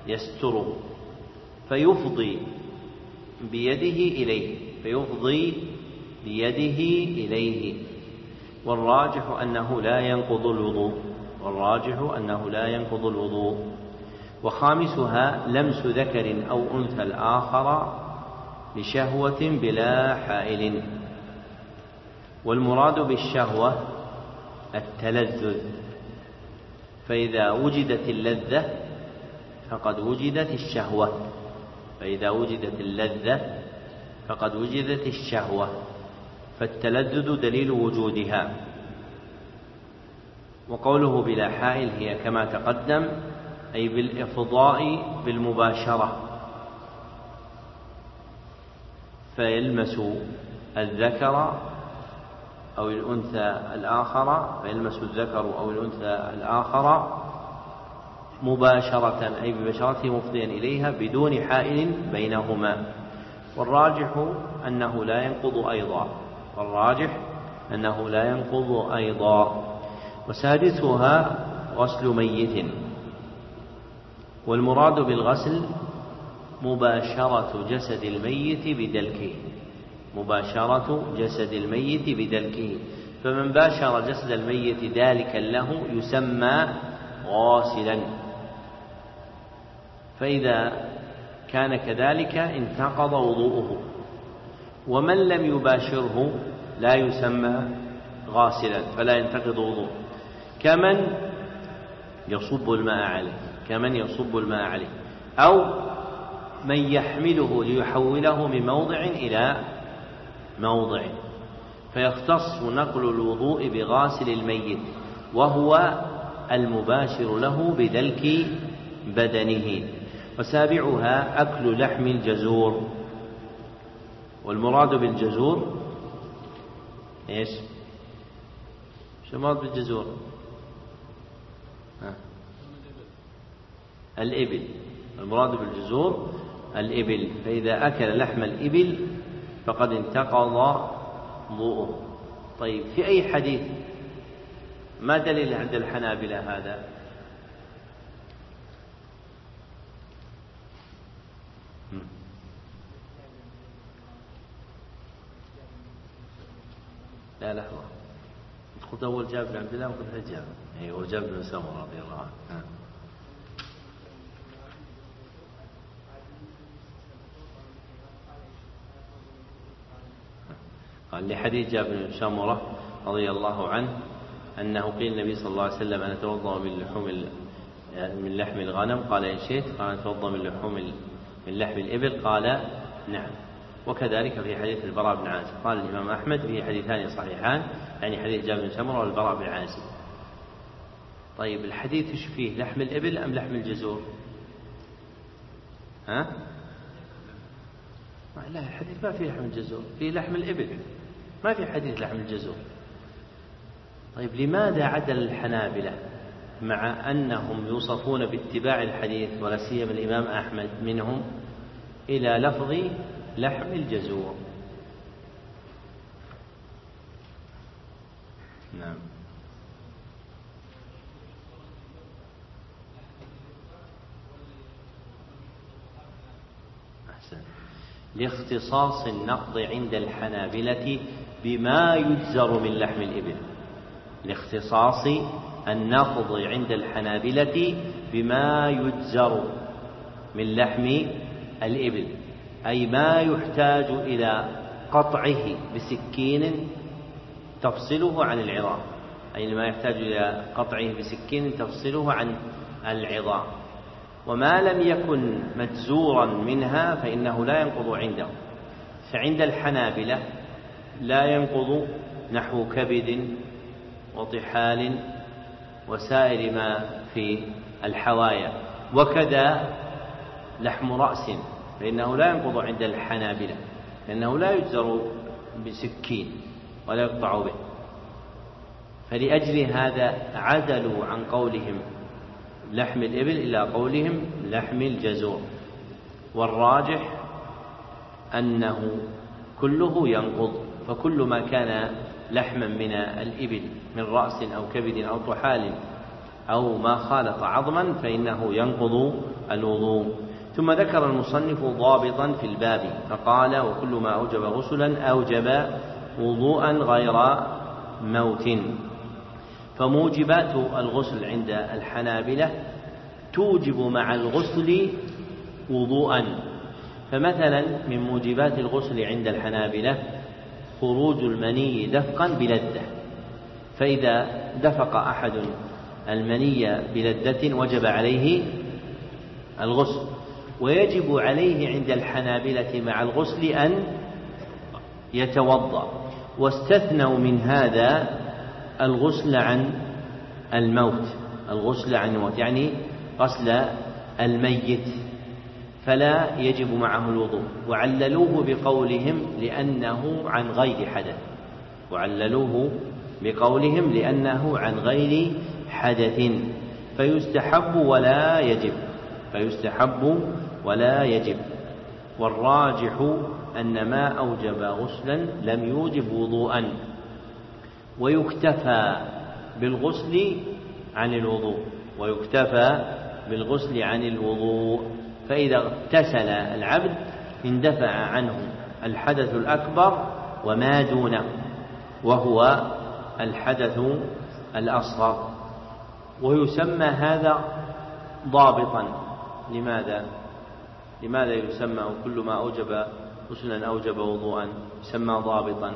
يستره فيفضي بيده إليه فيفضي بيده إليه. والراجح أنه لا ينقض الوضوء والراجح أنه لا ينقض الوضوء. وخامسها لمس ذكر أو أنثى الآخر لشهوة بلا حائل. والمراد بالشهوة التلذذ. فإذا وجدت اللذة فقد وجدت الشهوة. فإذا وجدت اللذة فقد وجدت الشهوة. فالتلذذ دليل وجودها. وقوله بلا حائل هي كما تقدم أي بالإفضاء بالمباشرة. فيلمس الذكر أو الأنثى الآخر فيلمس الذكر أو الأنثى الآخر مباشرة أي ببشرته مفضيا إليها بدون حائل بينهما. والراجح أنه لا ينقض أيضا. والراجح أنه لا ينقض أيضا. وسادسها غسل ميت. والمراد بالغسل مباشرة جسد الميت بدلكه. مباشرة جسد الميت بدلكه. فمن باشر جسد الميت دالكا له يسمى غاسلا. فإذا كان كذلك انتقض وضوءه. ومن لم يباشره لا يسمى غاسلا فلا ينتقض وضوءه. كمن يصب الماء عليه. كمن يصب الماء عليه. أو من يحمله ليحوله من موضع إلى موضعه فيختص نقل الوضوء بغاسل الميت وهو المباشر له بدلك بدنه وسابعها أكل لحم الجزور والمراد بالجزور إيش؟ شو المراد بالجزور؟ ها. الإبل المراد بالجزور الإبل فإذا أكل لحم الإبل فقد انتقض وضوءه طيب في أي حديث ما دليل عند الحنابلة هذا؟ لا لحظة قلت أول جابر عبد الله وقلت جابر. أي هو جابر بن سمرة رضي الله عنه. قال لحديث جابر بن سمرة رضي الله عنه أنه قيل النبي صلى الله عليه وسلم أنا أتوضأ من لحوم من لحم الغنم؟ قال إن شئت. قال أتوضأ من لحوم من لحم الإبل. قال نعم. وكذلك في حديث البراء بن عازب. قال الإمام أحمد في حديثان صحيحان يعني حديث جابر بن سمرة والبراء بن عازب. طيب الحديث إيش فيه؟ لحم الإبل أم لحم الجزور؟ ها؟ لا الحديث ما فيه لحم الجزور فيه لحم الإبل. ما في حديث لحم الجزور. طيب لماذا عدل الحنابلة مع أنهم يوصفون باتباع الحديث ولا سيما الإمام أحمد منهم إلى لفظ لحم الجزور؟ نعم. لاختصاص النقض عند الحنابلة بما يجزر من لحم الإبل لاختصاص النقض عند الحنابلة بما يجزر من لحم الإبل أي ما يحتاج إلى قطعه بسكين تفصله عن العظام أي ما يحتاج إلى قطعه بسكين تفصله عن العظام. وما لم يكن مجزورا منها فإنه لا ينقض عنده. فعند الحنابلة لا ينقض نحو كبد وطحال وسائر ما في الحوايا. وكذا لحم رأس فإنه لا ينقض عند الحنابلة لأنه لا يجزر بسكين ولا يقطع به. فلأجل هذا عدلوا عن قولهم لحم الإبل إلى قولهم لحم الجزور. والراجح أنه كله ينقض. فكل ما كان لحما من الإبل من رأس أو كبد أو طحال أو ما خالط عظما فإنه ينقض الوضوء. ثم ذكر المصنف ضابطا في الباب فقال وكل ما أوجب غسلا أوجب وضوءا غير موت. فموجبات الغسل عند الحنابلة توجب مع الغسل وضوءا. فمثلا من موجبات الغسل عند الحنابلة خروج المني دفقا بلذة فإذا دفق أحد المني بلذة وجب عليه الغسل. ويجب عليه عند الحنابلة مع الغسل أن يتوضأ. واستثنوا من هذا الغسل عن الموت. الغسل عن الموت يعني غسل الميت. فلا يجب معه الوضوء. وعللوه بقولهم لأنه عن غير حدث. وعللوه بقولهم لأنه عن غير حدث. فيستحب ولا يجب. فيستحب ولا يجب. والراجح أن ما أوجب غسلا لم يوجب وضوءا. ويكتفى بالغسل عن الوضوء. ويكتفى بالغسل عن الوضوء. فإذا اغتسل العبد اندفع عنه الحدث الأكبر وما دونه وهو الحدث الأصغر. ويسمى هذا ضابطا. لماذا؟ لماذا يسمى؟ كل ما أوجب غسلا أوجب وضوءا. يسمى ضابطا.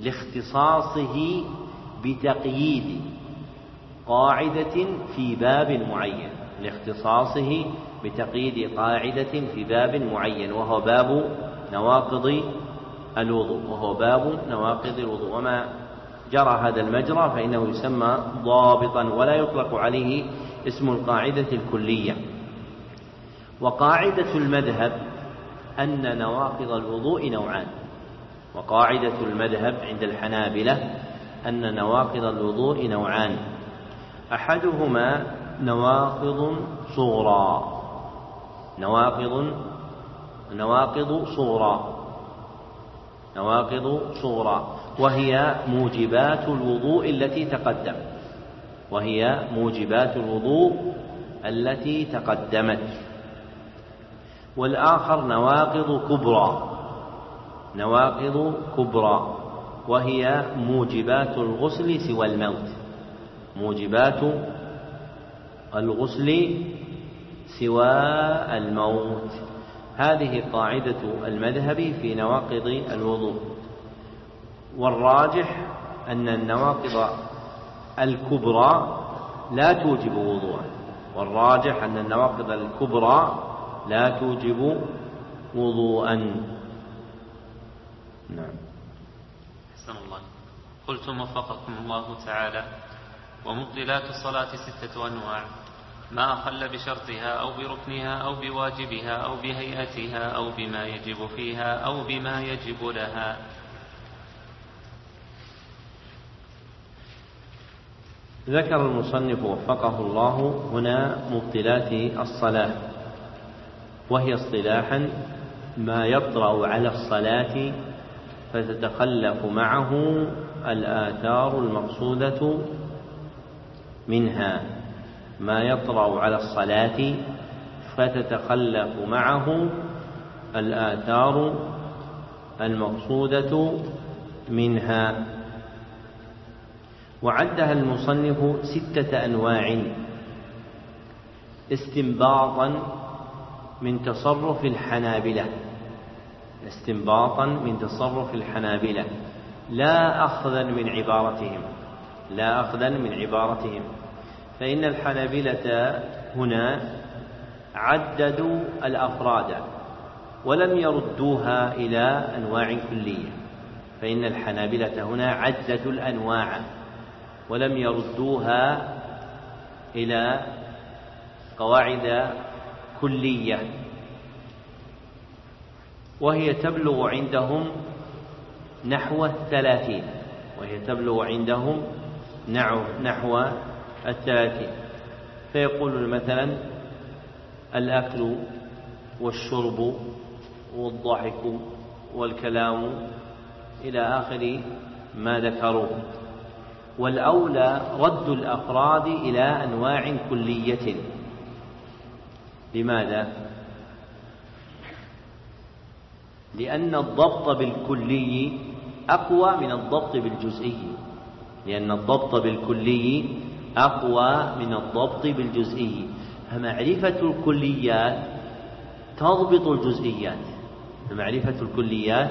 لاختصاصه بتقييد. قاعدة في باب معين لاختصاصه بتقييد قاعدة في باب معين وهو باب نواقض الوضوء وهو باب نواقض الوضوء. وما جرى هذا المجرى فإنه يسمى ضابطا ولا يطلق عليه اسم القاعدة الكلية. وقاعدة المذهب أن نواقض الوضوء نوعان. وقاعدة المذهب عند الحنابلة أن نواقض الوضوء نوعان. أحدهما نواقض صغرى. نواقض نواقض صغرى. نواقض صغرى. وهي موجبات الوضوء التي تقدم. وهي موجبات الوضوء التي تقدمت. والآخر نواقض كبرى. نواقض كبرى. وهي موجبات الغسل سوى الموت. موجبات الغسل سوى الموت. هذه قاعدة المذهب في نواقض الوضوء. والراجح أن النواقض الكبرى لا توجب وضوءا والراجح أن النواقض الكبرى لا توجب وضوءا. نعم. أحسن الله. قلتم وفقكم الله تعالى. ومبطلات الصلاة ستة أنواع. ما أخل بشرطها أو بركنها أو بواجبها أو بهيئتها أو بما يجب فيها أو بما يجب لها. ذكر المصنف وفقه الله هنا مبطلات الصلاة وهي اصطلاحا ما يطرأ على الصلاة فتتخلف معه الآثار المقصودة منها ما يطرأ على الصلاة فتتخلف معه الآثار المقصودة منها. وعدها المصنف ستة أنواع استنباطا من تصرف الحنابلة. استنباطا من تصرف الحنابلة. لا أخذا من عبارتهم. لا أخذا من عبارتهم. فإن الحنابلة هنا عددوا الأفراد ولم يردوها إلى أنواع كلية. فإن الحنابلة هنا عددوا الأنواع ولم يردوها إلى قواعد كلية. وهي تبلغ عندهم نحو الثلاثين. وهي تبلغ عندهم نحو الثلاثين فيقول مثلا الأكل والشرب والضحك والكلام إلى آخر ما ذكروه. والأولى رد الأفراد إلى أنواع كلية. لماذا؟ لأن الضبط بالكلي أقوى من الضبط بالجزئي. لأن الضبط بالكلي أقوى من الضبط بالجزئي. فمعرفة الكليات تضبط الجزئيات. فمعرفة الكليات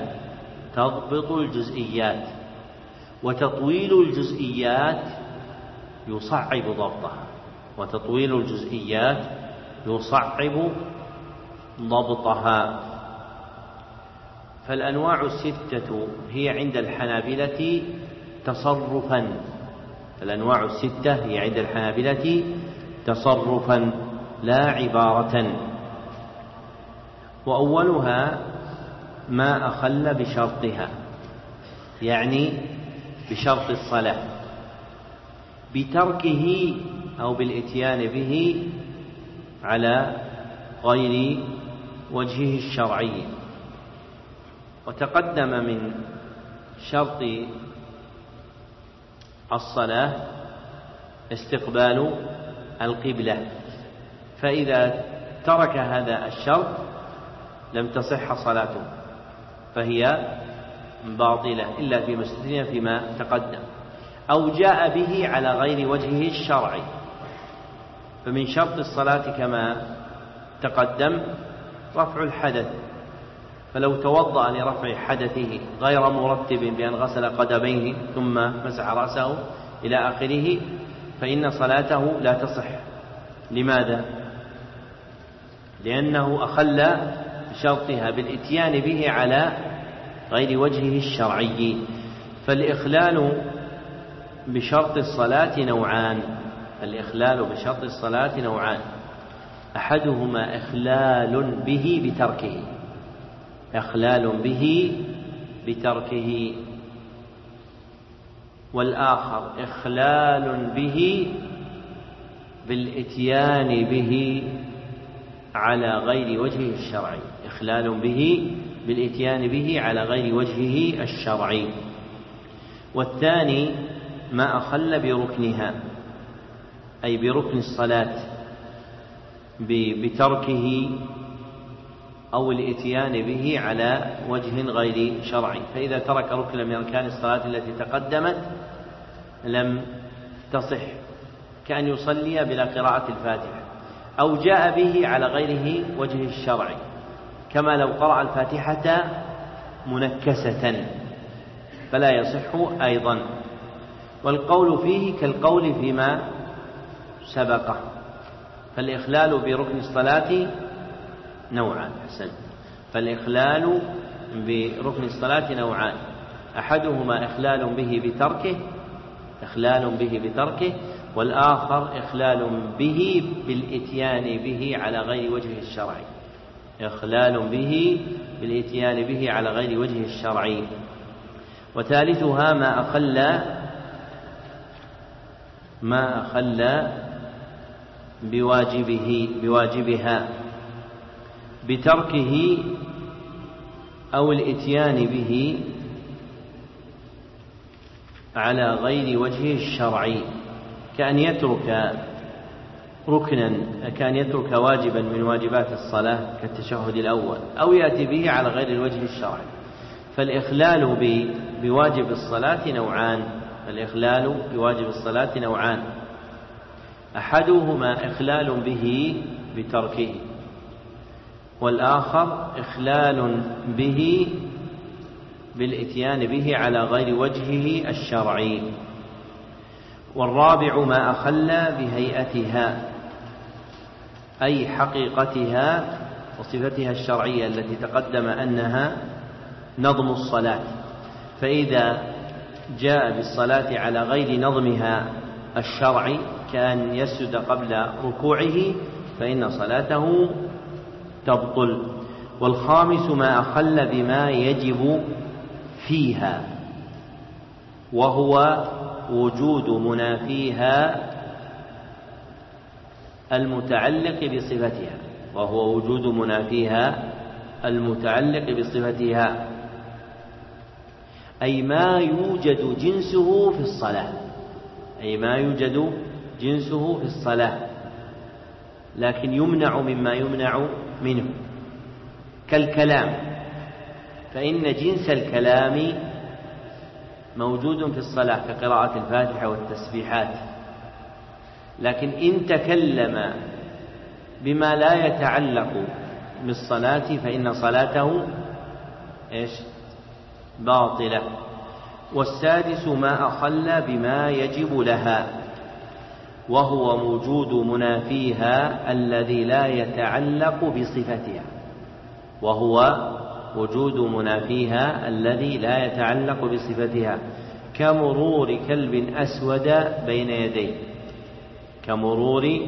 تضبط الجزئيات. وتطويل الجزئيات يصعب ضبطها. وتطويل الجزئيات يصعب ضبطها. فالأنواع الستة هي عند الحنابلة تصرفا. الأنواع الستة هي عند الحنابلة تصرفا لا عبارة. وأولها ما أخل بشرطها يعني بشرط الصلاة. بتركه أو بالإتيان به على غير وجهه الشرعي. وتقدم من شرط الصلاة استقبال القبلة. فإذا ترك هذا الشرط لم تصح صلاته فهي باطلة إلا في استثني فيما تقدم. أو جاء به على غير وجهه الشرعي. فمن شرط الصلاة كما تقدم رفع الحدث. فلو توضأ لرفع حدثه غير مرتب بأن غسل قدميه ثم مسح رأسه إلى آخره فإن صلاته لا تصح. لماذا؟ لأنه أخل بشرطها بالإتيان به على غير وجهه الشرعي. فالإخلال بشرط الصلاة نوعان. الإخلال بشرط الصلاة نوعان. أحدهما إخلال به بتركه. إخلال به بتركه. والآخر إخلال به بالإتيان به على غير وجهه الشرعي. إخلال به بالإتيان به على غير وجهه الشرعي. والثاني ما أخل بركنها أي بركن الصلاة بتركه أو الإتيان به على وجه غير شرعي. فإذا ترك ركنا من أركان الصلاة التي تقدمت لم تصح كأن يصلي بلا قراءة الفاتحة أو جاء به على غيره وجه الشرعي كما لو قرأ الفاتحة منكسة. فلا يصح أيضا. والقول فيه كالقول فيما سبقه. فالإخلال بركن الصلاة نوعان حسن فالإخلال بركن الصلاة نوعان. أحدهما إخلال به بتركه إخلال به بتركه والآخر إخلال به بالإتيان به على غير وجهه الشرعي إخلال به بالإتيان به على غير وجهه الشرعي وثالثها ما أخل ما أخل بواجبه بواجبها. بتركه أو الإتيان به على غير وجهه الشرعي كأن يترك ركنا كأن يترك واجبا من واجبات الصلاة كالتشهد الأول أو يأتي به على غير الوجه الشرعي. فالإخلال بواجب الصلاة نوعان الإخلال بواجب الصلاة نوعان. أحدهما إخلال به بتركه. والآخر إخلال به بالإتيان به على غير وجهه الشرعي. والرابع ما أخل بهيئتها أي حقيقتها وصفتها الشرعية التي تقدم أنها نظم الصلاة. فإذا جاء بالصلاة على غير نظمها الشرعي كأن يسجد قبل ركوعه فإن صلاته تبطل. والخامس ما أخل بما يجب فيها وهو وجود منافيها المتعلق بصفتها وهو وجود منافيها المتعلق بصفتها. أي ما يوجد جنسه في الصلاة أي ما يوجد جنسه في الصلاة. لكن يمنع مما يمنع منه. كالكلام. فإن جنس الكلام موجود في الصلاة كقراءة الفاتحة والتسبيحات. لكن إن تكلم بما لا يتعلق بالصلاة فإن صلاته إيش؟ باطلة. والسادس ما أخل بما يجب لها. وهو موجود منافيها الذي لا يتعلق بصفتها. وهو وجود منافيها الذي لا يتعلق بصفتها. كمرور كلب أسود بين يديه. كمرور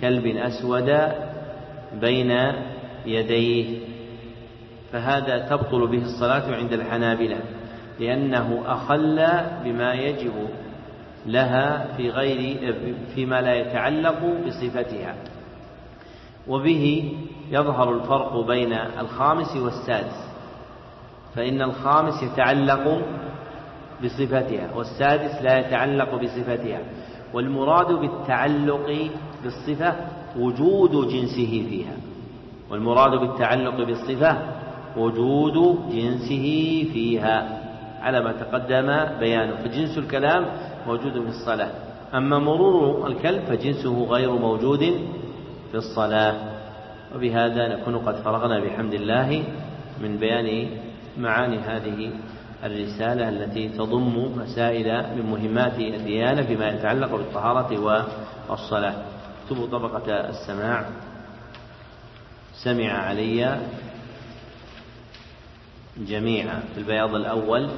كلب أسود بين يديه. فهذا تبطل به الصلاة عند الحنابلة. لأنه أخل بما يجب لها في غير فيما لا يتعلق بصفتها. وبه يظهر الفرق بين الخامس والسادس فإن الخامس يتعلق بصفتها والسادس لا يتعلق بصفتها. والمراد بالتعلق بالصفة وجود جنسه فيها. والمراد بالتعلق بالصفة وجود جنسه فيها. على ما تقدم بيانه. فجنس الكلام موجود في الصلاة. أما مرور الكلب فجنسه غير موجود في الصلاة. وبهذا نكون قد فرغنا بحمد الله من بيان معاني هذه الرسالة التي تضم مسائل من مهمات الديانة فيما يتعلق بالطهارة والصلاة. اكتبوا طبقة السماع. سمع علي جميعا في البياض الأول.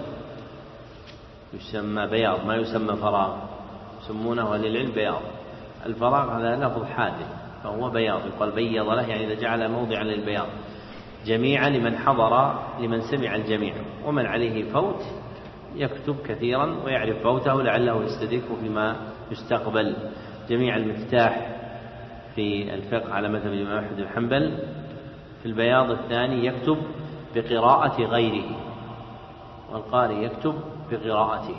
يسمى بياض ما يسمى فراغ. يسمونه أهل العلم بياض الفراغ هذا لفظ حادث فهو بياض يقال بيض له يعني إذا جعل موضعا للبياض. جميعا لمن حضر لمن سمع الجميع. ومن عليه فوت يكتب كثيرا ويعرف فوته لعله يستدركه فيما يستقبل. جميع المفتاح في الفقه على مذهب الإمام أحمد بن حنبل. في البياض الثاني يكتب بقراءة غيره. والقارئ يكتب بقراءته.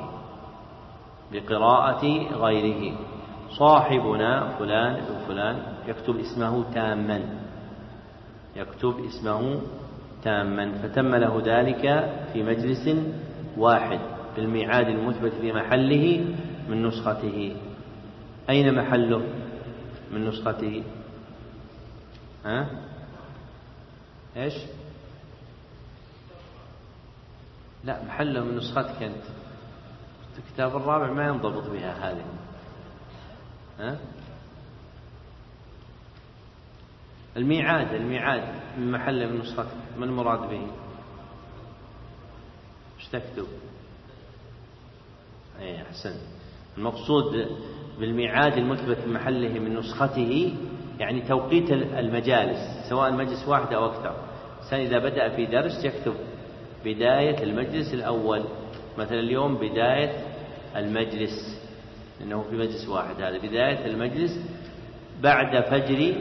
بقراءة غيره. صاحبنا فلان ابن فلان يكتب اسمه تاما. يكتب اسمه تاما. فتم له ذلك في مجلس واحد بالميعاد المثبت في محله من نسخته. أين محله من نسخته؟ ها؟ إيش؟ لا محله من نسختك أنت. الكتاب الرابع ما ينضبط بها هذه. ها؟ الميعاد الميعاد من محله من نسختك. ما المراد به؟ إيش تكتب؟ اي أحسن. المقصود بالميعاد المثبت في محله من نسخته يعني توقيت المجالس سواء مجلس واحد أو أكثر. الإنسان إذا بدأ في درس يكتب بداية المجلس الأول. مثلا اليوم بداية المجلس انه في مجلس واحد هذا. بداية المجلس بعد فجر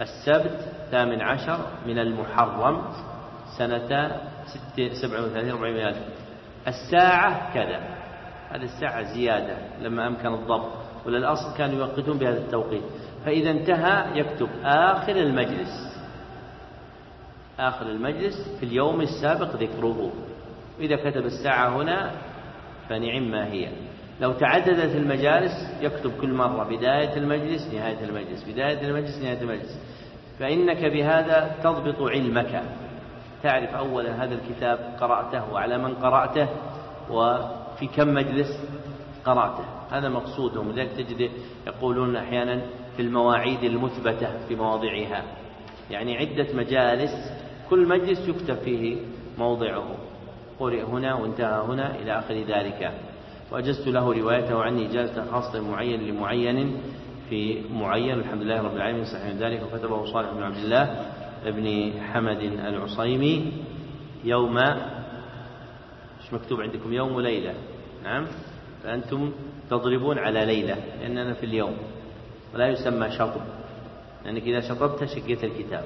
السبت الثامن عشر من المحرم سنة ست سبع وثلاثين أربعين ألف. الساعة كذا. هذه الساعة زيادة لما أمكن الضبط. ولا الأصل كانوا يوقتون بهذا التوقيت. فإذا انتهى يكتب آخر المجلس. آخر المجلس في اليوم السابق ذكره. إذا كتب الساعة هنا فنعم ما هي. لو تعددت المجالس يكتب كل مرة بداية المجلس نهاية المجلس بداية المجلس نهاية المجلس. فإنك بهذا تضبط علمك. تعرف أولا هذا الكتاب قرأته وعلى من قرأته وفي كم مجلس قرأته. هذا مقصودهم لذلك تجد يقولون أحيانا في المواعيد المثبتة في مواضعها. يعني عدة مجالس كل مجلس يكتب فيه موضعه. قرئ هنا وانتهى هنا إلى آخر ذلك. وأجزت له روايته عني إجازة خاصة معين لمعين في معين. الحمد لله رب العالمين. صحيح ذلك. وكتبه صالح بن عبد الله بن حمد العصيمي يوم إيش مكتوب عندكم؟ يوم وليلة. نعم. فأنتم تضربون على ليلة لأننا في اليوم. ولا يسمى شطب. لأنك إذا شطبت شقيت الكتاب.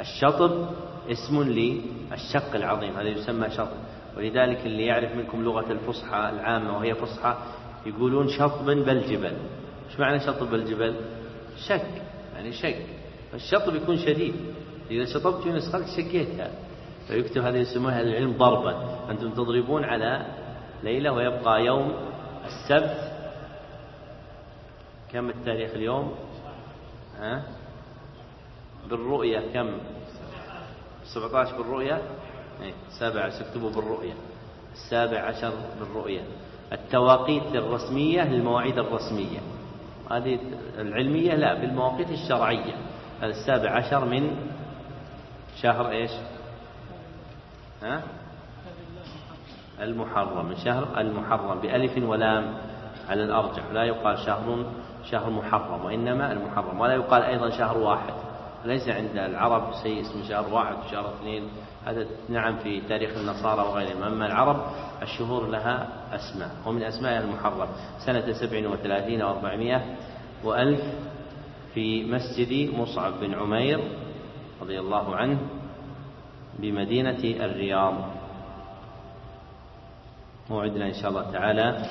الشطب اسم للشق العظيم هذا يسمى شطب. ولذلك اللي يعرف منكم لغة الفصحى العامة وهي فصحى يقولون شطبا بالجبل. إيش معنى شطب بالجبل؟ شك يعني شك. فالشطب يكون شديد. إذا شطبت في نسختك شكيتها. فيكتب هذا يسمونها العلم ضربا. أنتم تضربون على ليلة ويبقى يوم السبت. كم التاريخ اليوم؟ ها؟ بالرؤية كم؟ 17 بالرؤية؟ إيه، سابع اكتبوا بالرؤية. السابع عشر بالرؤية. التواقيت الرسمية للمواعيد الرسمية. هذه العلمية لا بالمواقيت الشرعية. هذا السابع عشر من شهر إيش؟ ها؟ المحرم. من شهر المحرم. بألف ولام على الأرجح. لا يقال شهر شهر محرم وإنما المحرم. ولا يقال أيضا شهر واحد. ليس عند العرب شيء اسمه شهر واحد وشهر اثنين. هذا نعم في تاريخ النصارى وغيرهم. أما العرب الشهور لها أسماء ومن أسمائها المحرم. سنة سبع وثلاثين وأربعمائة وألف في مسجد مصعب بن عمير رضي الله عنه بمدينة الرياض. موعدنا إن شاء الله تعالى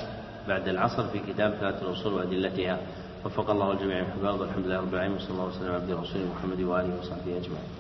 بعد العصر في كتاب ثلاثة الأصول وأدلتها. وفق الله الجميع من والحمد لله رب العالمين وصلى الله وسلم على عبده ورسوله محمد وآله وصحبه أجمعين.